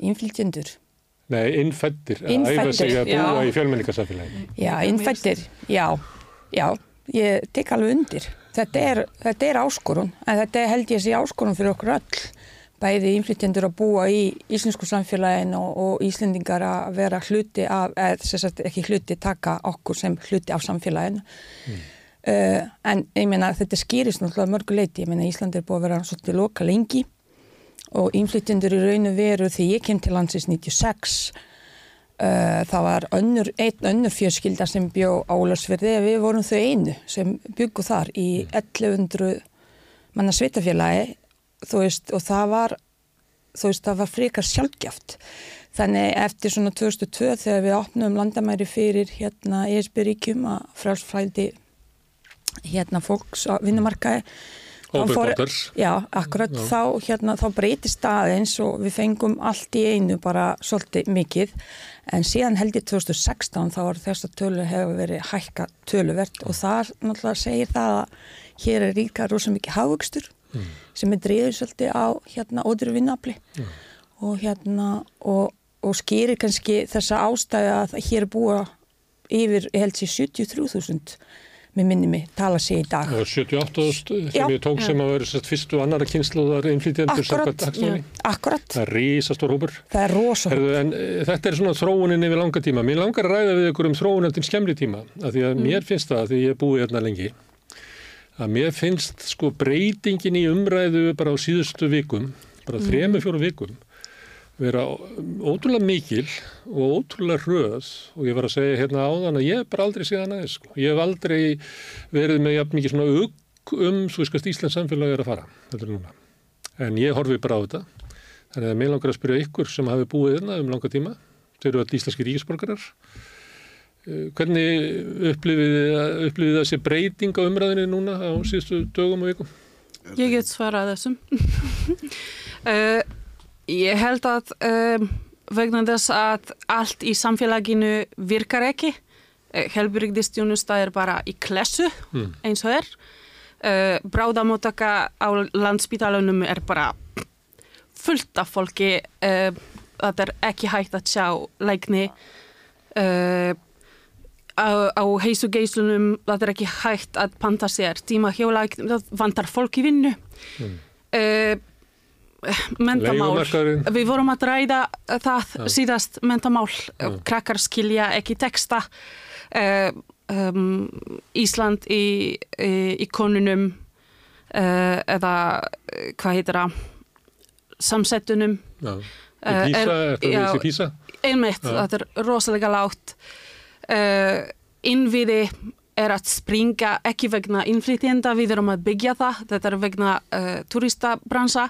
innflytjendur. Nei, innfættir, að æfa sig að búa já. í fjölmenningarsamfélagi. Já, innfættir, já, já, ég tek alveg undir. Þetta er, þetta er áskorun, en þetta held ég að sé áskorun fyrir okkur öll. Bæði innflytjendur að búa í íslensku samfélagin og, og íslendingar að vera hluti af, eða sagt, ekki hluti taka okkur sem hluti af samfélagin. Mm. Uh, en ég meina þetta skýrist náttúrulega mörguleiti. Ég meina Íslandi er búið að vera svolítið loka lengi og innflytjendur í raun og veru því ég kem til landsins 96 uh, það var önnur, einn önnur fjörskilda sem bjó álarsverði við vorum þau einu sem byggu þar í 1100 manna sveitafélagi veist og það var veist það var frekar sjálfgjaft þannig eftir svona 2002 þegar við opnum landamæri fyrir hérna ESB ríkjum að frálsfældi hérna fólks á vinnumarkaði já, akkurat. Já. Þá, hérna, þá breytist aðeins og við fengum allt í einu bara svolítið mikið en síðan held ég 2016 þá var þess að tölu hefur verið hækka töluvert og það náttúrulega segir það að hér er ríka rosa mikið hafvöxtur mm. sem er dreyður svolítið á hérna ódru vinnafli mm. og hérna og, og skýrir kannski þessa ástæði að hér búa yfir, held sér 73.000 með minni mig tala sig í dag. Og 78.000 sem ég tók já. sem að vera fyrstu og annara kynsluðar innflýtjendur Akkurat, akkurat. Það er rísastór hópur. Það er rosa hópur. En e, þetta er svona þróunin yfir langa tíma. Mér langar að ræða við ykkur um þróunin til skemmri tíma. Af því að mm. mér finnst það, því ég er búið hérna lengi, að mér finnst sko breytingin í umræðu bara á síðustu vikum, bara mm. þremu fjóru vikum, vera ótrúlega mikil og ótrúlega röð og ég var að segja hérna áðan að ég hef bara aldrei séð hann aðeins sko. Ég hef aldrei verið með jafn mikið svona ugg um svo skast Íslands samfélagi er að fara. Þetta er núna. En ég horfi bara á þetta. Þannig að mér langar að spyrja ykkur sem hafi búið hérna um langa tíma. Þeir eru allir íslenski ríkisborgarar. Eh, hvernig upplifið það sé breyting á umræðinni núna á síðustu dögum og vikum? Ég get svarað þessum. Ég held að um, vegna þess að allt í samfélaginu virkar ekki. Eh, Helbriðistjónusta er bara í klessu mm. eins og er. Uh, bráðamótaka á landsbítalunum er bara fullt af fólki. Uh, það er ekki hægt að sjá lækni. Uh, á, á heisugeislunum það er ekki hægt að panta sér tíma hjá lækni. Það vantar fólk í vinnu. Mm mentamál, við vorum að ræða það ja. síðast mentamál. Ja. krakkar skilja ekki texta. Uh, um, Ísland í, í, í konunum uh, eða hvað heitir það? Samsettunum. Ja. í písa, það þessi písa? einmitt, þetta er rosalega látt uh, innviði er að springa ekki vegna innflytjenda, við erum að byggja það. Þetta er vegna turistabransa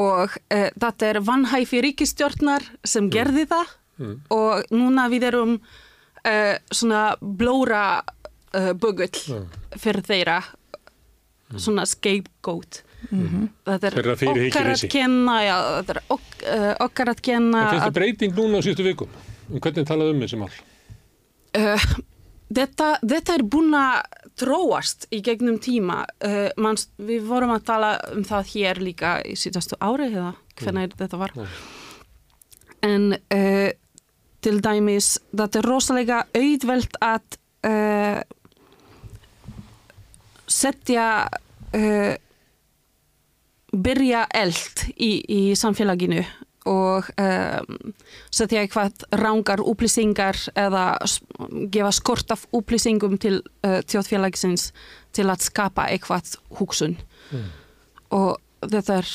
og uh, þetta er vannhæfi ríkistjórnar sem mm. gerði það mm. og núna við erum uh, svona blóra uh, bugull mm. fyrir þeirra mm. svona scapegoat -hmm. þetta er okkar að kenna já, þetta er ok, okkar að kenna En finnst það breyting núna á síðustu vikum? Um hvernig talaðu um þessi mál? Þetta, þetta er búin að tróast í gegnum tíma uh, manns, við vorum að tala um það hér líka í síðastu ári eða hvernig mm. þetta var mm. en uh, til dæmis þetta er rosalega auðvelt að uh, setja byrja eld í, í samfélaginu og um, setja eitthvað rángar upplýsingar eða gefa skort af upplýsingum til uh, tjóðfélagsins til að skapa eitthvað hugsun mm. og þetta er,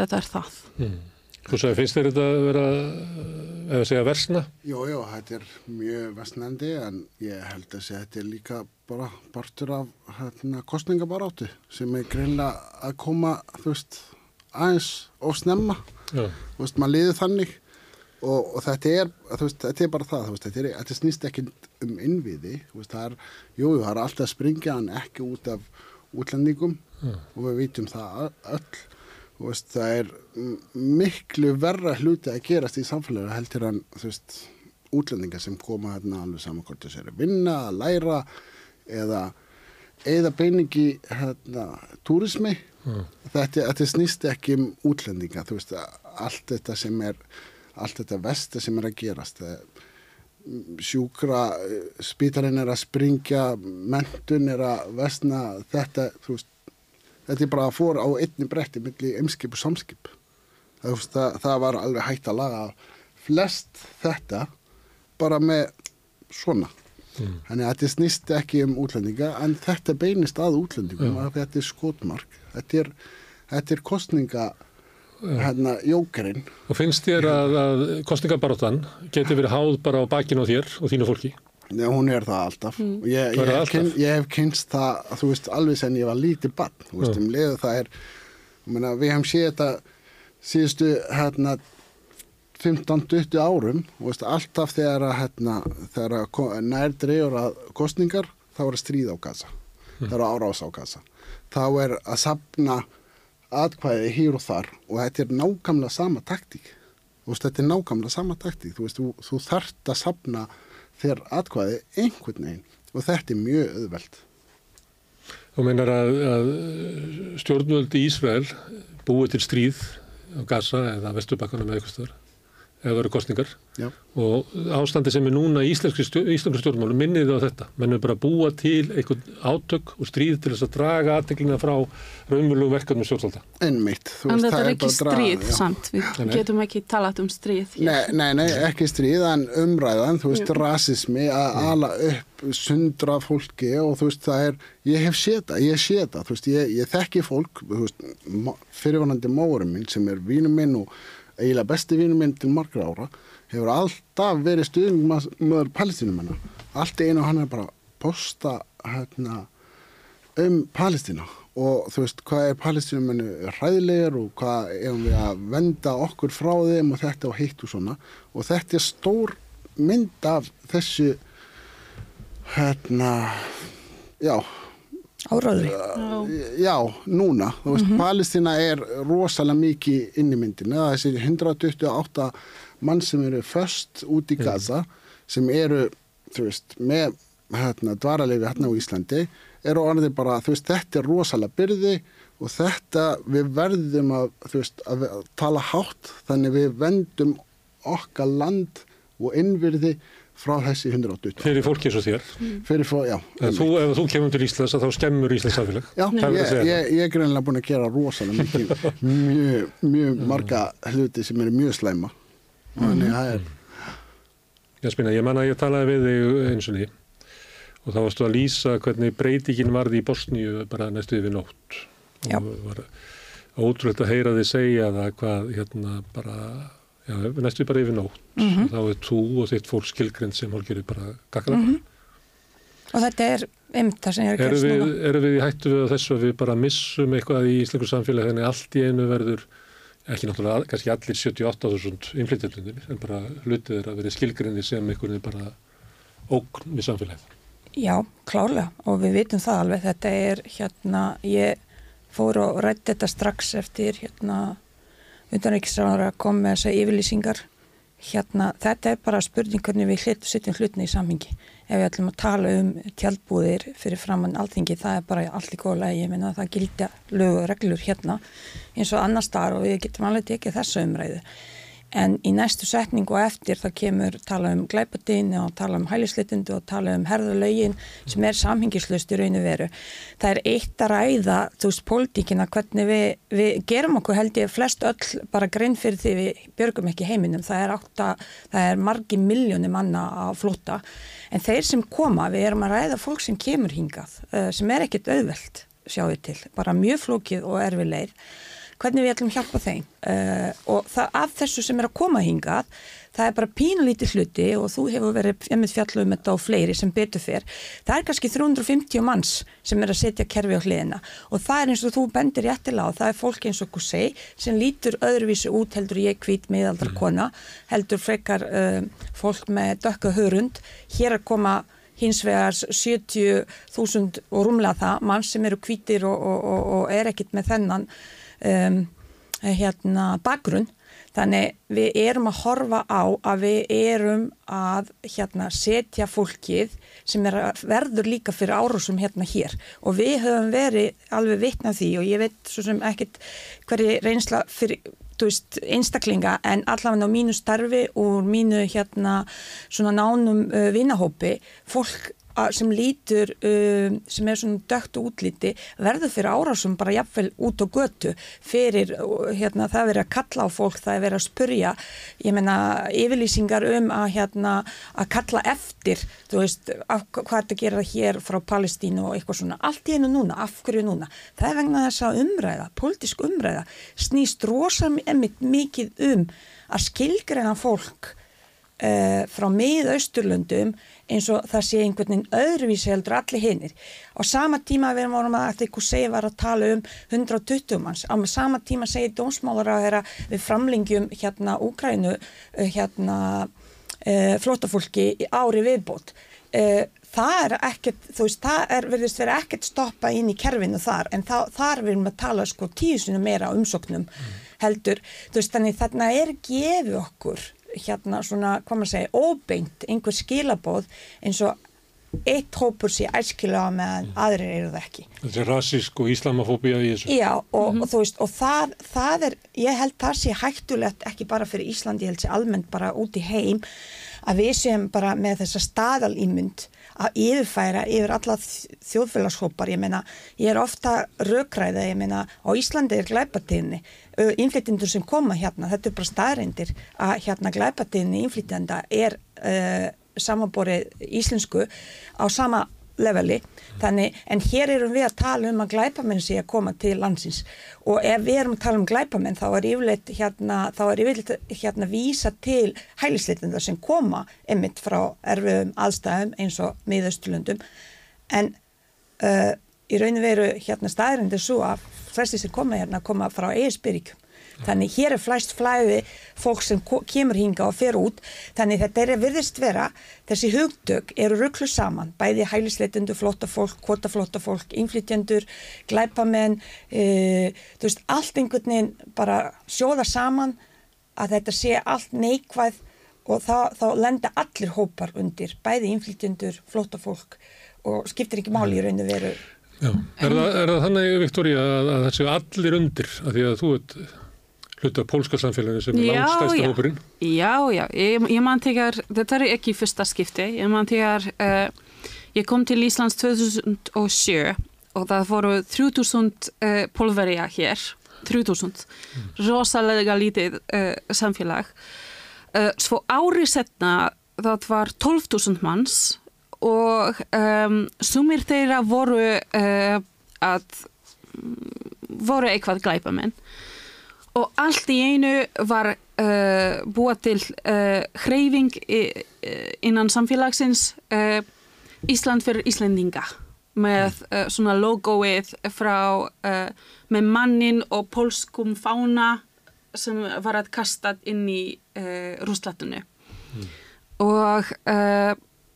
þetta er það. Mm. Þú sagði, finnst þér þetta að vera, eða segja versna? Jú, jú, þetta er mjög versnandi en ég held að segja þetta er líka bara partur af hérna, kostningabaráttu sem er greinlega að koma, þú veist, aðeins og snemma veist, maður liður þannig og, og þetta er veist, þetta er bara það, veist, þetta, er, þetta snýst ekki um innviði, það er jújú, það er alltaf springja hann ekki út af útlendingum mm. og við vitum það öll. Það er miklu verra hluti að gerast í samfélagi heldur en þú veist útlendingar sem koma hérna alveg saman hvort þess að vinna, að læra eða eða beiningi hérna túrismi mm. þetta, þetta snýst ekki um útlendinga þú veist allt þetta sem er allt þetta vesti sem er að gerast sjúkra spítarinn er að springja mentun er að vestna þetta veist, þetta er bara að fóra á einni bretti millir emskip og samskip það, það, það var alveg hægt að laga flest þetta bara með svona mm. þannig að þetta snýst ekki um útlendinga en þetta beinist að útlendingum að þetta er skotmark þetta er, þetta er kostninga hérna jókerinn. Og finnst þér að, að kostningabaróttan geti verið háð bara á bakinu á þér og þínu fólki? Nei, hún er það alltaf. Mm. Ég, ég, hef kyn, ég hef kynst það, þú veist, alveg sem ég var lítið bann, þú veist, um leiðu það er, meina, við hefum séð þetta síðustu, hérna, 15-20 árum, þú veist, alltaf þegar að, hérna, þegar að nærdreyjur að kostningar, þá er að stríða á gasa, mm. þá er að árás á gasa, þá er að sapna atkvæði hér og þar og þetta er nákvæmlega sama taktík. Veist, þetta er nákvæmlega sama taktík. Þú veist, þú, þú þart að sapna þér atkvæði einhvern veginn og þetta er mjög öðveld Þú meinar að, að stjórnvöldi Ísrael búið til stríð á Gaza eða Vesturbakana með eitthvað stöður eða það eru kostningar Já. og ástandi sem er núna í íslenski stjórnmálum minniði á þetta, mennum bara búa til einhvern átök og stríð til þess að draga aðteglina frá raunmjölu verkefnum stjórnvalda. Ennmitt En þetta er ekki stríð, samt. Við nei, getum ekki talað um stríð nei, nei, nei, ekki stríð, en umræðan þú veist, rasismi að ala upp sundra fólki og þú veist, það er ég hef séta, ég séta þú veist, ég, ég þekki fólk fyrirvonandi mórum minn sem er vínum minn og eiginlega besti vinnu minn til margra ára hefur alltaf verið stuðningmaður palestinumennar allt einu hann er bara posta hérna, um Palestina og þú veist hvað er palestinumennu ræðilegur og hvað er við að venda okkur frá þeim og þetta og heitt og svona. Og þetta er stór mynd af þessu hérna já Áraðri. Já, núna. Þú veist, mm -hmm. Palestina er rosalega mikið inn í myndinu. Það er þessi 128 mann sem eru först út í Gaza, mm. sem eru, þú veist, með hérna, dvaralefi hérna á Íslandi, eru orðið bara, þú veist, þetta er rosalega byrði og þetta við verðum að, þú veist, að, að tala hátt, þannig við vendum okkar land og innvirði frá þessi 180 Fyrir fólki eins og þér? Fyrir fólki, já þú, Ef þú kemur til Íslands þá skemmur Íslands samfélag. Já, ég, ég, ég er greinlega búin að gera rosalega mikið. Mjög, mjög marga hluti sem eru mjög slæma. Þannig að það er Já, spina, ég manna að ég talaði við þig eins og því og þá varstu að lýsa hvernig breytingin varði í Bosníu bara næstu yfir nótt. Já. og var ótrúlega að heyra þið segja það hvað hérna bara Já, næstu bara yfir nótt. Mm -hmm. Þá er þú og þitt fólk skilgrend sem hálfur bara gakkala. Mm -hmm. Og þetta er ymta sem ég er að gera svona. Erum við í hættu við þessu að við bara missum eitthvað í íslensku samfélagi þannig allt í einu verður, ekki náttúrulega kannski allir 78.000 inflytjandunir en bara hlutið er að vera skilgrendi sem einhvern veginn bara ógn við samfélagið. Já, klárlega og við vitum það alveg. Þetta er hérna, ég fór og rætti þetta strax eftir hérna utanriksráður að koma með þessa yfirlýsingar. Hérna, þetta er bara spurning hvernig við hlut, setjum hlutni í samhengi. Ef við ætlum að tala um tjaldbúðir fyrir framann alltingi, það er bara allt í lægi, ég minna að það gildi lög og reglur hérna eins og annar starf og við getum alveg tekið þessu umræðu En í næstu setningu og eftir það kemur tala um glæpadýni og tala um hælislitundu og tala um herðalögin sem er samhengislust í rauninu veru. Það er eitt að ræða, þú veist, pólitíkina, hvernig við, við gerum okkur held ég flest öll bara grein fyrir því við björgum ekki heiminum. Það er, átta, það er margi miljóni manna að flóta. En þeir sem koma, við erum að ræða fólk sem kemur hingað, eh, sem er ekkit auðvelt, sjáu til, bara mjög flókið og erfilegir hvernig við ætlum hjálpa þeim. Uh, og það, af þessu sem er að koma hingað það er bara pínulítið hluti og þú hefur verið emmið fjallu um þetta á fleiri sem betur fyrr, það er kannski 350 manns sem er að setja kerfi á hliðina og það er eins og þú bendir réttilega og það er fólk eins og Kusei sem lítur öðruvísi út heldur ég kvít miðaldra mm. kona, heldur frekar uh, fólk með dökka hörund. Hér að koma hins vegar 70.000 og rúmlega það mann sem eru kvítir og, og, og, og er ekkit með þennan um, hérna, bakgrunn. Þannig við erum að horfa á að við erum að hérna, setja fólkið sem verður líka fyrir árásum hérna hér. Og við höfum verið alveg vitnað því og ég veit svo sem ekkit hverju reynsla fyrir veist, einstaklinga en allavega á mínu starfi og mínu hérna svona nánum uh, vinahópi fólk sem lítur um, sem er svona dögt og útlíti verður fyrir árásum bara jafnvel út á götu fyrir hérna, það er verið að kalla á fólk, það er verið að spurja ég menna yfirlýsingar um að hérna að kalla eftir þú veist, af, hvað er þetta að gera hér frá Palestínu og eitthvað svona. Allt í einu núna, af hverju núna? Það er vegna þess að umræða, politísk umræða snýst rosa mikið um að skilgreina fólk uh, frá miðausturlöndum eins og það sé einhvern veginn öðruvísi heldur allir hinnir. Á sama tíma við vorum að þetta ykkur segi var að tala um 120 manns, á sama tíma segi dómsmálar að þeirra við framlingjum hérna Úkrænu eh, hérna e, flótafólki ári viðbót. E, það er ekkert, þú veist, það er verðist verið ekkert stoppa inn í kerfinu þar en það, þar við erum að tala sko tíusinu meira umsóknum heldur, þú veist, þannig þarna er gefið okkur hérna svona, hvað maður segja, óbeint einhver skilabóð eins og eitt hópur sé æskilega meðan mm. aðrir eru það ekki. Þetta er rassísk og íslamafóbía í þessu. Já og, mm -hmm. og þú veist og það, það er, ég held það sé hættulegt ekki bara fyrir Íslandi, ég held sé almennt bara út í heim að við séum bara með þessa staðalýmynd að yfirfæra yfir alla þjóðfélagshópar, ég meina ég er ofta raukræða, ég meina á Íslandi er glæpatíðni innflytjendur sem koma hérna, þetta er bara staðreindir að hérna glæpatíðinni innflytjenda er uh, samanborið íslensku á sama leveli, þannig, en hér erum við að tala um að glæpamenn sé að koma til landsins. Og ef við erum að tala um glæpamenn þá er yfirleitt hérna, þá er yfirleitt hérna vísa til hælisleitenda sem koma emitt frá erfiðum aðstæðum eins og miðaustulundum en uh, í raun og veru hérna staðrindir svo að flesti sem koma hérna koma frá eigisbyrjum. Þannig hér er flæst flæði fólk sem kemur hinga og fer út. Þannig þetta er að virðist vera, þessi hugdög eru rugglu saman, bæði hælisleitundu, flotta fólk, kvota flotta fólk, inflytjendur, glæpamenn, e, þú veist, allt einhvern veginn bara sjóða saman að þetta sé allt neikvæð og þá, þá lenda allir hópar undir, bæði inflytjendur, flotta fólk og skiptir ekki máli í rauninu veru Já, er, en, það, er það þannig, Viktoria, að, að það séu allir undir, af því að þú ert hluta pólska samfélaginu sem er langstæsta hópurinn? Já, já, ég, ég man tegar, þetta er ekki fyrsta skipti, ég man tegar, uh, ég kom til Íslands 2007 og það voru 3000 uh, pólverja hér, 3000, mm. rosalega lítið uh, samfélag. Svo árið setna það var 12.000 manns og um, sumir þeirra voru uh, að voru eitthvað glæpamenn. Og allt í einu var uh, búið til uh, hreyfing innan samfélagsins Ísland fyrir Íslendinga. Með svona logoið frá með mannin og polskum fána sem var að kasta inn í rúslatunu mm. og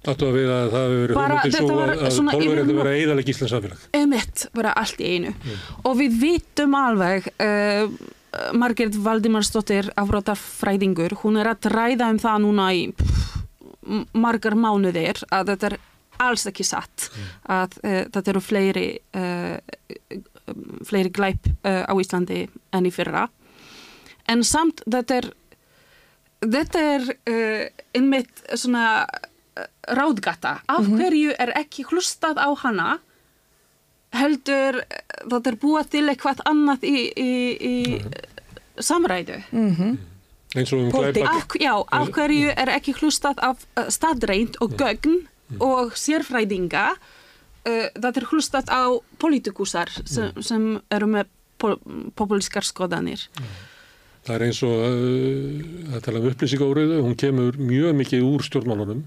Áttu að við að það hefur verið hugmyndið svo að pólverið hefur verið eðalega Íslands samfélag. Emitt, bara allt í einu. Mm. Og við vitum alveg, uh, Margret Valdimarsdóttir, afbrótarfræðingur, hún er að ræða um það núna í pff, margar mánuðir að þetta er alls ekki satt. Mm. Að uh, þetta eru fleiri, uh, fleiri glæp á Íslandi enn í fyrra. En samt þetta er, þetta er einmitt svona ráðgata af mm -hmm. hverju er ekki hlustað á hana heldur það er búið til eitthvað annað í, í, í mm -hmm. samræðu mm -hmm. eins og um glæpa já, af hverju er ekki hlustað af uh, staðreint og gögn mhm. og sérfræðinga uh, það er hlustað á politikusar sem, mhm. sem eru með populískar skoðanir Það er eins og uh, að tala um upplýsingáruðu, hún kemur mjög mikið úr stjórnmálunum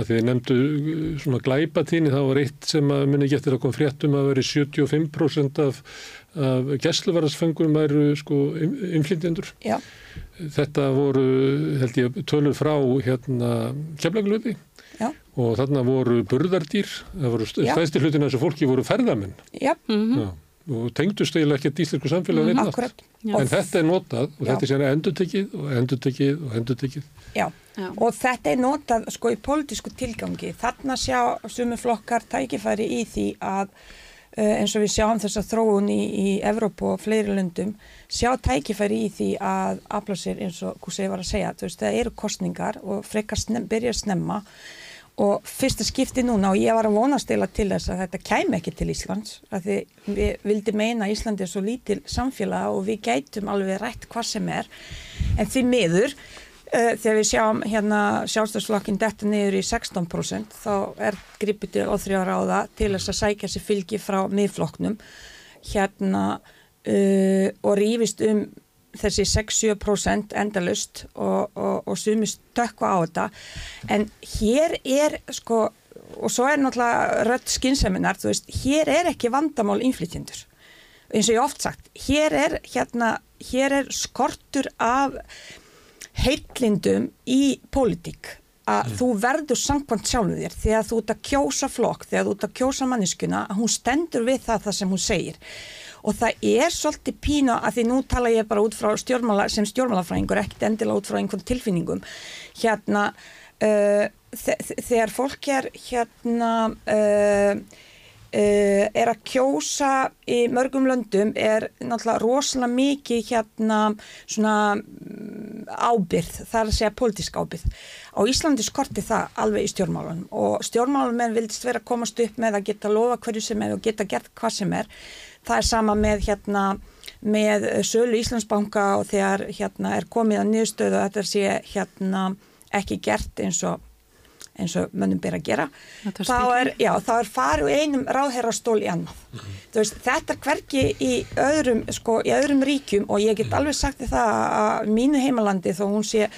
að þið nefndu uh, svona glæpatíni, það var eitt sem að minni getur að koma fréttum að veri 75% af, af gæsluvarasfengunum væru sko inflytjendur. Já. Þetta voru, held ég, tölur frá hérna kemlaglöfi og þarna voru burðardýr, það voru stæðstir hlutin að þessu fólki voru ferðamenn. Já. Mm -hmm. Já og tengdust eiginlega ekki að íslensku samfélag mm, en þetta er notað og Já. þetta er sér endurtekið og endurtekið og endurtekið. Já. Já, og þetta er notað sko í pólitísku tilgangi. Þarna sjá sumu flokkar tækifæri í því að eins og við sjáum þessa þróun í, í Evrópu og fleiri löndum sjá tækifæri í því að afla sér eins og sér var að segja. Veist, það eru kostningar og frekar snem, byrja að snemma og fyrsta skipti núna og ég var að vonast eila til þess að þetta kæm ekki til Íslands af því við vildum meina að Íslandi er svo lítil samfélag og við gætum alveg rætt hvað sem er. En því miður uh, þegar við sjáum hérna sjálfstafsflokkin detta niður í 16% þá er gripið til óþrjára á það til þess að sækja sér fylgi frá miðflokknum. Hérna uh, og rífist um þessi 6-7% endalust og, og, og sumist tökku á þetta. En hér er sko og svo er náttúrulega rött skynseminar þú veist, hér er ekki vandamál innflytjendur. Eins og ég oft sagt hér er hérna, hér er skortur af heitlindum í pólitík að mm. þú verður sangkvæmt sjálfu þér þegar þú ert að kjósa flokk, þegar þú ert að kjósa manneskuna, hún stendur við það það sem hún segir og það er svolítið pína að því nú tala ég bara út frá stjórnmála sem stjórnmálafræðingur, ekkert endilega út frá einhvern tilfinningum hérna uh, þegar fólk er hérna uh, uh, er að kjósa í mörgum löndum er náttúrulega rosalega mikið hérna svona mm, ábyrð, það er að segja politísk ábyrð. Á Íslandi skorti það alveg í stjórnmálunum og stjórnmálunum vildist vera að komast upp með að geta lofa hverju sem er og geta gert hvað sem er það er sama með hérna með sölu Íslandsbanka og þegar hérna er komið að niðurstöðu að þetta sé hérna ekki gert eins og eins og mönnum byrja að gera þá er, já, þá er farið einum ráðherrastól í annað mm -hmm. veist, þetta er hverki í öðrum sko, í öðrum ríkjum og ég get alveg sagt það að mínu heimalandi þó hún sé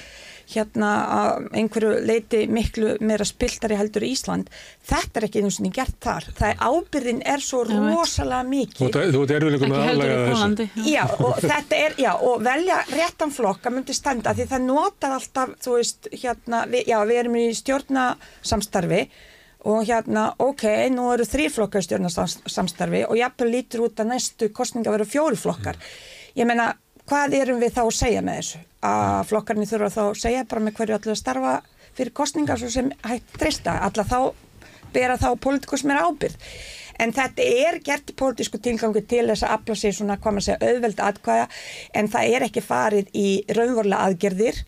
hérna að einhverju leiti miklu meira spiltari heldur í Ísland. Þetta er ekki einu sinni gert þar. Það er ábyrðin er svo rosalega mikið Þú ert erfiðleikum að álega þessu. Já og þetta er, já og velja réttan flokk að myndi standa því það notar alltaf, þú veist, hérna við, já við erum í stjórnasamstarfi og hérna, ok, nú eru þrýflokkar stjórnasamstarfi og jafnveg lítur út að næstu kostninga veru fjóri flokkar. Ég menna hvað erum við þá að segja með þessu? Að flokkarnir þurfa þá að segja bara með hverju allir að starfa fyrir kostningar svo sem hægt treysta, allar þá bera þá politikus meira ábyrð. En þetta er gert í politísku tilgangu til þess að afla sig svona, hvað maður segja, auðveld aðkvæða en það er ekki farið í raunvorlega aðgerðir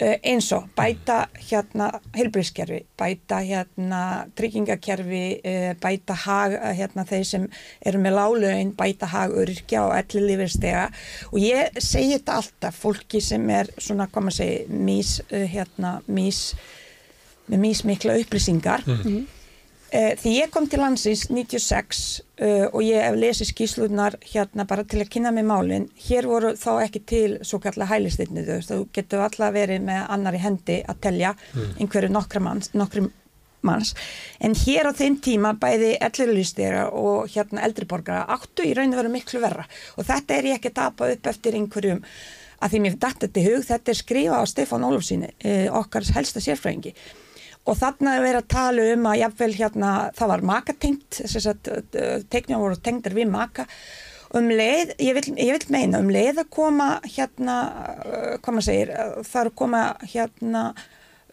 eins og bæta hérna helbriðskerfi, bæta hérna tryggingakerfi, eh, bæta hag eh, hérna þeir sem eru með lálaun, bæta hag öryrkja og elli lífirstega og ég segi þetta alltaf fólki sem er svona, hvað maður segi, mís hérna, mís með mís mikla upplýsingar mm -hmm. Uh, því ég kom til landsins 96 uh, og ég hef lesið skíslunar hérna bara til að kynna mig málinn. Hér voru þá ekki til svo kallar hælistinni þau. Þú getur alltaf verið með annar í hendi að telja mm. einhverju nokkra manns, manns. En hér á þeim tíma bæði ellirlýstera og hérna eldriborgara áttu í raun og veru miklu verra. Og þetta er ég ekki að tapa upp eftir einhverjum að því mér dætti þetta í hug. Þetta er skrifa á Stefán Ólfsíni, uh, okkar helsta sérfræðingi og þarna er verið að tala um að jáfnvel hérna það var makatengt teknjum voru tengdar við maka. Um leið, ég vil, ég vil meina um leið að koma hérna hvað maður segir, það er að koma hérna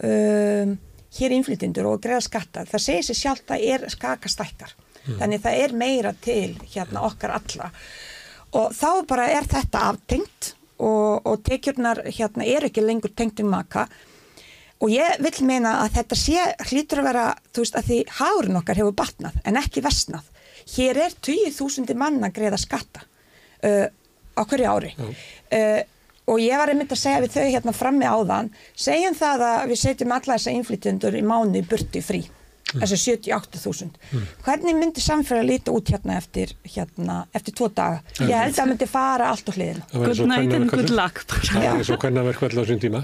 um, hér innflytjendur og greiða skattar það segir sér sjálf að er skakastækkar mm. þannig það er meira til hérna okkar alla. Og þá bara er þetta aftengt og, og tekjurnar hérna er ekki lengur tengt um maka. og ég vil meina að þetta sé hlýtur að vera, þú veist, að því hárun okkar hefur batnað en ekki vestnað hér er 20.000 manna greiða skatta uh, á hverju ári. Uh, og ég var einmitt að segja við þau hérna frammi áðan segjum það að við setjum alla þessa inflytjendur í mánu burti frí þessu 78.000 mm. hvernig myndi samfélag líta út hérna eftir hérna, eftir tvo daga? Ég held að það myndi fara allt á hliðin good night and good luck það er svo hvernig að verka alltaf á sín tíma.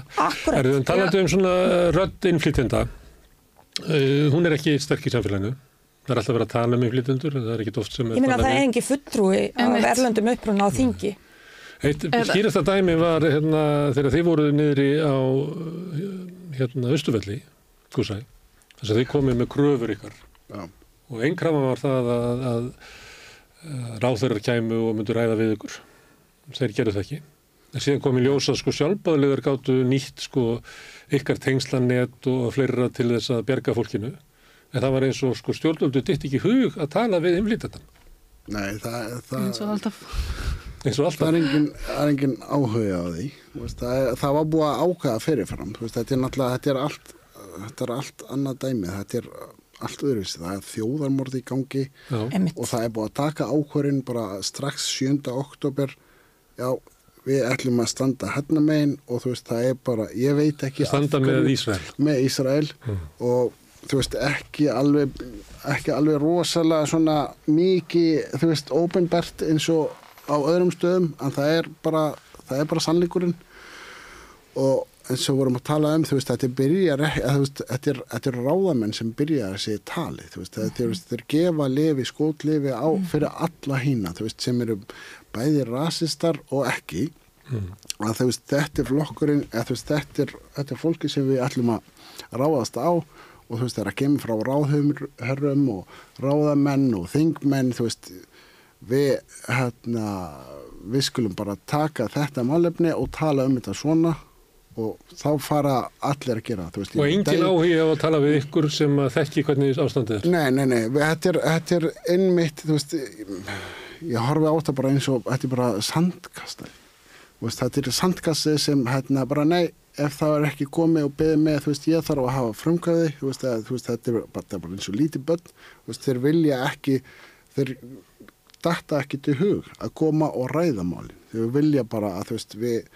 Er það talandi um svona rödd innflytjenda uh, hún er ekki sterk í samfélaginu. Það er alltaf verið að tala um innflytjendur það er ekki oft sem ég minna að það er engi fulltrúi af erlendum uppruna á þingi. Eitt skýrasta dæmi var hérna, þegar þið voruð niðri á hérna, Östufelli, Gúsæ þess að þið komið með kröfur ykkar. Já. og einn krafa var það að, að, að ráþeirar kæmu og myndur ræða við ykkur. Þeir gerðu það ekki. En síðan komið ljósa sko sjálfbáðlegar gáttu nýtt sko ykkar tengslanett og fleira til þess að berga fólkinu. En það var eins og sko stjórnvöldu ditt ekki hug að tala við innflýtatan Nei, það, það, eins og alltaf. Eins og alltaf. Það er engin, er engin áhuga á því. Það, er, það var búið að ákvæða fyrirfram. Þetta er náttúrulega þetta er allt, þetta er allt annað dæmi þetta er allt öðruvísi það er þjóðarmorð í gangi Já. Og það er búið að taka ákvörðin bara strax 7. oktober já, við ætlum að standa hérna megin og þú veist, það er bara ég veit ekki standa með Ísrael með Ísrael og þú veist ekki alveg ekki alveg rosalega svona mikið þú veist ofinbært eins og á öðrum stöðum en það er bara það er bara sannleikurinn og eins og vorum að tala um þú veist þetta byrjar að, þetta, er, ráðamenn sem byrja að segja tali þú veist þetta er gefa lefi skótlefi á fyrir alla hína þú veist sem eru bæði rasistar og ekki. Að þú veist þetta er flokkurinn þú veist þetta er, þetta er fólki sem við ætlum að ráðast á og þú veist það er að kemur frá ráðherrum og ráðamenn og þingmenn þú veist við hérna við skulum bara taka þetta málefni og tala um þetta svona og þá fara allir að gera veist, og engin áhugi á að tala við ykkur sem þekki hvernig ástandið er Nei, nei, nei, þetta er, þetta er innmitt, þú veist, ég horfi á þetta bara eins og, þetta er bara sandkastari. Þú veist, þetta er sandkasti sem, hérna, bara nei, ef það er ekki komið og beðið með, þú veist, ég þarf að hafa frumkvæði, þú veist, að, þú veist þetta er bara, er bara eins og lítið börn, þeir vilja ekki, þeir datta ekki til hug að koma og ræða málin. Þeir vilja bara að, þú veist, við,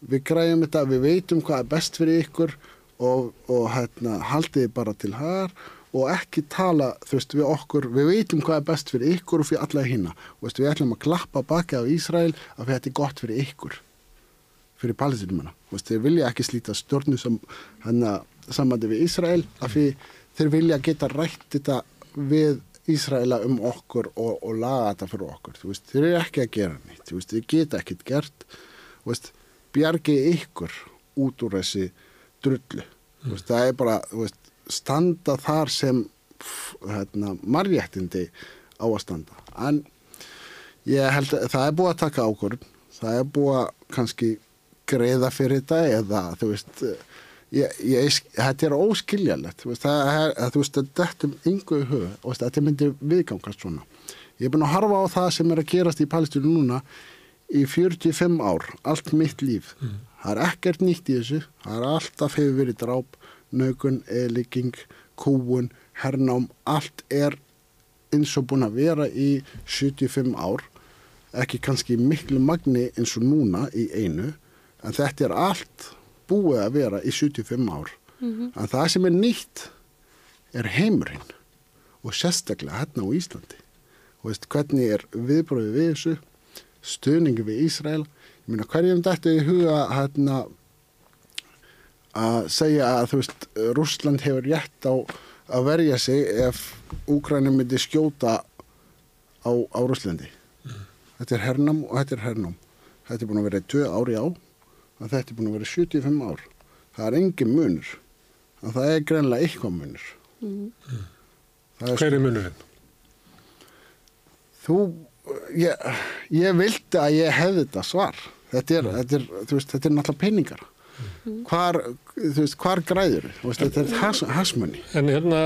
við græjum þetta, við veitum hvað er best fyrir ykkur og, og hérna, haldið þið bara til hagar og ekki tala, þú veist, við okkur, við veitum hvað er best fyrir ykkur og fyrir alla hina. Og veist, við ætlum að klappa baki af Ísrael að þetta er gott fyrir ykkur, fyrir palestinumana. Þeir vilja ekki slíta stjórnu sem hérna samandi við Ísrael af því þeir vilja geta rætt þetta við Ísraela um okkur og, og laga þetta fyrir okkur. Veist, þeir eru ekki að gera neitt, veist, þeir geta ekkit gert, veist, bjargið ykkur út úr þessi drullu. Veist, það er bara, veist, standa þar sem hérna, margættindi á að standa. En ég held að það er búið að taka ákvörðum, það er búið að kannski greiða fyrir þetta eða þú veist, ég, ég, þetta er óskiljalegt, veist, það er, að, veist, þetta er yngu hug og þetta myndi viðgangast svona. Ég er búin að harfa á það sem er að gerast í Palestínu núna í 45 ár, allt mitt líf. Það er ekkert nýtt í þessu, það er alltaf hefur verið dráp, nögun, eðliking, kúun, hernám, allt er eins og búin að vera í 75 ár, ekki kannski miklu magni eins og núna í einu, en þetta er allt búið að vera í 75 ár. En það sem er nýtt er heimurinn og sérstaklega hérna á Íslandi. Og veist hvernig er viðbröðið við þessu, stuðningi við Ísrael. Ég meina hverjum þetta í huga hérna að segja að þú veist Rússland hefur rétt á að verja sig ef Úkrænum myndi skjóta á, á Rússlandi. Þetta er hernam og þetta er hernam. Þetta er búin að vera í tvö ári á og þetta er búin að vera í 75 ár. Það er engin munur. En það er greinlega eitthvað munur. Það er hver er munurinn? þú, ég, ég vildi að ég hefði þetta svar. Þetta er, þetta er, veist, þetta er náttúrulega peningar. Hvar, þú veist, hvar græður veist, þetta er has, hasmunni En hérna,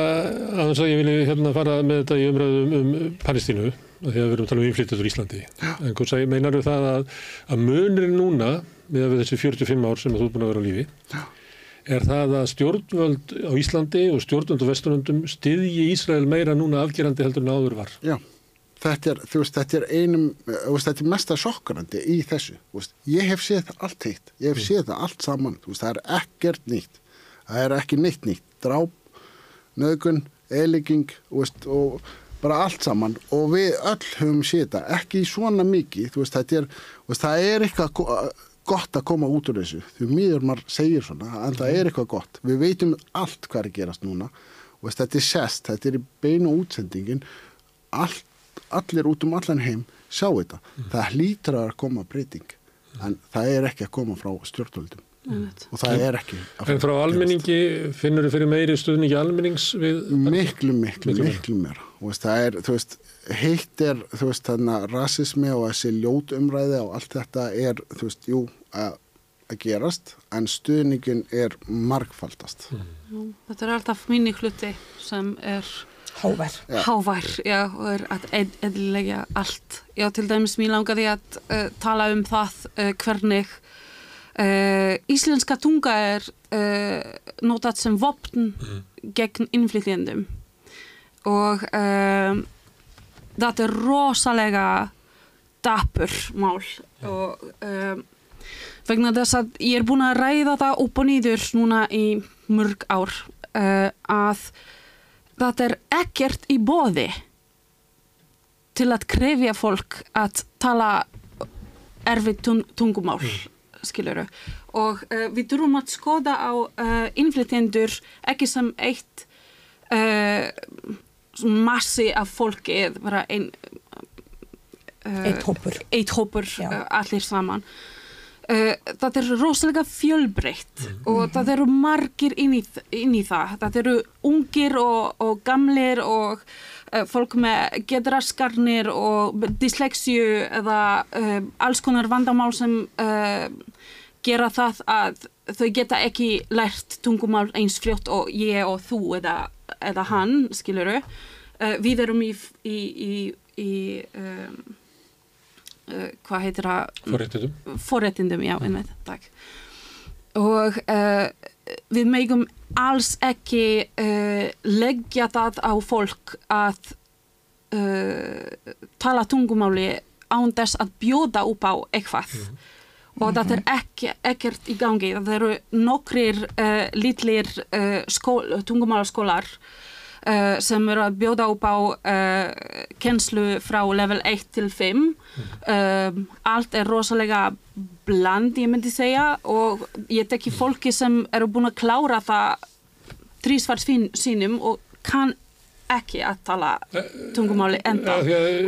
aðeins að ég vilji hérna fara með þetta í umræðum um Palestínu, af því að við erum að tala um innflytjaður í Íslandi. En hvað segir, meinar þú það að, að munurinn núna, með þessi 45 ár sem þú er búin að vera á lífi, Já. er það að stjórnvöld á Íslandi og stjórnvöld á Vesturlöndum styðji Ísrael meira núna afgerandi heldur en áður var. Já, þetta er, veist, þetta er einum, veist, þetta er mesta sjokkarandi í þessu, veist, ég hef séð það allt heitt, ég hef séð það allt saman, það er ekkert nýtt, það er ekki nýtt nýtt, dráp, nögun, veist, og bara allt saman. Og við öll höfum séð það, ekki svona mikið, er, það er eitthvað go- gott að koma út úr þessu, því mýður maður segir svona, en það er eitthvað gott, við veitum allt hvað er gerast núna, þetta er sest, þetta er í beinu útsendingin, allt allir út um allan heim sjá þetta. Það hlýtur að koma breyting en það er ekki að koma frá stjórnvöldum. Og það er ekki að En frá almenningi, finnur þið fyrir meiri stuðningi almennings við... miklu, miklu, Miklu miklu meira. Og veist, það er, þú veist, heitt er þú veist, þarna rasismi og þessi ljót umræði og allt þetta er þú veist, jú, að, að gerast en stuðningin er margfaldast. Jú, Þetta er alltaf minni hluti sem er Hávær. Hávær, já, og er að eðlilega allt. Já, til dæmis mér langaði að uh, tala um það uh, hvernig uh, íslenska tunga er notað sem vopn mm. gegn innflytjendum og þetta er rosalega dapur mál og vegna þess að ég er búin að ræða það upp og nýður núna í mörg ár að þetta er ekkert í bóði til að krefja fólk að tala erfið tungumál mm. skiluru og uh, við þurfum að skoða á uh, innflytjendur ekki sem eitt uh, massi af fólki bara ein eitt hópur, eitt hópur allir saman Uh, það er rosalega fjölbreytt mm. og það eru margir inn í, inn í það. Það eru ungir og, og gamlir og uh, fólk með gedraskarnir og dyslexju eða uh, alls konar vandamál sem gera það að þau geta ekki lært tungumál eins fljótt og ég og þú eða, eða hann, skiluru. Við erum í, í, í, í um, uh, hvað heitir það? Forréttindum. Forréttindum, já, einmitt, takk. Og uh, við megum alls ekki uh, leggja það á fólk að tala tungumáli án þess að bjóða upp á eitthvað. Mm. Og mm -hmm. það er ekki, ekkert í gangi. Það eru nokkrir litlir tungumálaskólar sem eru að bjóða upp á uh, kennslu frá level 1 til 5 mm. um, allt er rosalega bland ég myndi segja og ég tekki fólki sem eru búin að klára það trísvart sínum og kann ekki að tala tungumáli enda.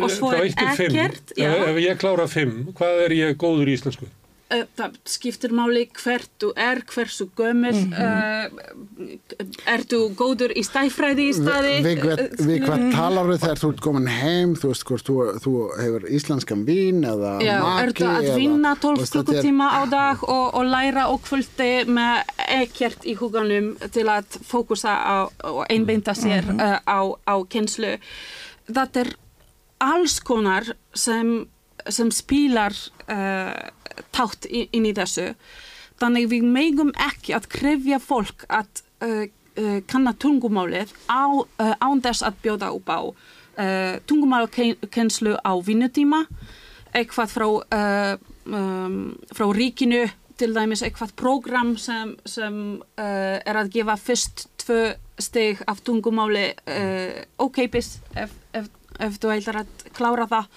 og svo er ekkert ef ég klára 5, hvað er ég góður í íslensku? Uh, það skiptir máli hvert þú er, hversu gömul mm -hmm. uh, ertu góður í stæfræði í staði Við, við, við hvað mm. talar við þegar þú ert komin heim þú veist hvort þú, þú hefur íslenskan vín eða Já, maki ertu að eða, vinna 12 klukkutíma á dag og, og læra og kvöldi með ekkert í huganum til að fókusa á, og einbeinta sér mm -hmm. á, á kennslu þetta er alls konar sem sem spílar uh, tátt inn í þessu. Þannig við megum ekki að krefja fólk að uh, uh, kanna tungumálið á, uh, án þess að bjóða upp á uh, tungumálkenslu á vinnutíma eitthvað frá, uh, um, frá ríkinu til dæmis eitthvað program sem, sem er að gefa fyrst tvö steg af tungumáli ókeipis ef, ef, ef þú ætlar að klára það.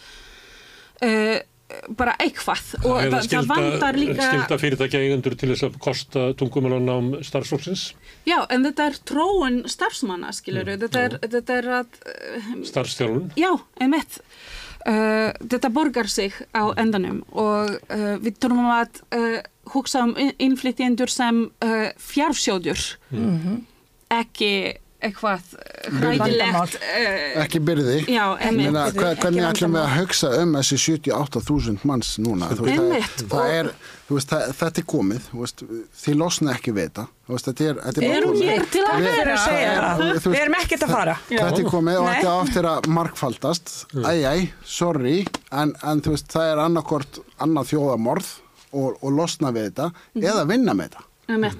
Uh, bara eitthvað. Og það, skilda, það vandar líka skilda fyrirtækja eigundur til þess að kosta tungumálan á starfsfólksins. Já en þetta er tróun starfsmanna skilur mm, þetta, er, þetta er að uh, starfstjálun já, einmitt. Uh, þetta borgar sig á endanum og við þurfum að hugsa um innflytjendur sem fjárfsjóður mm -hmm. ekki eitthvað hræðilegt uh, ekki byrði. Já, Meina, hva, hvernig ætlum við að hugsa um þessi 78.000 manns núna? Veist, það, það er, veist, það, þetta er komið veist, þið losna ekki við þetta. Þetta er, þetta er erum ég til að vera? að segja við erum ekkert að fara. þetta er komið og þetta áttir að markfaldast. Æjæj, sorry en, en það er annarkort annað þjóðamorð og, og losna við þetta mm. eða vinna með þetta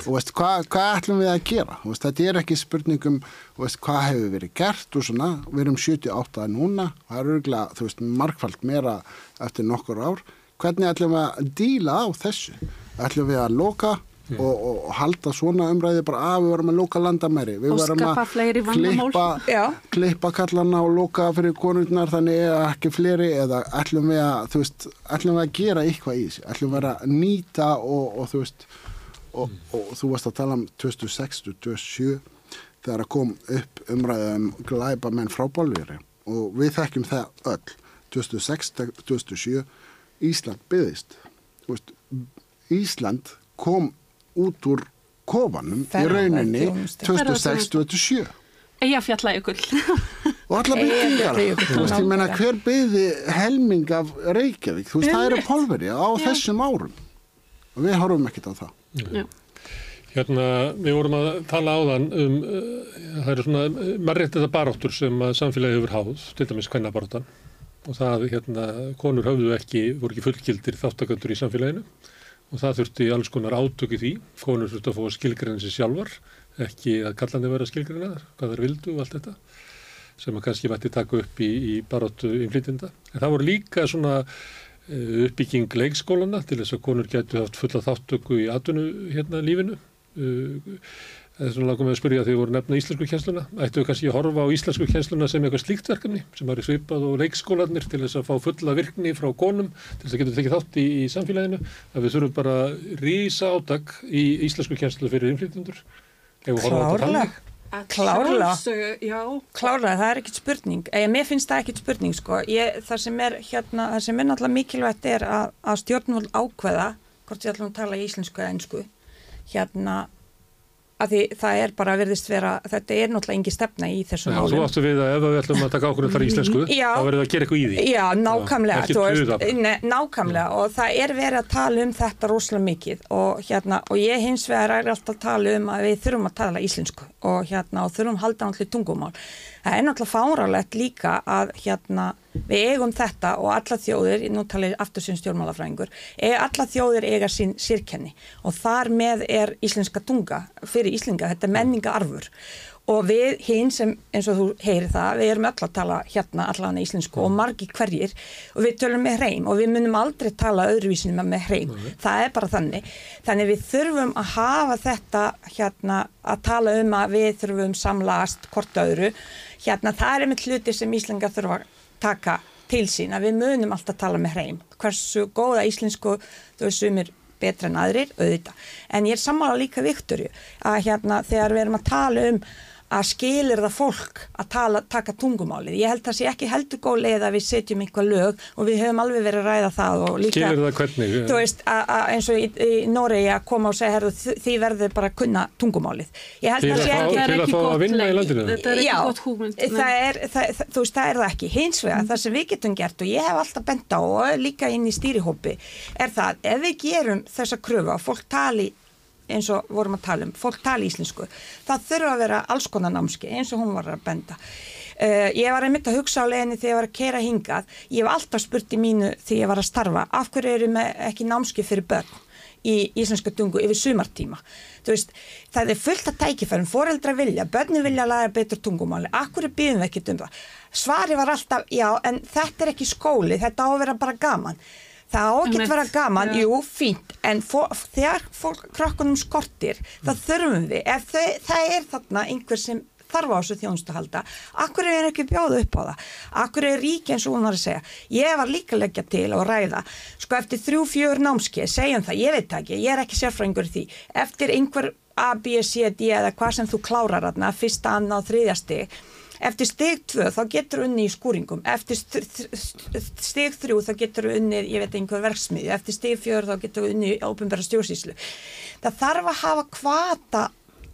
og veist, hvað hva ætlum við að gera? Veist, þetta er ekki spurningum veist, hvað hefur verið gert og svona. Við erum 78 núna. Og það er örgulega þú veist markfald meira eftir nokkur ár. Hvernig ætlum við að díla á þessu? Ætlum við að loka mm. og, og, og halda svona umræði bara að við verum að loka landamæri. Við verum að klippa, klippa kallana og loka fyrir konurnar þannig ekki fleiri eða ætlum við að þú veist ætlum við að gera eitthvað í þessu? Ætlum við að nýta og, og þú veist og, og þú varst að tala um 2006-2007 þegar að kom upp umræðum glæpa menn frá Bolvíri. Og við þekkjum það öll. 2006-2007 Ísland byggðist Ísland kom út úr kofanum í rauninni 2006-2007 Eða fjalla ykkur og alla byggingar. Þú veist, ég menna hver byggði helming af Reykjavík, þú veist, það eru polveri á þessum árum. Og við horfum ekkert á það Já. Hérna, við vorum að tala á þann um, uh, það eru svona marréttita baráttur sem samfélagi hefur háð, til dæmis kvennabaráttan og það, hérna, konur höfðu ekki, voru ekki fullgildir þáttaköndur í samfélaginu og það þurfti alls konar átöki því, konur þurfti að fá skilgræna sér sjálfar, ekki að kallandi vera skilgræna, hvað þær vildu og allt þetta sem að kannski mætti taka upp í, í baráttu innflytinda. En það voru líka svona uppbygging leikskólana til þess að konur getur haft fulla þáttöku í atvinnu hérna lífinu Það er svona langum að spyrja þegar voru nefna íslensku kjensluna. Ættu við kannski að horfa á íslensku kjensluna sem eitthvað slíkt verkefni sem eru svipað og leikskólanir til þess að fá fulla virkni frá konum til þess að geta tekið þátt í, í samfélaginu. Að við þurfum bara rísa átak í íslensku kjenslu fyrir innflytjendur. Klárlega. Klárlega. Klárlega, það er ekkit spurning. Eða, mér finnst það ekkit spurning sko. Ég, það sem er hérna, það sem er náttúrulega mikilvægt er að, að stjórnvöld ákveða hvort ég ætlum að tala í íslensku eða ennsku hérna að því það er bara verðist vera, þetta er náttúrulega engi stefna í þessum málum. Já, þú áttu við að ef við ætlum að taka ákveður þar í íslensku, já, þá verður það að gera eitthvað í því. Já, nákvæmlega, já, veist, nákvæmlega og það er verið að tala um þetta rosalega mikið og, hérna, og ég hins vegar er alltaf að tala um að við þurfum að tala íslensku og, hérna, og þurfum að halda náttúrulega tungumál. Það er náttúrulega fáralegt líka að hérna, við eigum þetta og alla þjóðir, nú talir aftur sín stjórnmálafræðingur, alla þjóðir eiga sín sírkenni og þar með er íslenska tunga fyrir íslenga, þetta er menningaarfur og við hinn sem eins og þú heyri það, við erum öll að tala hérna allavega íslensku og margi hverjir. Og við tölum með hreim og við munum aldrei tala öðruvísinu með hreim, mm. það er bara þannig. Þannig við þurfum að hafa þetta hérna að tala um að við þurfum samlast hvort öðru. Hérna það er einmitt hluti sem Íslingar þurfa að taka til sín að við munum alltaf tala með hreim. Hversu góða íslensku þú sumir betra en aðrir auðvitað. En ég er sammála líka Viktorju að hérna þegar við erum að tala um að skilir það fólk að tala, taka tungumálið. Ég held að það sé ekki heldur góð leið að við setjum einhver lög og við höfum alveg verið að ræða það og líka... Skilir það hvernig? Þú veist, a, a, eins og í, í Noregi að koma og segja, herru, því verður bara að kunna tungumálið. Ég held að það sé ekki... Til að fá að vinna í landinu? Þetta er ekki gott húmynd. Það er, það, það, þú veist, það er það ekki. Hins vegar, mm. það sem við getum gert og ég hef alltaf bent á og líka inn í stýrihópi er það, eins og vorum að tala um, fólk tala íslensku. Það þurfa að vera alls konar námski eins og hún var að benda. Uh, ég var einmitt að hugsa á leginni þegar ég var að kera hingað. Ég hef alltaf spurt í mínu þegar ég var að starfa af hverju eru ekki námski fyrir börn í íslenska tungu yfir sumartíma? Veist, það er fullt að tækifærum. Foreldra vilja, börni vilja að læra betur tungumáli. Akkur er býðum við ekkert um það? Svari var alltaf, já en þetta er ekki skóli, þetta á að vera bara gaman það á ekki að vera gaman, ja. jú, fínt. En for, þegar krakkunum skortir, mm. það þurfum við ef þau, það er þarna einhver sem þarf á þessu þjónustu að halda akkur er ekki bjóðu upp á það? Akkur er rík eins og hún var að segja? Ég var líka leggja til og ræða sko eftir þrjú, fjör námskeið, segjum það ég veit ekki, ég er ekki sérfræðingur því. Eftir einhver A, B, C, D eða hvað sem þú klárar aðna, fyrsta, annað þriðjasti Eftir steg 2 þá getur unni í skúringum, eftir steg 3 þá getur unni, ég veit einhver verksmiði, eftir steg 4 þá getur unni í óbundbæra stjórnsýslu. Það þarf að hafa kvata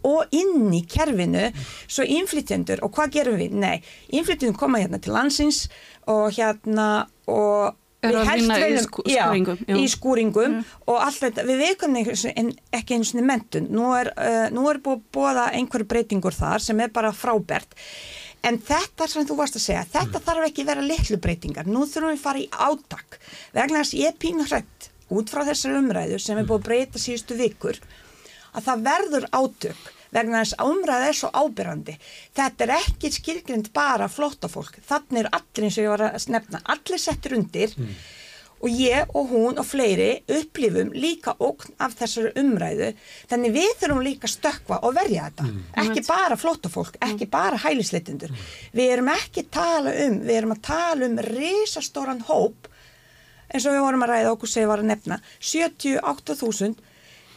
og inn í kerfinu svo innflytjendur, og hvað gerum við? Nei, innflytjendur koma hérna til landsins og hérna og við helst veljum í skúringum, já, í skúringum mm. og alltaf við veikum ekki einu svona mentun. Nú er, uh, nú er búið að bóða einhverju breytingur þar sem er bara frábært En þetta sem þú varst að segja, þetta mm. þarf ekki vera litlu breytingar. Nú þurfum við að fara í átak. Vegna þess að ég er pínu hrætt út frá þessar umræðu sem er búið að breyta síðustu vikur að það verður átök vegna þess að umræða er svo ábyrrandi. Þetta er ekki skilgrind bara flottafólk. Þannig er allir eins og ég var að snefna. Allir settur undir mm og ég og hún og fleiri upplifum líka ókn af þessari umræðu þannig við þurfum líka stökva og verja þetta mm. ekki bara flótafólk, ekki bara hælisleitindur mm. við erum ekki tala um við erum að tala um risastóran hóp eins og við vorum að ræða okkur sem ég var að nefna 78.000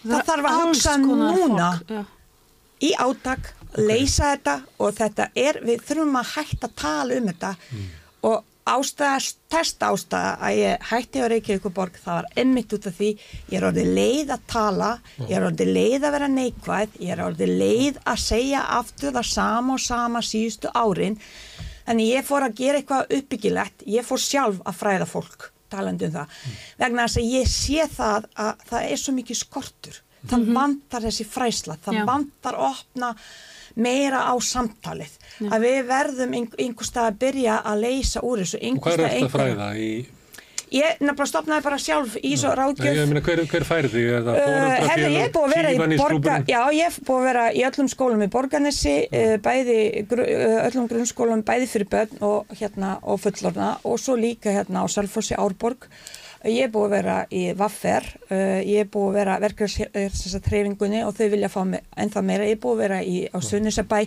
það þarf að hugsa núna ja. í átak leysa þetta og þetta er við þurfum að hætta að tala um þetta mm. og ástæða, test ástæða að ég hætti á Reykjavíkuborg það var einmitt út af því ég er orðið leið að tala, ég er orðið leið að vera neikvæð, ég er orðið leið að segja aftur það sama og sama síðustu árin þannig ég fór að gera eitthvað uppbyggilegt ég fór sjálf að fræða fólk talandi um það, mm. vegna þess að ég sé það að það er svo mikið skortur það mm -hmm. vantar þessi fræsla, það Já. vantar opna meira á samtalið Já. að við verðum einhverstað að byrja að leysa úr þessu og hvað er þetta fræða í Ég nefnilega stopnaði bara sjálf í svo ráðgjöf. Ég meina, hver, hver færði þig? Uh, Herði, ég er búið að vera í borga, já, ég er búið að vera í öllum skólum í Borganesi, uh, bæði, uh, öllum grunnskólum, bæði fyrir börn og hérna og fullorna og svo líka hérna á Salfossi Árborg. Ég er búið að vera í Vaffer, uh, ég er búið að vera verkefnarþreyfingunni og þau vilja fá mig ennþá meira. Ég er búið að vera í, á Sunnisabæ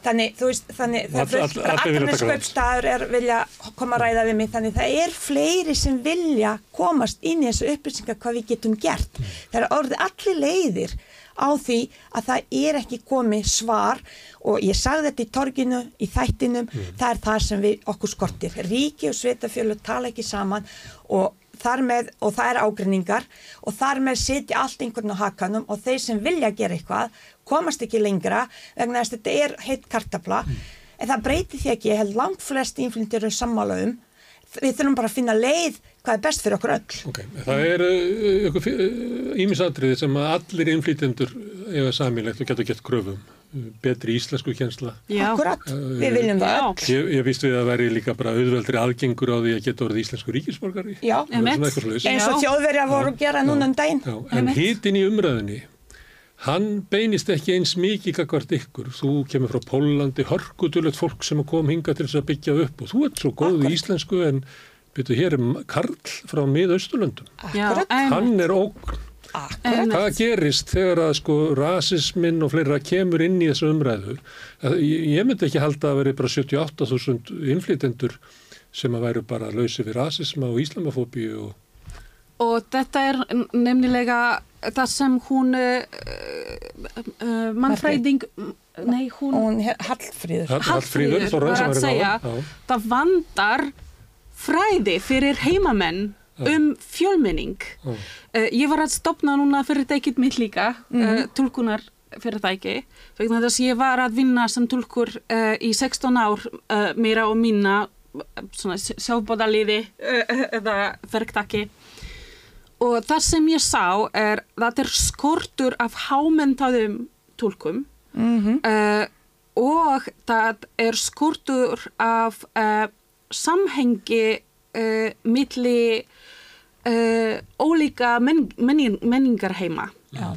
þannig þú veist þannig það er allir með sköpstaður er vilja koma að ræða við mig þannig það er fleiri sem vilja komast inn í þessu upplýsingar hvað við getum gert mm. það er orðið allir leiðir á því að það er ekki komið svar og ég sagði þetta í torginu, í þættinum, mm. það er það sem við okkur skortir. Ríki og sveitafjölu tala ekki saman og þar með, og það er ágrinningar og þar með sitja allt einhvern á hakanum og þeir sem vilja gera eitthvað komast ekki lengra vegna að þetta er heitt kartabla mm. en það breyti því ekki, ég held langt flest innflindir eru sammála um við þurfum bara að finna leið hvað er best fyrir okkur öll okay. Það er ímisatriði uh, sem allir innflýtendur eða samílegt og getur gett kröfum betri íslensku kjensla Akkurat, uh, við viljum það öll. Ég, ég víst við að veri líka bara auðveldri aðgengur á því að geta orðið íslensku ríkisborgari. Já, eins og þjóðverja voru að gera núna um daginn. En hitin í umræðinni Hann beinist ekki eins mikið kakvart ykkur. Þú kemur frá Pólandi, hörgutulegt fólk sem kom hinga til þess að byggja upp og þú ert svo góð í íslensku en byrju hér er Karl frá miðausturlöndum. Hann er ógn. Hvað gerist þegar að sko rasisminn og fleira kemur inn í þessu umræðu? Ég myndi ekki halda að veri bara 78.000 innflytendur sem að væru bara lausi við rasisma og íslamafóbíu og og þetta er nefnilega það sem hún uh, uh, mannfræðing nei hún, hún Hallfríður. Hallfríður var að segja það vandar fræði fyrir heimamenn um fjölmenning uh, ég var að stopna núna fyrir dækit mitt líka mm -hmm. tulkunar fyrir dæki vegna þess að ég var að vinna sem tulkur í 16 ár meira og minna sjálfbóðaliði eða verktaki og það sem ég sá er að þetta er skortur af hámentaðum tólkum mm -hmm. uh, og það er skortur af uh, samhengi uh, milli ólíka menning, menning, menningar heima Já.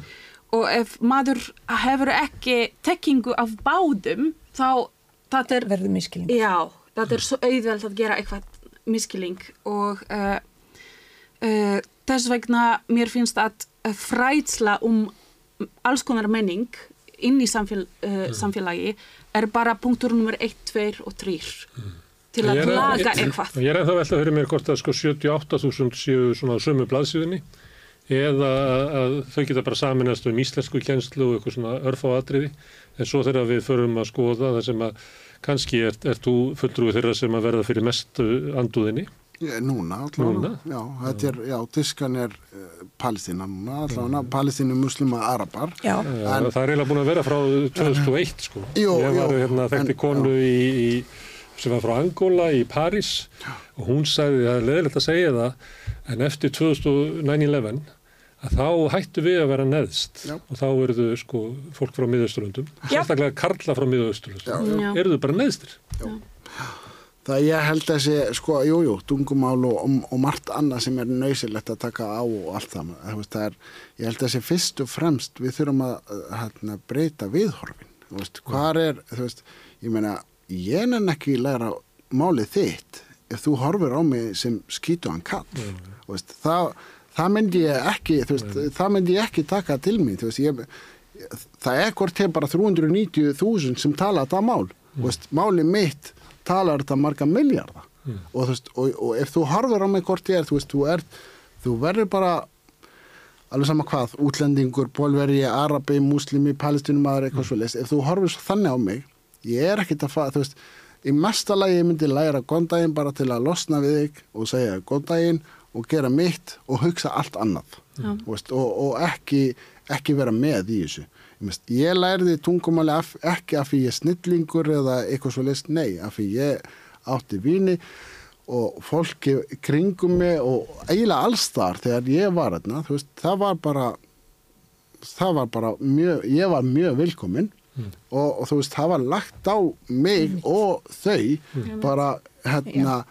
og ef maður hefur ekki tekkingu af báðum þá það er verður miskiling Já, það er svo auðvelt að gera eitthvað miskiling og Uh, þess vegna mér finnst að frætsla um alls konar menning inn í samfél, uh, mm. samfélagi er bara punktur nummer 1, 2 og 3 mm. Til að laga eitthvað. Ég er ennþá veltað að höra mér hvort að sko 78.000 séu svona á sömu blaðsíðinni eða að þau geta bara saminast um íslensku kjenslu og eitthvað svona örf á atriði en svo þegar við förum að skoða það sem að kannski er, er þú fulltrúið þeirra sem að verða fyrir mest anduðinni Já, núna, allavega. Já, þetta er, já, Tískan er uh, Palestína núna, allavega, Palestínu muslima arabar. Já. En, það er eiginlega búin að vera frá 2001, sko. Jú, Ég var hérna þekkti konu í, í, sem var frá Angola í París og hún sagði, það er leðilegt að segja það, en eftir 2009-11 að þá hættu við að vera neðst já. og þá eru þau, sko, fólk frá miðausturlöndum, sérstaklega karla frá miðausturlöndum, eru þau bara neðstir. Já. Það ég held að sé, sko, jújú, jú, tungumál og, og, og margt annað sem er nöysilegt að taka á og allt það. það er, ég held að sé fyrst og fremst við þurfum að hérna, breyta viðhorfin. Veist, hvað er, þú veist, ég meina, ég er ekki læra málið þitt ef þú horfir á mig sem skýtu hann kall. Veist, það, það myndi ég ekki, veist, það myndi ég ekki taka til mig. Ég, það er hvort til bara 390.000 sem tala þetta mál. Mm. Málið mitt talar þetta marga miljardar mm. og, og, og ef þú harfur á mig hvort ég er þú, veist, þú, er, þú verður bara alveg sama hvað, útlendingur, pólveri, arabi, muslimi, palestinumæður, eitthvað mm. svolítið, ef þú horfur þannig á mig, ég er ekkit að faða, þú veist, í mesta lagi ég myndi læra gondaginn bara til að losna við þig og segja gondaginn og gera mitt og hugsa allt annað mm. veist, og, og ekki, ekki vera með í þessu. Ég læriði tungumáli af, ekki af því ég er snillingur eða eitthvað svo leist, nei, af því ég átti vini og fólki kringum mig og eiginlega allstar þegar ég var þarna, þú veist, það var bara það var bara mjög, ég var mjög vilkominn mm. og, og þú veist, það var lagt á mig og þau bara, hérna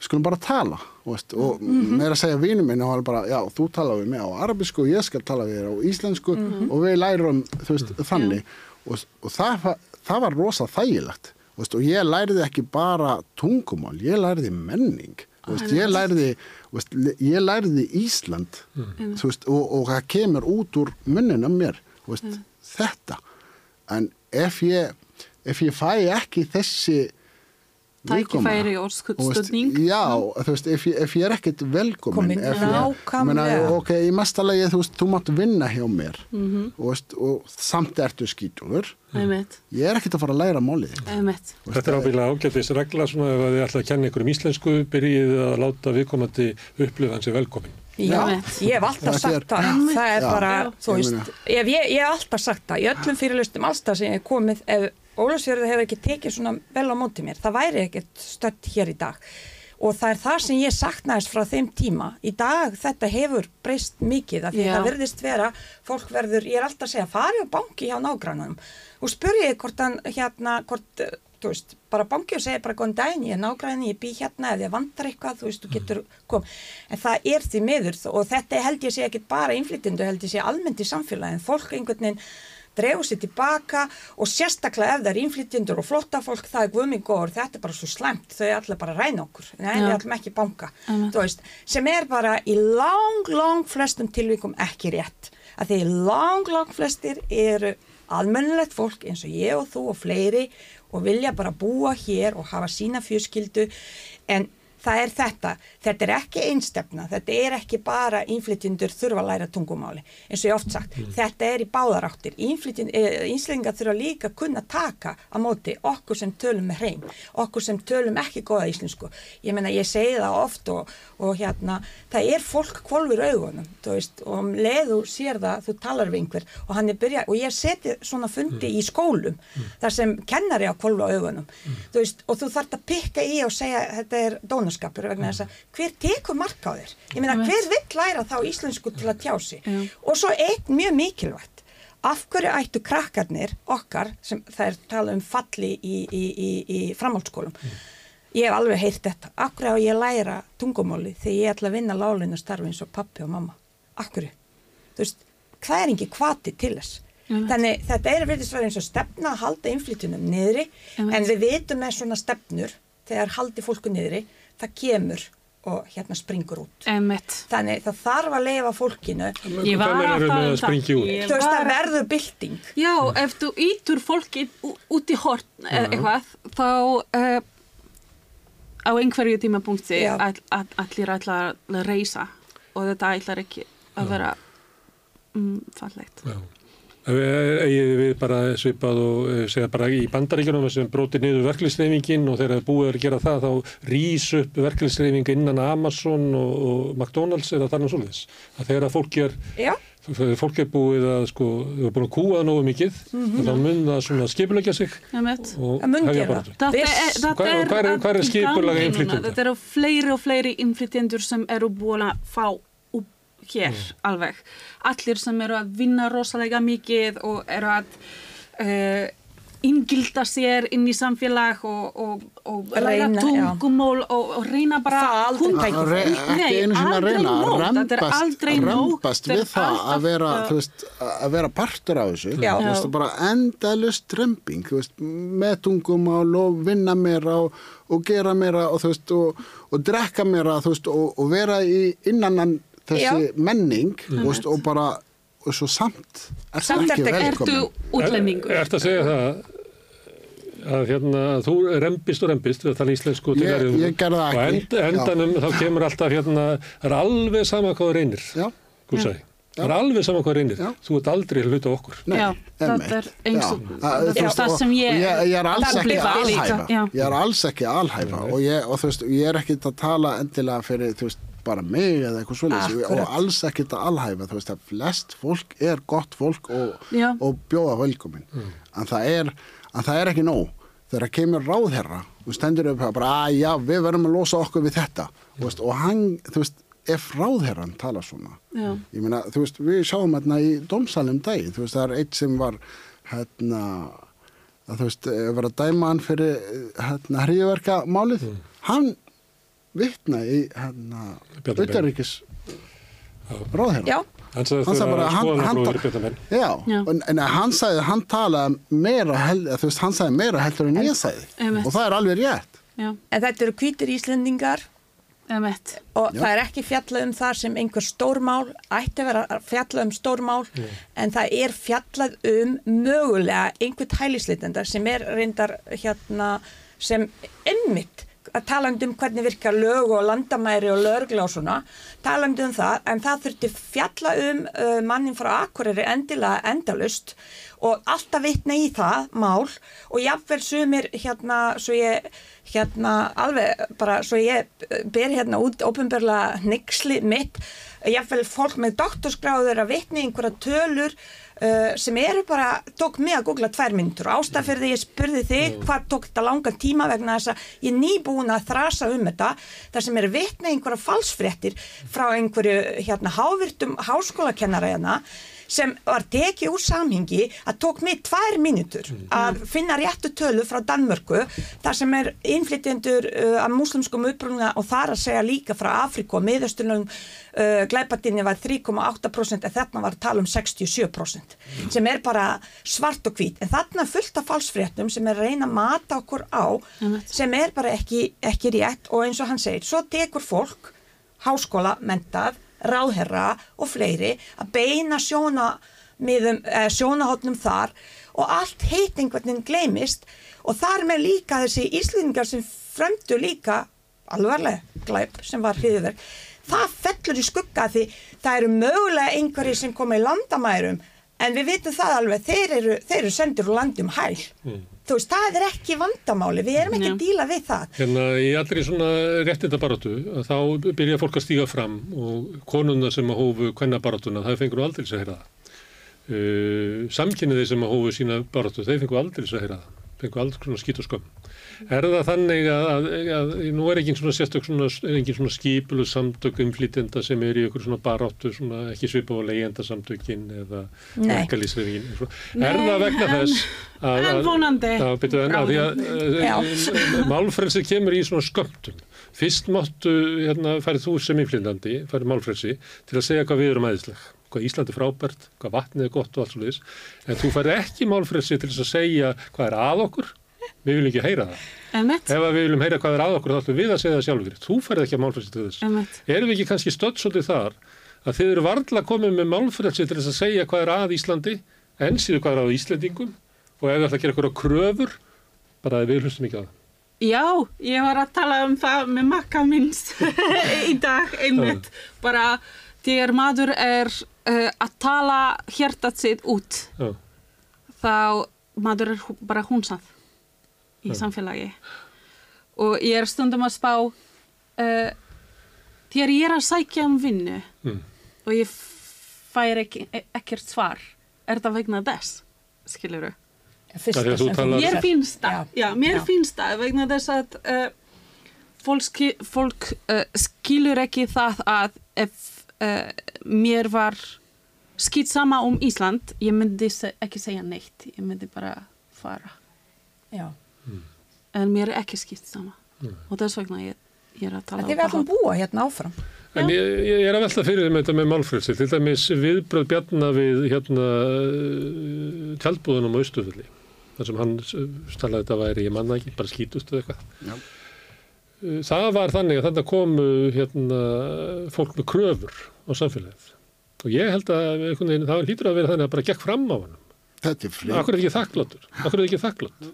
skulum bara tala veist, og -hmm. meira að segja vínum minn og hann bara, já, þú tala við mig á arabisku og ég skal tala við þér á íslensku -hmm. og við lærum, þú veist, þannig og, og það, það var rosa þægilegt veist, og ég læriði ekki bara tungumál, ég læriði menning veist, ég læriði veist, ég læriði Ísland mm. veist, og, og það kemur út úr munnina mér mm. þetta en ef ég ef ég fæ ekki þessi tækifæri og stundning já, þú veist, ef ég, ef ég er ekkert velkomin ef ég, ok, í mesta lagi þú veist, þú mátt vinna hjá mér. Mm -hmm. og, veist, og samt ertu skítuður ég er ekkert að fara að læra málið þetta er ábyggilega ágættis regla svona ef þið ætla að kenna ykkur um íslensku byrjið að láta viðkomandi upplöða hansi velkomin Já, ég hef alltaf sagt það, það er bara, þú veist, ég hef alltaf sagt það, í öllum fyrirlustum allstað sem ég hef komið, ef Ólafsfjörður hefur ekki tekið svona vel á móti mér, það væri ekkert stött hér í dag. Og það er það sem ég saknaðist frá þeim tíma. Í dag þetta hefur breyst mikið af því það verðist vera, fólk verður ég er alltaf að segja, fari á banki hjá nágrannunum og spurjið hvort hann hérna, hvort, þú veist, bara banki og segja bara góðan daginn, ég er nágrannin, ég bý hérna ef ég vantar eitthvað, þú veist, þú getur kom. En það er því miður og þetta held ég sé ekki bara innflyttindu, held ég sé almennt í samfélagin, fólk einhvern veginn dregu sér tilbaka og sérstaklega ef það er innflytjendur og flotta fólk það er guðmingóður, þetta er bara svo slemt þau er allir bara ræna okkur, nei við ætlum ekki banka, veist, sem er bara í lang, lang flestum tilvíkum ekki rétt, að því lang, lang flestir eru almennilegt fólk eins og ég og þú og fleiri og vilja bara búa hér og hafa sína fjörskildu en það er þetta, þetta er ekki einstefna, þetta er ekki bara innflytjundur þurfa að læra tungumáli eins og ég oft sagt, mm. þetta er í báðaráttir eh, þurfa líka að kunna taka á móti okkur sem tölum með hreim, okkur sem tölum ekki goða íslensku, ég menna ég segi það oft og, og hérna það er fólk kvolfur augunum veist, og um leðu sér það, þú talar við einhver og hann er byrjað, og ég seti svona fundi mm. í skólum, mm. þar sem kennari á kvolfu augunum, mm. þú veist og þú þart að pikka í og segja þetta er dónus búskapur vegna þess að hver tekur marka á þér? Ég meina hver vill læra þá íslensku til að tjá sig? Já. og svo eitt mjög mikilvægt. Af hverju ættu krakkarnir okkar sem það er talað um falli í, í, í, í framhaldsskólum ég hef alveg heyrt þetta af hverju á ég læra tungumóli þegar ég ætla að vinna lálinu starfi eins og pappi og mamma? Af hverju? Veist, hvað er ekki kvati til þess. Þannig þetta er verið svo eins og stefna að halda inflytunum niðri en við vitum með svona stefnur þegar haldi fólku niðri það kemur og hérna springur út. Emmett. þannig það þarf að leifa fólkinu. Ég var að tala um það þú veist það verður bylting. Já, ef þú ítur fólki út í hort eða eitthvað þá uh, á einhverju tímapunkti all, all, allir ætla að reysa og þetta ætlar ekki að vera um, fallegt. Já eigið við bara svipað og eh, segja bara í bandaríkjunum sem brótir niður verkefliðsreifingin og þegar það er búið að gera það þá rýs upp verkefliðsreifing innan Amazon og, og McDonalds eða þar og svolítið. Að þegar að fólk er, fólk er búið að sko, þau er búin að kúa það nógu mikið mm -hmm. þá mun það svona skipulegja sig og hefja bara. Hvað er, er skipulega innflytjönda? Þetta eru fleiri og fleiri innflytjendur sem eru búin að fá hér mm. alveg. Allir sem eru að vinna rosalega mikið og eru að uh, ingilda sér inn í samfélag og, og, og ræða tungumól og, og reyna bara Re, ekki einu sinna að reyna rempast, rempast við það að vera, veist, að vera partur af þessu. Veist, bara endalust remping veist, með tungumál og vinna meira og gera meira og drekka meira og vera í innan þessi Já. menning mm. og, og bara og svo samt er samt ekki velkomin Ertu útlendingur? Er þetta að segja það að hérna, þú rempist og rempist við tala íslensku ég, ég gerða ekki og end, endanum Já. þá kemur alltaf hérna það er alveg sama hvað það reynir Gúsæði Það er alveg saman hvað reynir, Já. þú ert aldrei hluta okkur. Nei, Já, það er eins og það sem ég... Ég, ég er alls ekki alhæfa, ég er alls ekki alhæfa og, ég, og þú veist, ég er ekki að tala endilega fyrir, þú veist, bara mig eða eitthvað svolítið og alls ekkert að alhæfa þú veist að flest fólk er gott fólk og, og bjóða velkomin mm. en, það er, en það er ekki nóg. Þegar kemur ráðherra og stendur upp bara að já við verðum að losa okkur við þetta. Veist, og hann, þú veist ef ráðherran tala svona Já. ég meina, þú veist, við sjáum hérna í domsalum dagi, þú veist, það er eitt sem var hérna að þú veist, var að dæma hann fyrir hérna hriðverka málið mm. hann vittna í hérna auðaríkis ráðherran Já Hann sagði það að skoða bróður Björnamenn. Já, já. En, en hann sagði, hann talaði meira, held, þú veist, hann sagði meira heldur en ég sagði. Og það er alveg rétt. Já. En þetta eru kvítir íslendingar Emmett. og Já. það er ekki fjallað um það sem einhver stórmál ætti að vera fjallað um stórmál en það er fjallað um mögulega einhvern hælisleitendar sem er reyndar hérna sem emmitt að tala um hvernig virka lög og landamæri og lögla og svona, tala um það en það þurfti fjalla um uh, mannin frá Akureyri endilega endalust og alltaf vitna í það mál og jáfnveil sumir hérna svo ég hérna alveg bara svo ég ber hérna út ofinbarlega nixli mitt jáfnveil fólk með doktorskráður að vitna í einhverja tölur uh, sem eru bara, tók mig að googla tvær myndur ástaf fyrir því ég spurði þig hvað tók þetta langan tíma vegna þess að ég er nýbúin að þrasa um þetta þar sem er vitna einhverja falsfréttir frá einhverju hérna hávirtum háskólakennara hérna sem var tekið úr samhengi að tók mig tvær mínutur mm. að finna réttu tölu frá Danmörku þar sem er innflytjendur uh, af muslimskum upprúna og þar að segja líka frá Afrika og miðaustunum uh, glæpatinni var 3,8% en þarna var að tala um 67% mm. sem er bara svart og hvít en þarna fullt af falsfréttum sem er að reyna að mata okkur á mm. sem er bara ekki, ekki rétt og eins og hann segir, svo tekur fólk háskóla mentað ráðherra og fleiri að beina sjónahotnum eh, þar og allt heit einhvern veginn gleimist og þar með líka þessi íslendingar sem fremdu líka alvarlega glæp sem var hriðverk það fellur í skugga því það eru mögulega einhverjir sem koma í landamærum en við vitum það alveg þeir eru, þeir eru sendir úr landum hæl. Mm. Þú veist, það er ekki vandamáli. Við erum ekki að díla við það. Hérna í allri svona réttindabaratu þá byrja fólk að stíga fram og konuna sem að hófu hvenna baratuna það fengur aldrei að heyra það. Uh, samkynniði sem að hófu sína baratu þeir fengur aldrei að heyra það. Fengur aldrei svona skýt og skömm Er það þannig að, að, að nú er ekki svona sérstök svona, svona skípulu samtök umflýtenda sem er í okkur svona baráttu svona ekki svipa á leyenda samtökin eða ekkalísriðin er það vegna þess að, en vonandi. Að, að málfrelsi kemur í svona skömmtum fyrst máttu hérna, færið þú sem umflýtandi færið málfrelsi til að segja hvað við erum aðeinsleg hvað Íslandi er frábært, hvað vatnið er gott og allt svolítið en þú færið ekki málfrelsi til að segja hvað er að okkur við viljum ekki heyra það. Emmett. ef við viljum heyra hvað er að okkur þá ætlum við að segja það sjálfur þú færð ekki að málfrelsi til þess. Emmett. erum við ekki kannski stödd svolítið þar að þið eru varðla komið með málfrelsi til þess að segja hvað er að Íslandi en síðu hvað er að Íslandingum og ef við ætlum að gera eitthvað kröfur bara að við hlustum ekki á það. Já, ég var að tala um það með makka minns í dag einmitt. Bara þegar maður er uh, að tala hjertat sitt út Já. þá maður er bara hunsað í samfélagi. Og ég er stundum að spá uh, þegar ég er að sækja um vinnu mm. og ég fær ekki, ekkert svar er það vegna þess, skiljuru mér finnst það. Já, mér finnst það vegna þess að uh, fólk, fólk uh, skilur ekki það að ef mér var skilt sama um Ísland ég myndi ekki segja neitt ég myndi bara fara. Já en mér er ekki skipt sama mm. og þess vegna ég, ég er að tala um það. Þið verðum búa hérna áfram. En ég, ég er að velta fyrir þeim þetta með málfrelsi, til dæmis viðbröð bjarna við hérna tjaldbúðunum á Östufölli, þar sem hann stalaði þetta væri, ég manna ekki, bara skítustu eitthvað. Já. Það var þannig að þetta komu hérna fólk með kröfur á samfélagið og ég held að það hlýtur að vera þannig að bara gekk fram á hann. Þetta er flink. Akkur er ekki þakkláttur? Akkur er ekki þakkláttur?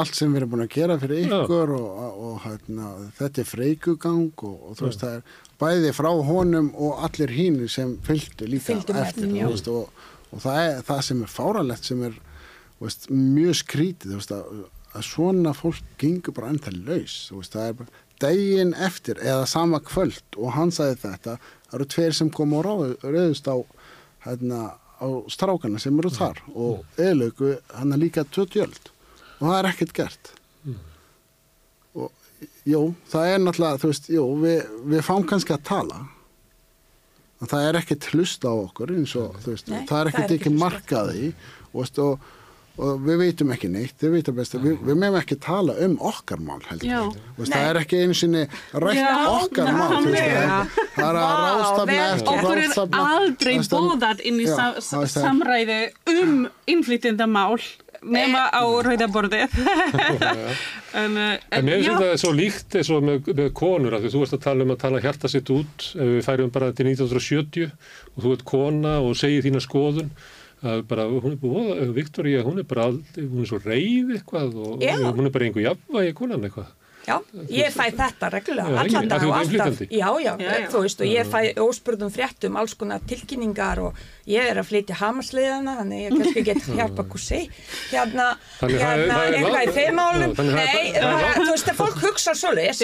Allt sem við erum búin að gera fyrir ykkur og, og, og hérna, þetta er freikugang og, og þú veist það er bæði frá honum og allir hín sem fylgdu líka Fylgdum eftir veist, og það er það sem er fáralegt sem er veist, mjög skrítið veist, að, að svona fólk gengur bara ennþá laus það er bara degin eftir eða sama kvöld og hann sagði þetta það eru tveir sem kom og rauðust á hérna á strákana sem eru þar og eðlöku hann er líka tötjöld og það er ekkert gert. Mm. og jú, það er náttúrulega þú veist, jú, við, við fáum kannski að tala. En það er ekkert hlust á okkur eins og þú veist, Nei, það er ekkert ekki markaði og, og, og við veitum ekki neitt, við veitum best. Við, við meðum ekki tala um okkar mál heldur, veist, það er ekki einu sinni rætt Já, okkar mál þú veist, nákvæmlega. það er að rástafna eftir. Okkur er aldrei bóðað inn í samræði um innflytjendamál nema á rauðaborðið. en, uh, En mér já. finnst það svo líkt eins og með, með konur því þú varst að tala um að tala hjarta sitt út ef við færum bara til 1970 og þú ert kona og segir þína skoðun bara, hún er búið, Viktoria, hún er bara, ald- hún er svo reyð eitthvað og Já. hún er bara einhver jafnvægi konan eitthvað. Já, ég fæ þetta reglulega, allan dag og alltaf, já, já, Já, já. þú veist, og ég fæ óspurðum fréttum, alls konar tilkynningar og ég er að flytja hamasliðana, þannig ég kannski get hjálpa kussi, hérna, hérna, eitthvað í þeim málum, Já, þannig það er- nei, þú veist, að fólk hugsa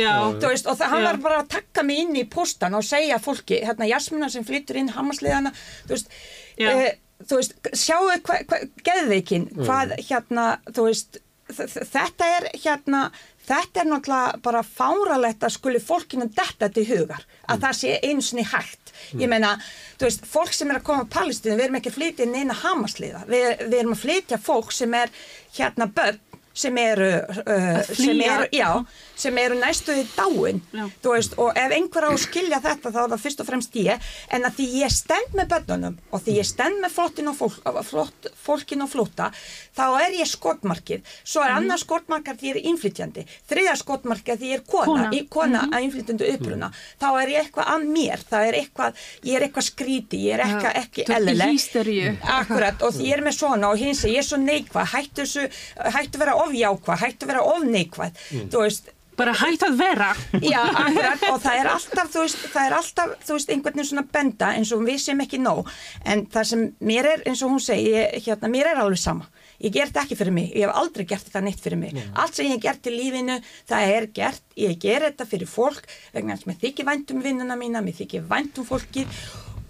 Já. þú veist, og það, hann var bara að taka mig inn í postan og segja fólki, hérna, Jasmina sem flyttur inn hamasliðana, þú veist, eh, þú veist, sjáu hvað, hva, geðveikin, hvað, hérna, þú veist, þetta er hérna, þetta er náttúrulega bara fáralegt að skuli fólkinu detta til hugar, að það sé einu sinni hægt. Ég meina, þú veist, fólk sem er að koma á Palestínu, við erum ekki að flytja inn eina hamasliða, við, við erum að flytja fólk sem er hérna börn sem eru, uh, sem eru, já, sem eru næstuði dáin, veist, og ef einhver á að skilja þetta þá er það fyrst og fremst ég, en að því ég stend með börnunum og því ég stend með flottin og fólk, flott, fólkin og flóta, þá er ég skotmarkið, svo er annars skotmarkað því ég er innflytjandi, þriða skotmarkað því ég er kona, Kona. í, kona að innflytjandi uppruna, þá er ég eitthvað að mér, það er eitthvað, ég er eitthvað skríti, ég er eitthvað ekki ert í eðlileg. Akkurat, og því ég er með svona og hins að ég er svo neikvað, hættu þessu, hættu vera of jákvað, hættu vera of neikvað, þú veist, Bara hægt að vera. Já, akkurat, og það er alltaf, þú veist, það er alltaf, þú veist, einhvern veginn svona benda eins og við sem ekki nóg, en það sem mér er, eins og hún segi, ég, hérna, mér er alveg sama. Ég ger þetta ekki fyrir mig, ég hef aldrei gert þetta neitt fyrir mig. Allt sem ég hef gert í lífinu, það er gert, ég ger þetta fyrir fólk, vegna þess að mér þykir vænt um vinnuna mína, mér þykir vænt um fólkið.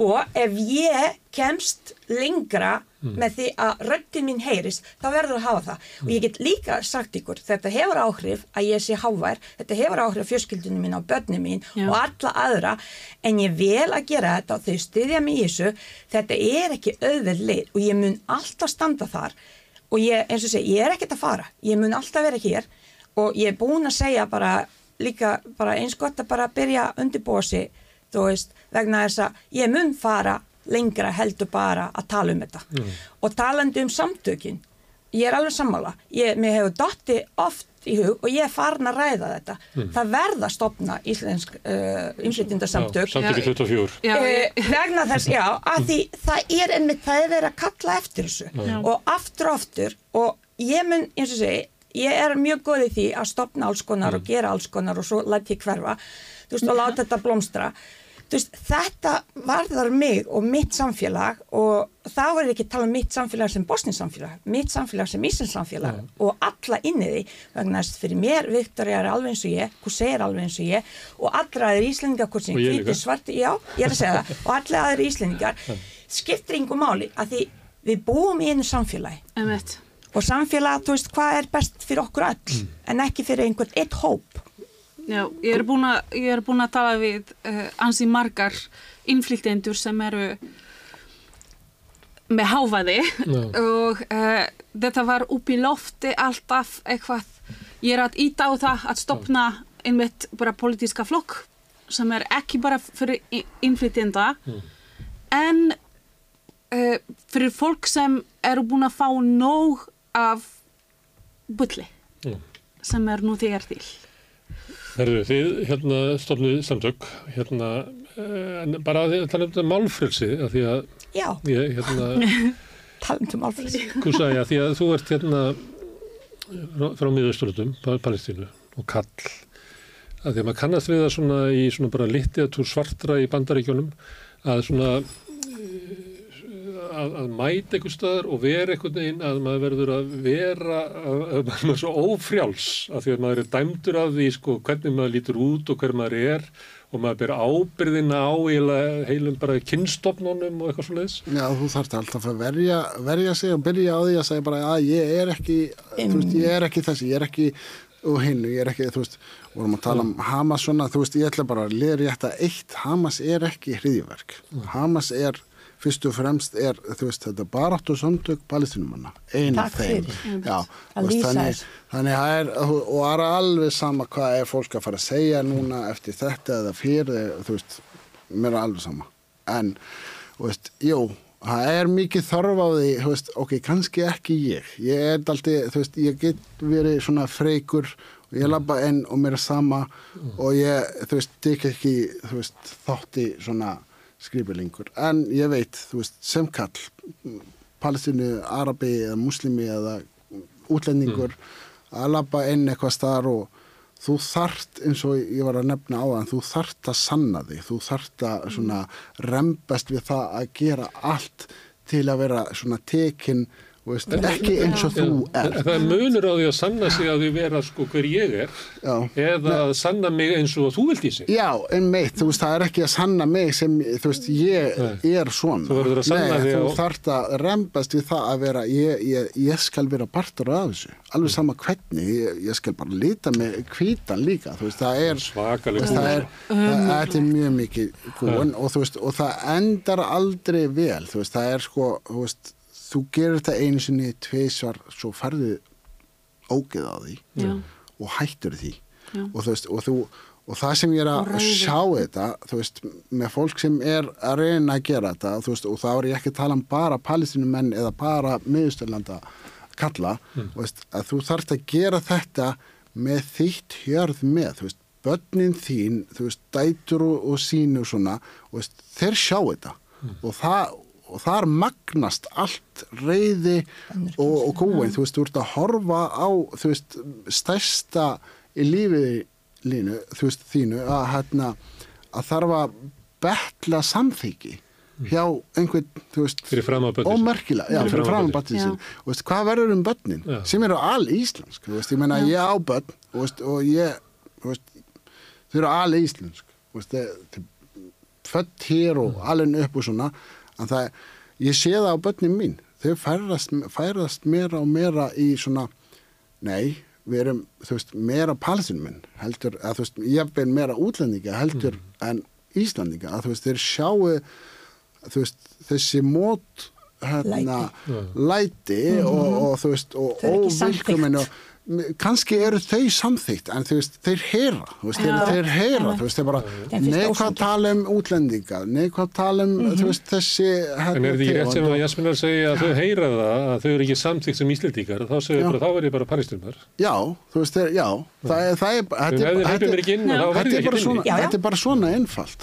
Og ef ég kemst lengra með því að röddin mín heyrist, þá verður að hafa það. Og ég get líka sagt ykkur, þetta hefur áhrif að ég sé hávær, þetta hefur áhrif fjölskyldunum mín, á börnum mín Já. og alla aðra, en ég vel að gera þetta og þau styðja mig í þessu, þetta er ekki auðveld leið og ég mun alltaf standa þar. Og ég, eins og segi, ég er ekkert að fara, ég mun alltaf vera hér. Og ég er búin að segja bara líka bara eins gott að bara byrja að undirbúa sig, þú veist, vegna þess að ég mun fara lengra heldur bara að tala um þetta. Og talandi um samtökin ég er alveg sammála, ég, mér hefur dotti oft í hug og ég er farin að ræða þetta, það verða að stopna íslensk uh, innflytjendasamtök. Já, samtökið 24. Já, Eh, vegna þess, já, að því það er einmitt, það er verið að kalla eftir þessu. Og aftur og aftur og ég mun, eins og segi, ég er mjög góð í því að stopna alls konar og gera alls konar og svo læt ég hverfa, þú veist, og láta þetta blómstra veist, þetta varðar mig og mitt samfélag og þá er ekki að tala um mitt samfélag sem bosnins samfélag, mitt samfélag sem Íslands samfélag og alla inni því. Vegna þess að fyrir mér, Viktoria er alveg eins og ég hún segir alveg eins og ég og allra aðeir Íslendingar, hvort sem líka. svarti, já, ég er að segja það og allir aðeir Íslendingar. Skiptir yngur máli að því við búum í einu samfélagi. Emmett. og samfélag, þú veist, hvað er best fyrir okkur öll en ekki fyrir einhvern eitt hóp Já, ég er búin að, er búin að tala við uh, ansi margar innflytjendur sem eru með háfaði Já. og uh, þetta var upp í lofti alltaf eitthvað, ég er að íta á það að stopna einmitt bara politíska flokk sem er ekki bara fyrir í- innflytjenda en uh, fyrir fólk sem eru búin að fá nóg af bulli Já. sem er nú þegar til. Herðu, þið hérna stofnuð samtök, hérna, eh, en bara að tala um þetta málfrelsi, að því að já, ég, hérna, talandum alfrið Kúsa, já, því að þú ert hérna frá- miðausturlutum, Palestínu og kall, að því að maður kannast við það svona í svona bara litteatúr svartra í bandaríkjónum, að svona að, að mæta einhver staðar og vera einhvern veginn að maður verður að vera að, að maður er svo ófrjáls af því að maður er dæmdur af því sko hvernig maður lítur út og hver maður er og maður ber ábyrðina á heilum bara kynstofnunum og eitthvað svo leiðis. Já, þú þarft alltaf að verja, verja sig og byrja á því að segja bara að ég er ekki, þú veist, ég er ekki þessi, ég er ekki og hinn, ég er ekki, þú veist vorum að tala um Hamas svona, þú veist, ég ætla bara að liður ég þetta eitt, Hamas er ekki hriðjverk, Hamas er fyrst og fremst er, veist, þetta baráttu samtök palestinumanna, einu þeim. já, veist, þannig, þannig er, og það er alveg sama hvað er fólk að fara að segja núna eftir þetta eða fyrir, þú veist mér er alveg sama, en þú veist, jú það er mikið þarf á því, þú veist, ok, kannski ekki ég. Ég er alltaf, þú veist, ég get verið svona freikur og ég lappa enn og mér er sama mm. og ég, þú veist, tek ekki þú veist, þátti svona skrifilingur, en ég veit þú veist, sem kall palestinu, arabi eða muslimi eða útlendingur mm. að lappa enn eitthvað starf og þú þart, eins og ég var að nefna á það, þú þart að sanna þig, þú þart að svona rembast við það að gera allt til að vera svona tekinn Veist, ekki eins og þú er. Það er munur á því að sanna sig að því vera sko hver ég er já. eða að sanna mig eins og þú vilt í sig. Já, en meitt, þú veist, það er ekki að sanna mig sem, þú veist, ég Nei. er svona. Þú, þú á... þarf að rembast við það að vera ég, ég, ég skal vera partur af þessu. Alveg sama hvernig, ég, ég skal bara lita með kvítan líka, þú veist, það er svakalega það er, það er mjög mikið góðan og þú veist, og það endar aldrei vel, þú veist, það er sko, þú veist þú gerir þetta einu sinni tveisvar svo farðið ógeð á því Já. og hættur því og, veist, og, þú, og það sem ég er að sjá þetta þú veist, með fólk sem er að reyna að gera þetta veist, og þá er ég ekki að tala um bara palestinumenn eða bara miðusturlanda kalla mm. veist, að þú þarfst að gera þetta með þitt hjörð með þú veist, börnin þín þú veist, dætur og, og sínu og svona, þeir sjá þetta mm. og það og þar magnast allt reyði og, og góðin, þú veist, þú ert að horfa á, þú veist, stærsta í lífiði línu, þú veist, þínu, að hérna að þarf að betla samþyggi hjá einhvern, þú veist, ómerkilega, já, fyrir fram á bötnin sin, og veist, hvað verður um bötnin, já. sem eru all íslensk, þú veist, ég menna, ég á bötn og, veist, og ég, þú veist, þau eru all íslensk, þú veist, þau fött hér og alveg upp og svona, en það, ég sé það á börnum mín þau færast, færast meira og meira í svona, nei við erum, þú veist, meira palestinum minn heldur, að þú veist, ég er meira útlendinga heldur mm. en Íslandinga að þú veist, þeir sjáu þú veist, þessi mót hérna, læti, læti mm -hmm. og, og þú veist, og óvilkuminn og kannski eru þau samþýtt en veist, þeir heyra veist, ja, þeir heyra, þú veist, þeir bara neikvað tala um útlendinga? Neikvað tala um mm -hmm. veist, þessi En er því rétt sem að Jasminar segja að þau heyra það að þau eru ekki samþýtt sem íslendingar þá segir bara þá er ég bara panistumar Já, þú veist, þeir, já það er, það er, þetta er bara svona einfalt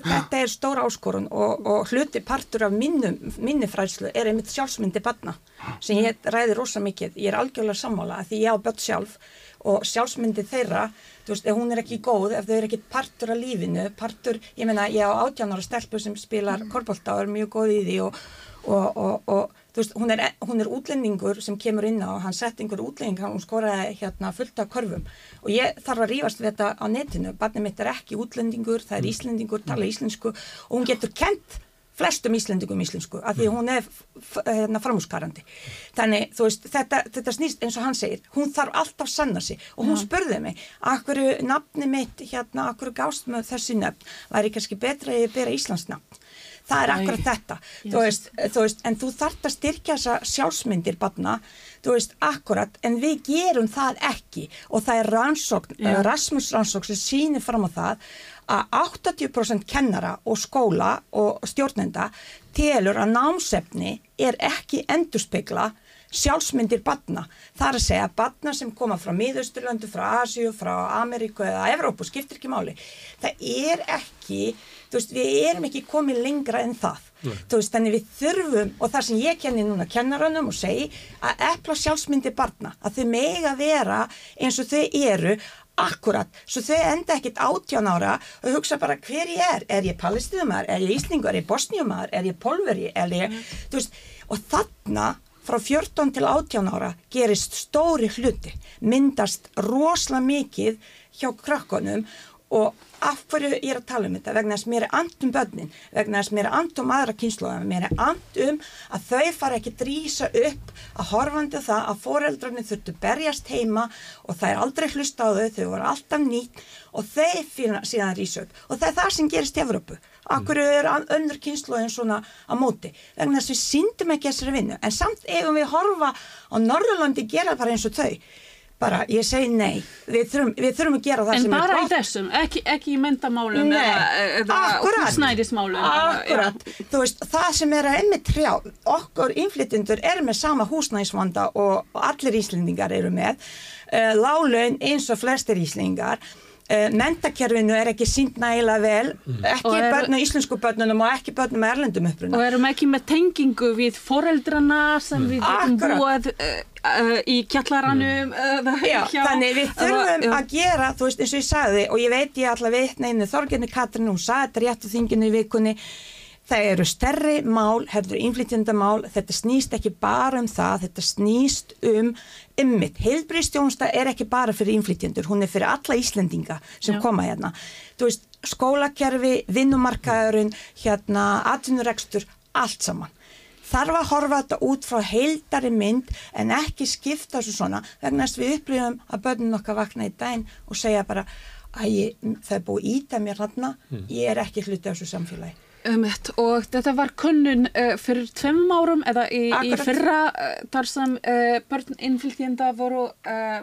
Þetta er stóra áskorun og hluti partur af minnufræðslu er einmitt sjálfsmyndi barna sem ég ræði rosa mikið, ég er algjörlega sammála því ég á börn sjálf og sjálfsmyndi þeirra, þú veist, hún er ekki góð ef þau eru ekki partur af lífinu partur, ég meina, ég á átjánar stelpu sem spilar mm. korfbólta og er mjög góð í því og, og, og, og þú veist, hún er, hún er útlendingur sem kemur inn á og hann sett einhver útlending, hún skoraði hérna fullt af korfum og ég þarf að rífast við þetta á netinu, barnið mitt er ekki útlendingur, það er mm. íslendingur, tala mm. íslensku og hún getur kent flestum íslendingum íslensku af því hún er hérna, framhúskarandi þannig þú veist þetta, þetta snýst eins og hann segir hún þarf alltaf sanna sig. Og hún ja. spurði mig akkur nafni mitt hérna akkur gást með þessi nöfn? Væri kannski betra að ég bera Íslands nafn? Það er akkurat þetta. Þú veist, þú veist, en þú þart að styrkja þessa sjálfsmyndir barna þú veist, akkurat, en við gerum það ekki. Og það er rannsókn, Rasmus rannsókn sem sýnir fram á það að 80% kennara og skóla og stjórnenda telur að námsefni er ekki endurspegla sjálfsmyndir batna. Það er að segja að batna sem koma frá miðausturlöndu, frá Asíu, frá Ameríku eða Evrópu skiptir ekki máli. Það er ekki, þú veist, við erum ekki komið lengra en það. Nei. Þú veist, þannig við þurfum, og það sem ég kenni núna kennarannum og segi, að epla sjálfsmyndir batna, að þau mega vera eins og þau eru Akkurat, svo þau enda ekkit áttján ára og hugsa bara hver ég er, er ég palestinumar, er ég íslingur, er ég bosnjumar, er ég polveri, er ég, mm. veist, og þarna frá 14 til 18 ára gerist stóri hluti, myndast rosalega mikið hjá krakkonum og af hverju ég er að tala um þetta? Vegna þess að mér er and um börnin vegna þess að mér er and um aðra kynsluðan mér er and um að þau fara ekki að drýsa upp að horfandi það að foreldrarnir þurftu berjast heima og það er aldrei hlusta á þau, þau voru alltaf nýtt og þau fyrir síðan rýsa upp. Og það er það sem gerist í Evrópu. Akkur eru önnur kynsluðin svona á móti? Vegna þess að við síndum ekki þessari vinnu en samt eigum við horfa á Norðurlandi gera bara eins og þau bara ég segi nei. Við þurfum, við þurfum að gera það en sem er bara gott. í þessum, ekki, ekki í myndamálum Nei, eða, eða akkurat. húsnæðismálum Akkurat, þú veist, það sem er að einmitt trjá, okkur innflytjendur eru með sama húsnæðisvanda og, og allir íslendingar eru með uh, lálaun eins og flestir íslendingar. uh, mentakerfinu er ekki sínt nægilega vel. Ekki Og eru- börnum, íslensku börnunum og ekki börnum erlendum uppruna. Og erum ekki með tengingu við foreldrana sem við getum Akkurat. búið uh, uh, í kjallaranum uh, Já, hjá, þannig við þurfum að gera, þú veist, eins og ég sagði og ég veit ég ætla að vitna einu Þorgjörni Katrin hún sagði þetta rétt á þinginu í vikunni það eru stærri mál, hefur innflytjandamál, þetta snýst ekki bara um það, þetta snýst um ymmit, heilbristjónsta er ekki bara fyrir innflytjandur, hún er fyrir alla Íslendinga sem Já. koma hérna. Þú veist, skólakerfi, vinnumarkaðurinn hérna, atvinnurekstur allt saman. Þarf að horfa þetta út frá heildari mynd en ekki skipta svo svona vegna að við upplifum að börnun okkar vakna í daginn og segja bara að ég, það er búið íta mér hann ég er ekki hluti af þessu samfélagi Um, og þetta var kunnun uh, fyrir tveim árum eða í, í fyrra uh, þar sem uh, börn innflytjenda voru uh,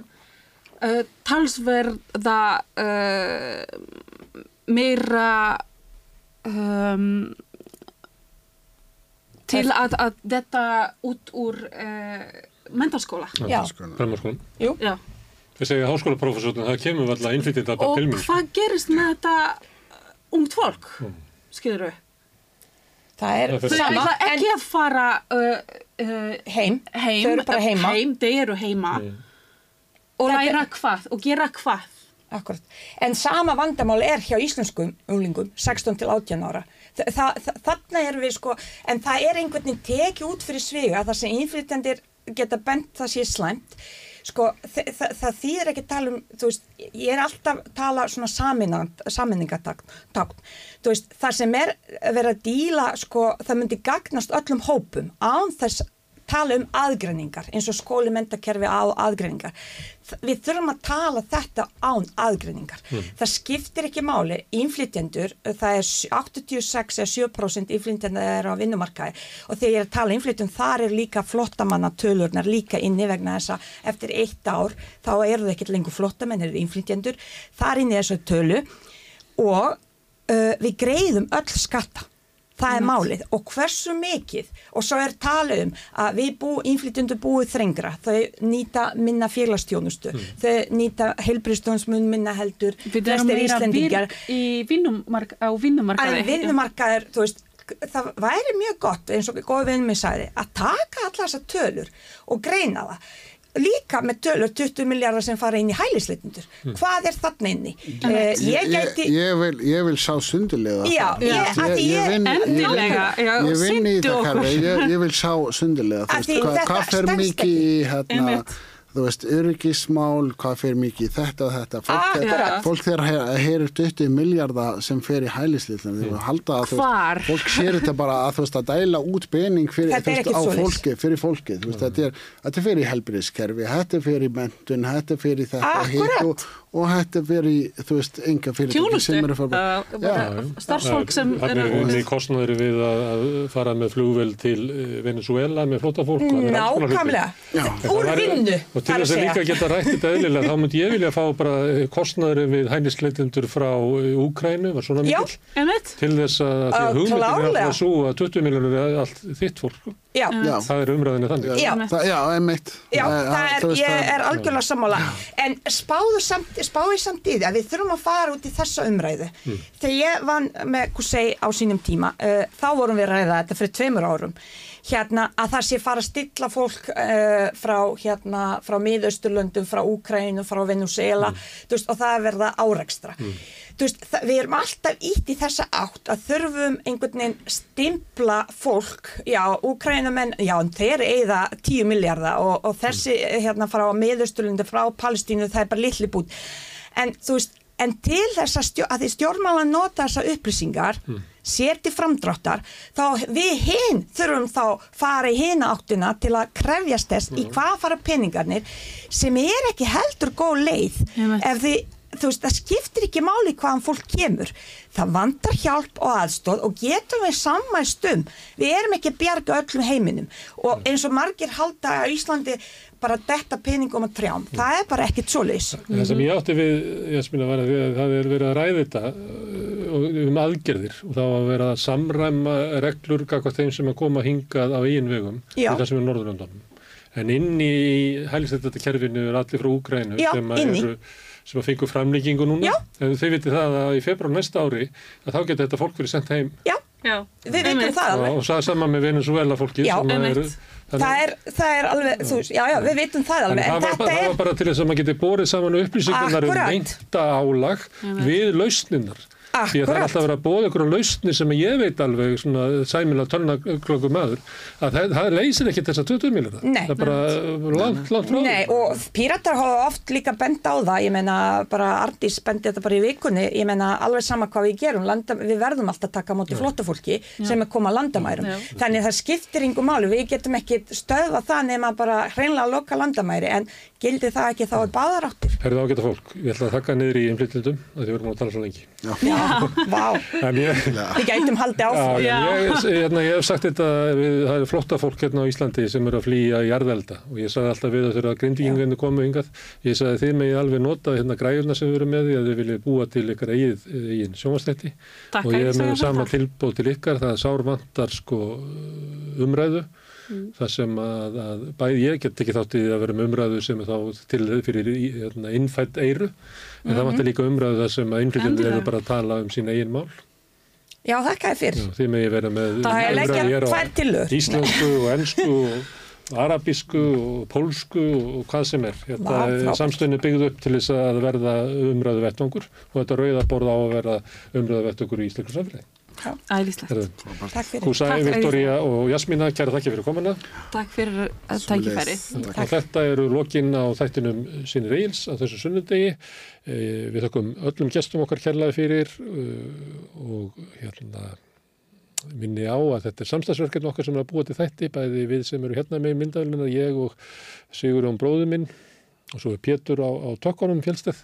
uh, talsverða uh, meira um, til að, að þetta út úr uh, mentarskóla. Já. Framhaldsskólanum. Jú. Já. Ég segi háskólaprófessorinn, það kemur alltaf innflytjandi bara Og mín. hvað gerist með þetta ungt fólk, skilur við? Það er Það sama ætla en ekki að fara uh, uh, heim, heim, þau eru bara heima heim, þau eru heima Mm. og Þetta- læra hvað og gera hvað Akkurat. En sama vandamál er hjá íslenskum unglingum, 16 til 18 ára. Þa, það, það, þarna erum við sko, en það er einhvern veginn tekið út fyrir sviga þar sem innflytjandir geta bent það sé slæmt. Sko, það, það, þýðir ekki tala um, þú veist, ég er alltaf tala svona saminningatákn. Þú veist, það sem er verið að díla, sko, það myndi gagnast öllum hópum án þess tala um aðgreiningar eins og skóli mentakerfi á aðgreiningar. Við þurfum að tala þetta án aðgreiningar. Það skiptir ekki máli. Innflytjendur, það er 86 eða 7% innflytjendur er á vinnumarkaði. Og þegar ég er að tala innflytjum þar er líka flottamanna tölurnar líka inni vegna þess að eftir eitt ár þá eru það ekki lengur flottamenn eru innflytjendur, þar inni er þessu tölu. Og uh, við greiðum öll skatta Það er málið. Og hversu mikið og svo er talið um að við bú, innflytjundu búið þrengra, þau nýta minna félagstjónustu, þau nýta heilbristjónusmun minna heldur, við erum meira Íslendingar. virk í vinnumark, á vinnumarkaði. Að vinnumarkaður, þú veist, það væri mjög gott eins og góð vinnum mig sagði að taka alla þessar tölur og greina það. Líka með tölur 20 miljardar sem fara inn í hælisleitundur. Hvað er þarna inni? Uh, ég gæti... Ég, ég, vil, ég vil sá sundulega Já, ég- vinn ég vinn í karfi, ég, ég vil sá sundulega hvað, fer mikið í hérna. Þú veist, öryggismál hvað fer mikið þetta og þetta. Fólk, er, fólk þegar he- heyrir 20 miljardar sem fer í hælislillin þeir halda að þú Hvar? veist, fólk sér þetta bara að þú veist að dæla út bening fyrir, Þetta þú veist, fólki, fyrir fólki þú veist, þetta er, þetta er fyrir helbriðskerfi þetta er fyrir mentun, þetta er fyrir þetta Akkurat. hitt og, og þetta er fyrir þú veist, enga fyrir Tjónustu, sem eru fyrir uh, starfsfólk sem er eru inn í kostnaður við að, fara með flugvel til eh, Venezuela með flótafólk. Nákvæmlega. Úr vinnu, til að þess að líka geta rætt þetta eðlilega, þá myndi ég vilja fá bara kostnaður við hænisleitundur frá eh, Úkrænu, var svona Einmitt. til þess að, því Uh, að hugmyndin er að 20 miljonur er allt þitt fólk. sko. Já, Já. Það er umræðinni þannig. Já. Það, já, einmitt. Já, Það- það er, veist, ég það- er algjörlega sammála en spáðu samt, spáðu samt í því að við þurfum að fara út í þessa umræðu þegar ég vann með Kusei á sínum tíma uh, þá vorum við að ræða þetta fyrir tveimur árum hérna að það sé fara að stilla fólk uh, frá hérna frá miðausturlöndum, frá Úkrænu, frá Venezuela þú veist, og það er verða árekstra. Þú veist, það, við erum alltaf ítt í þessa átt að þurfum einhvern veginn stimpla fólk, já, Úkrænumenn já, þeir eigða 10 miljardar og, og þessi hérna frá miðausturlöndum, frá Palestínu, það er bara litli bút. En þú veist en til þess að, stjórn, að því stjórnmálan nota þessa upplýsingar mm. Sér til framdráttar þá við hinn þurfum þá fara í hinn áttina til að krefjast þess mm. í hvað fara peningarnir sem er ekki heldur góð leið ef því þú veist, það skiptir ekki máli hvaðan fólk kemur. Það vandar hjálp og aðstóð og getum við sammælst um. Við erum ekki að bjarga öllum heiminum og eins og margir halda að Íslandi bara detta peningum að trjám. Það er bara ekkit svo leys. Það sem ég átti við, ég spila var að það er verið að ræða þetta uh, um aðgerðir og þá að vera að samræma reglur kakvað þeim sem að koma hingað á eigin vegum í það sem er Norðurlandunum. En inn í hælisleitata kerfinu er allir frá Úgrænu sem eru sem að fengu framlýkingu núna. Já. En þau viti það að í februar næsta ári að þá getur þetta fólk verið sendt heim. Já, Já. við veitum það alveg. Og það er saman með Venezuela fólki. Já, einmitt. Það er, það er alveg, þú veist, já, já, við veitum það alveg. En, en það, var, er... það var bara til þess að maður geti borið saman upplýsingarnar um meinta álag við lausninnar. Akkurat. Því að það er alltaf verið að bóða ykkur á lausni sem ég veit alveg svona sæmilag törnaklokku maður að það, það leysir ekki þess að 20 miljónar. Nei. Það er bara langt, langt frá. Nei og píratar hafa oft líka bend á það, ég meina bara Ardís bendi þetta bara í vikunni, ég meina alveg sama hvað við gerum, landa, við verðum alltaf að taka móti flottafólki sem er koma að landamærum. Já. Þannig það skiptir yngur máli, við getum ekki stöða það nema bara hreinlega að loka landamæri en gildi það ekki þá er báðaráttur. Herðu ágæta fólk, ég ætla að þakka niður í innflytjandum að þið verðum að tala svo lengi. Já, vá, við gætum haldið áfram. Já, ég, hérna, ég hef sagt þetta, við, það er flotta fólk hérna á Íslandi sem eru að flýja í jarðvelda og ég sagði alltaf við að þeirra grindíkingunni komu yngað, ég sagði þið megið alveg nota hérna græjurna sem við erum með því að þið viljið búa til ykkar eigið, eigin sjónvastætti og ég er með sama tilbúð til ykkar, það er sárvantar sko umræðu mm. það sem að, að bæði ég get ekki þátt í að vera með umræðu sem er þá til fyrir hérna, innfætt eiru en mm -hmm. það vantar líka umræðu það sem að innflytjandi eru bara að tala um sín eigin mál Já, þakka þér fyrir. Já, þið með ég vera með umræðu íslensku og ennsku og arabísku og pólsku og hvað sem er. Þetta samstöðinu byggð upp til þess að verða umræðu vettangur og þetta rauðaborð á að verða umræðu vettangur í íslensku samfélagi. Æðislegt. Takk fyrir. Húsæði, Viktoria og Jasmína, kæra þakki fyrir komuna. Takk fyrir að tækifæri. Þetta eru lokin á þættinum Sinni Reils á þessu sunnundegi. Eh, við þakkum öllum gestum okkar kærlaði fyrir eh, og hérna minni á að þetta er samstagsverkefni okkar sem er að búa til þætti, bæði við sem eru hérna með myndafélina, ég og Sigur Jón bróðu minn og svo er Pétur á, á tökkunum fjölstað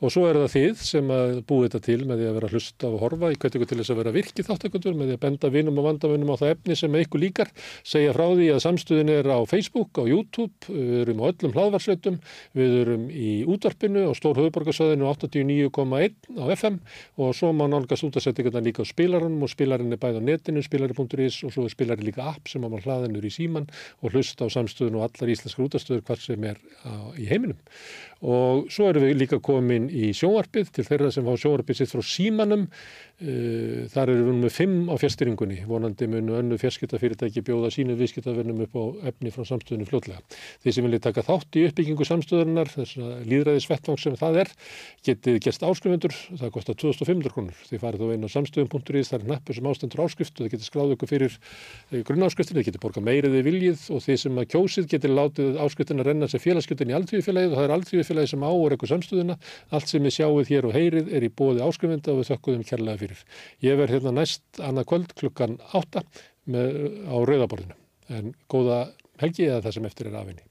og svo er það þið sem að búið þetta til með því að vera að hlusta og horfa. Í hvernig til þess að vera virkið þáttakundur með því að benda vinum og vandavinum á það efni sem ykkur líkar. Segja frá því að samstöðin er á Facebook, á YouTube, við erum á öllum hlaðvarsveitum, við erum í útvarpinu og stór höfuborgarsöðinu 89,1 á FM og svo má nálgast útasettingarna líka á spilarunum og spilarinn er bæð á netinu, spilari.is og svo er spilari líka app sem á mann hlaðinur í síman og hlusta á samstöðin og allar íslenskar útastöður hvar sem er á, í heiminum og svo erum við líka komin í sjónvarpið til þeirra sem fá sjónvarpið sitt frá símanum þar eru við með fimm á fjärstyringunni, vonandi munu önnu fjarskiptafyrirtæki bjóða sínu viðskiptafernum upp á efni frá samstöðinu fljótlega. Þeir sem vilja taka þátt í uppbyggingu samstöðunar, þess að líðræðis vettvang sem það er, getið gerst áskrifundur, það kostar 2500 krónur. Þið farið þá einn á samstöðum.is, það er nappur sem ástendur áskrift og þið getið skráð ykkur fyrir eh, grunnáskriftin, þið getið borgað meiriði viljið og þið sem að kjósið getið látið áskriftin að renna sér félagsgjöldin í aldríðufélagið og það er aldríðufélagið sem áur ykkur samstöðuna. Allt sem við sjáuð hér og heyrið er í bóði áskrifenda og við þökkuðum kærlega fyrir. Ég verð hérna næst annað kvöld klukkan átta með, á rauðaborðinu. En góða helgi eða það sem eftir er afinni.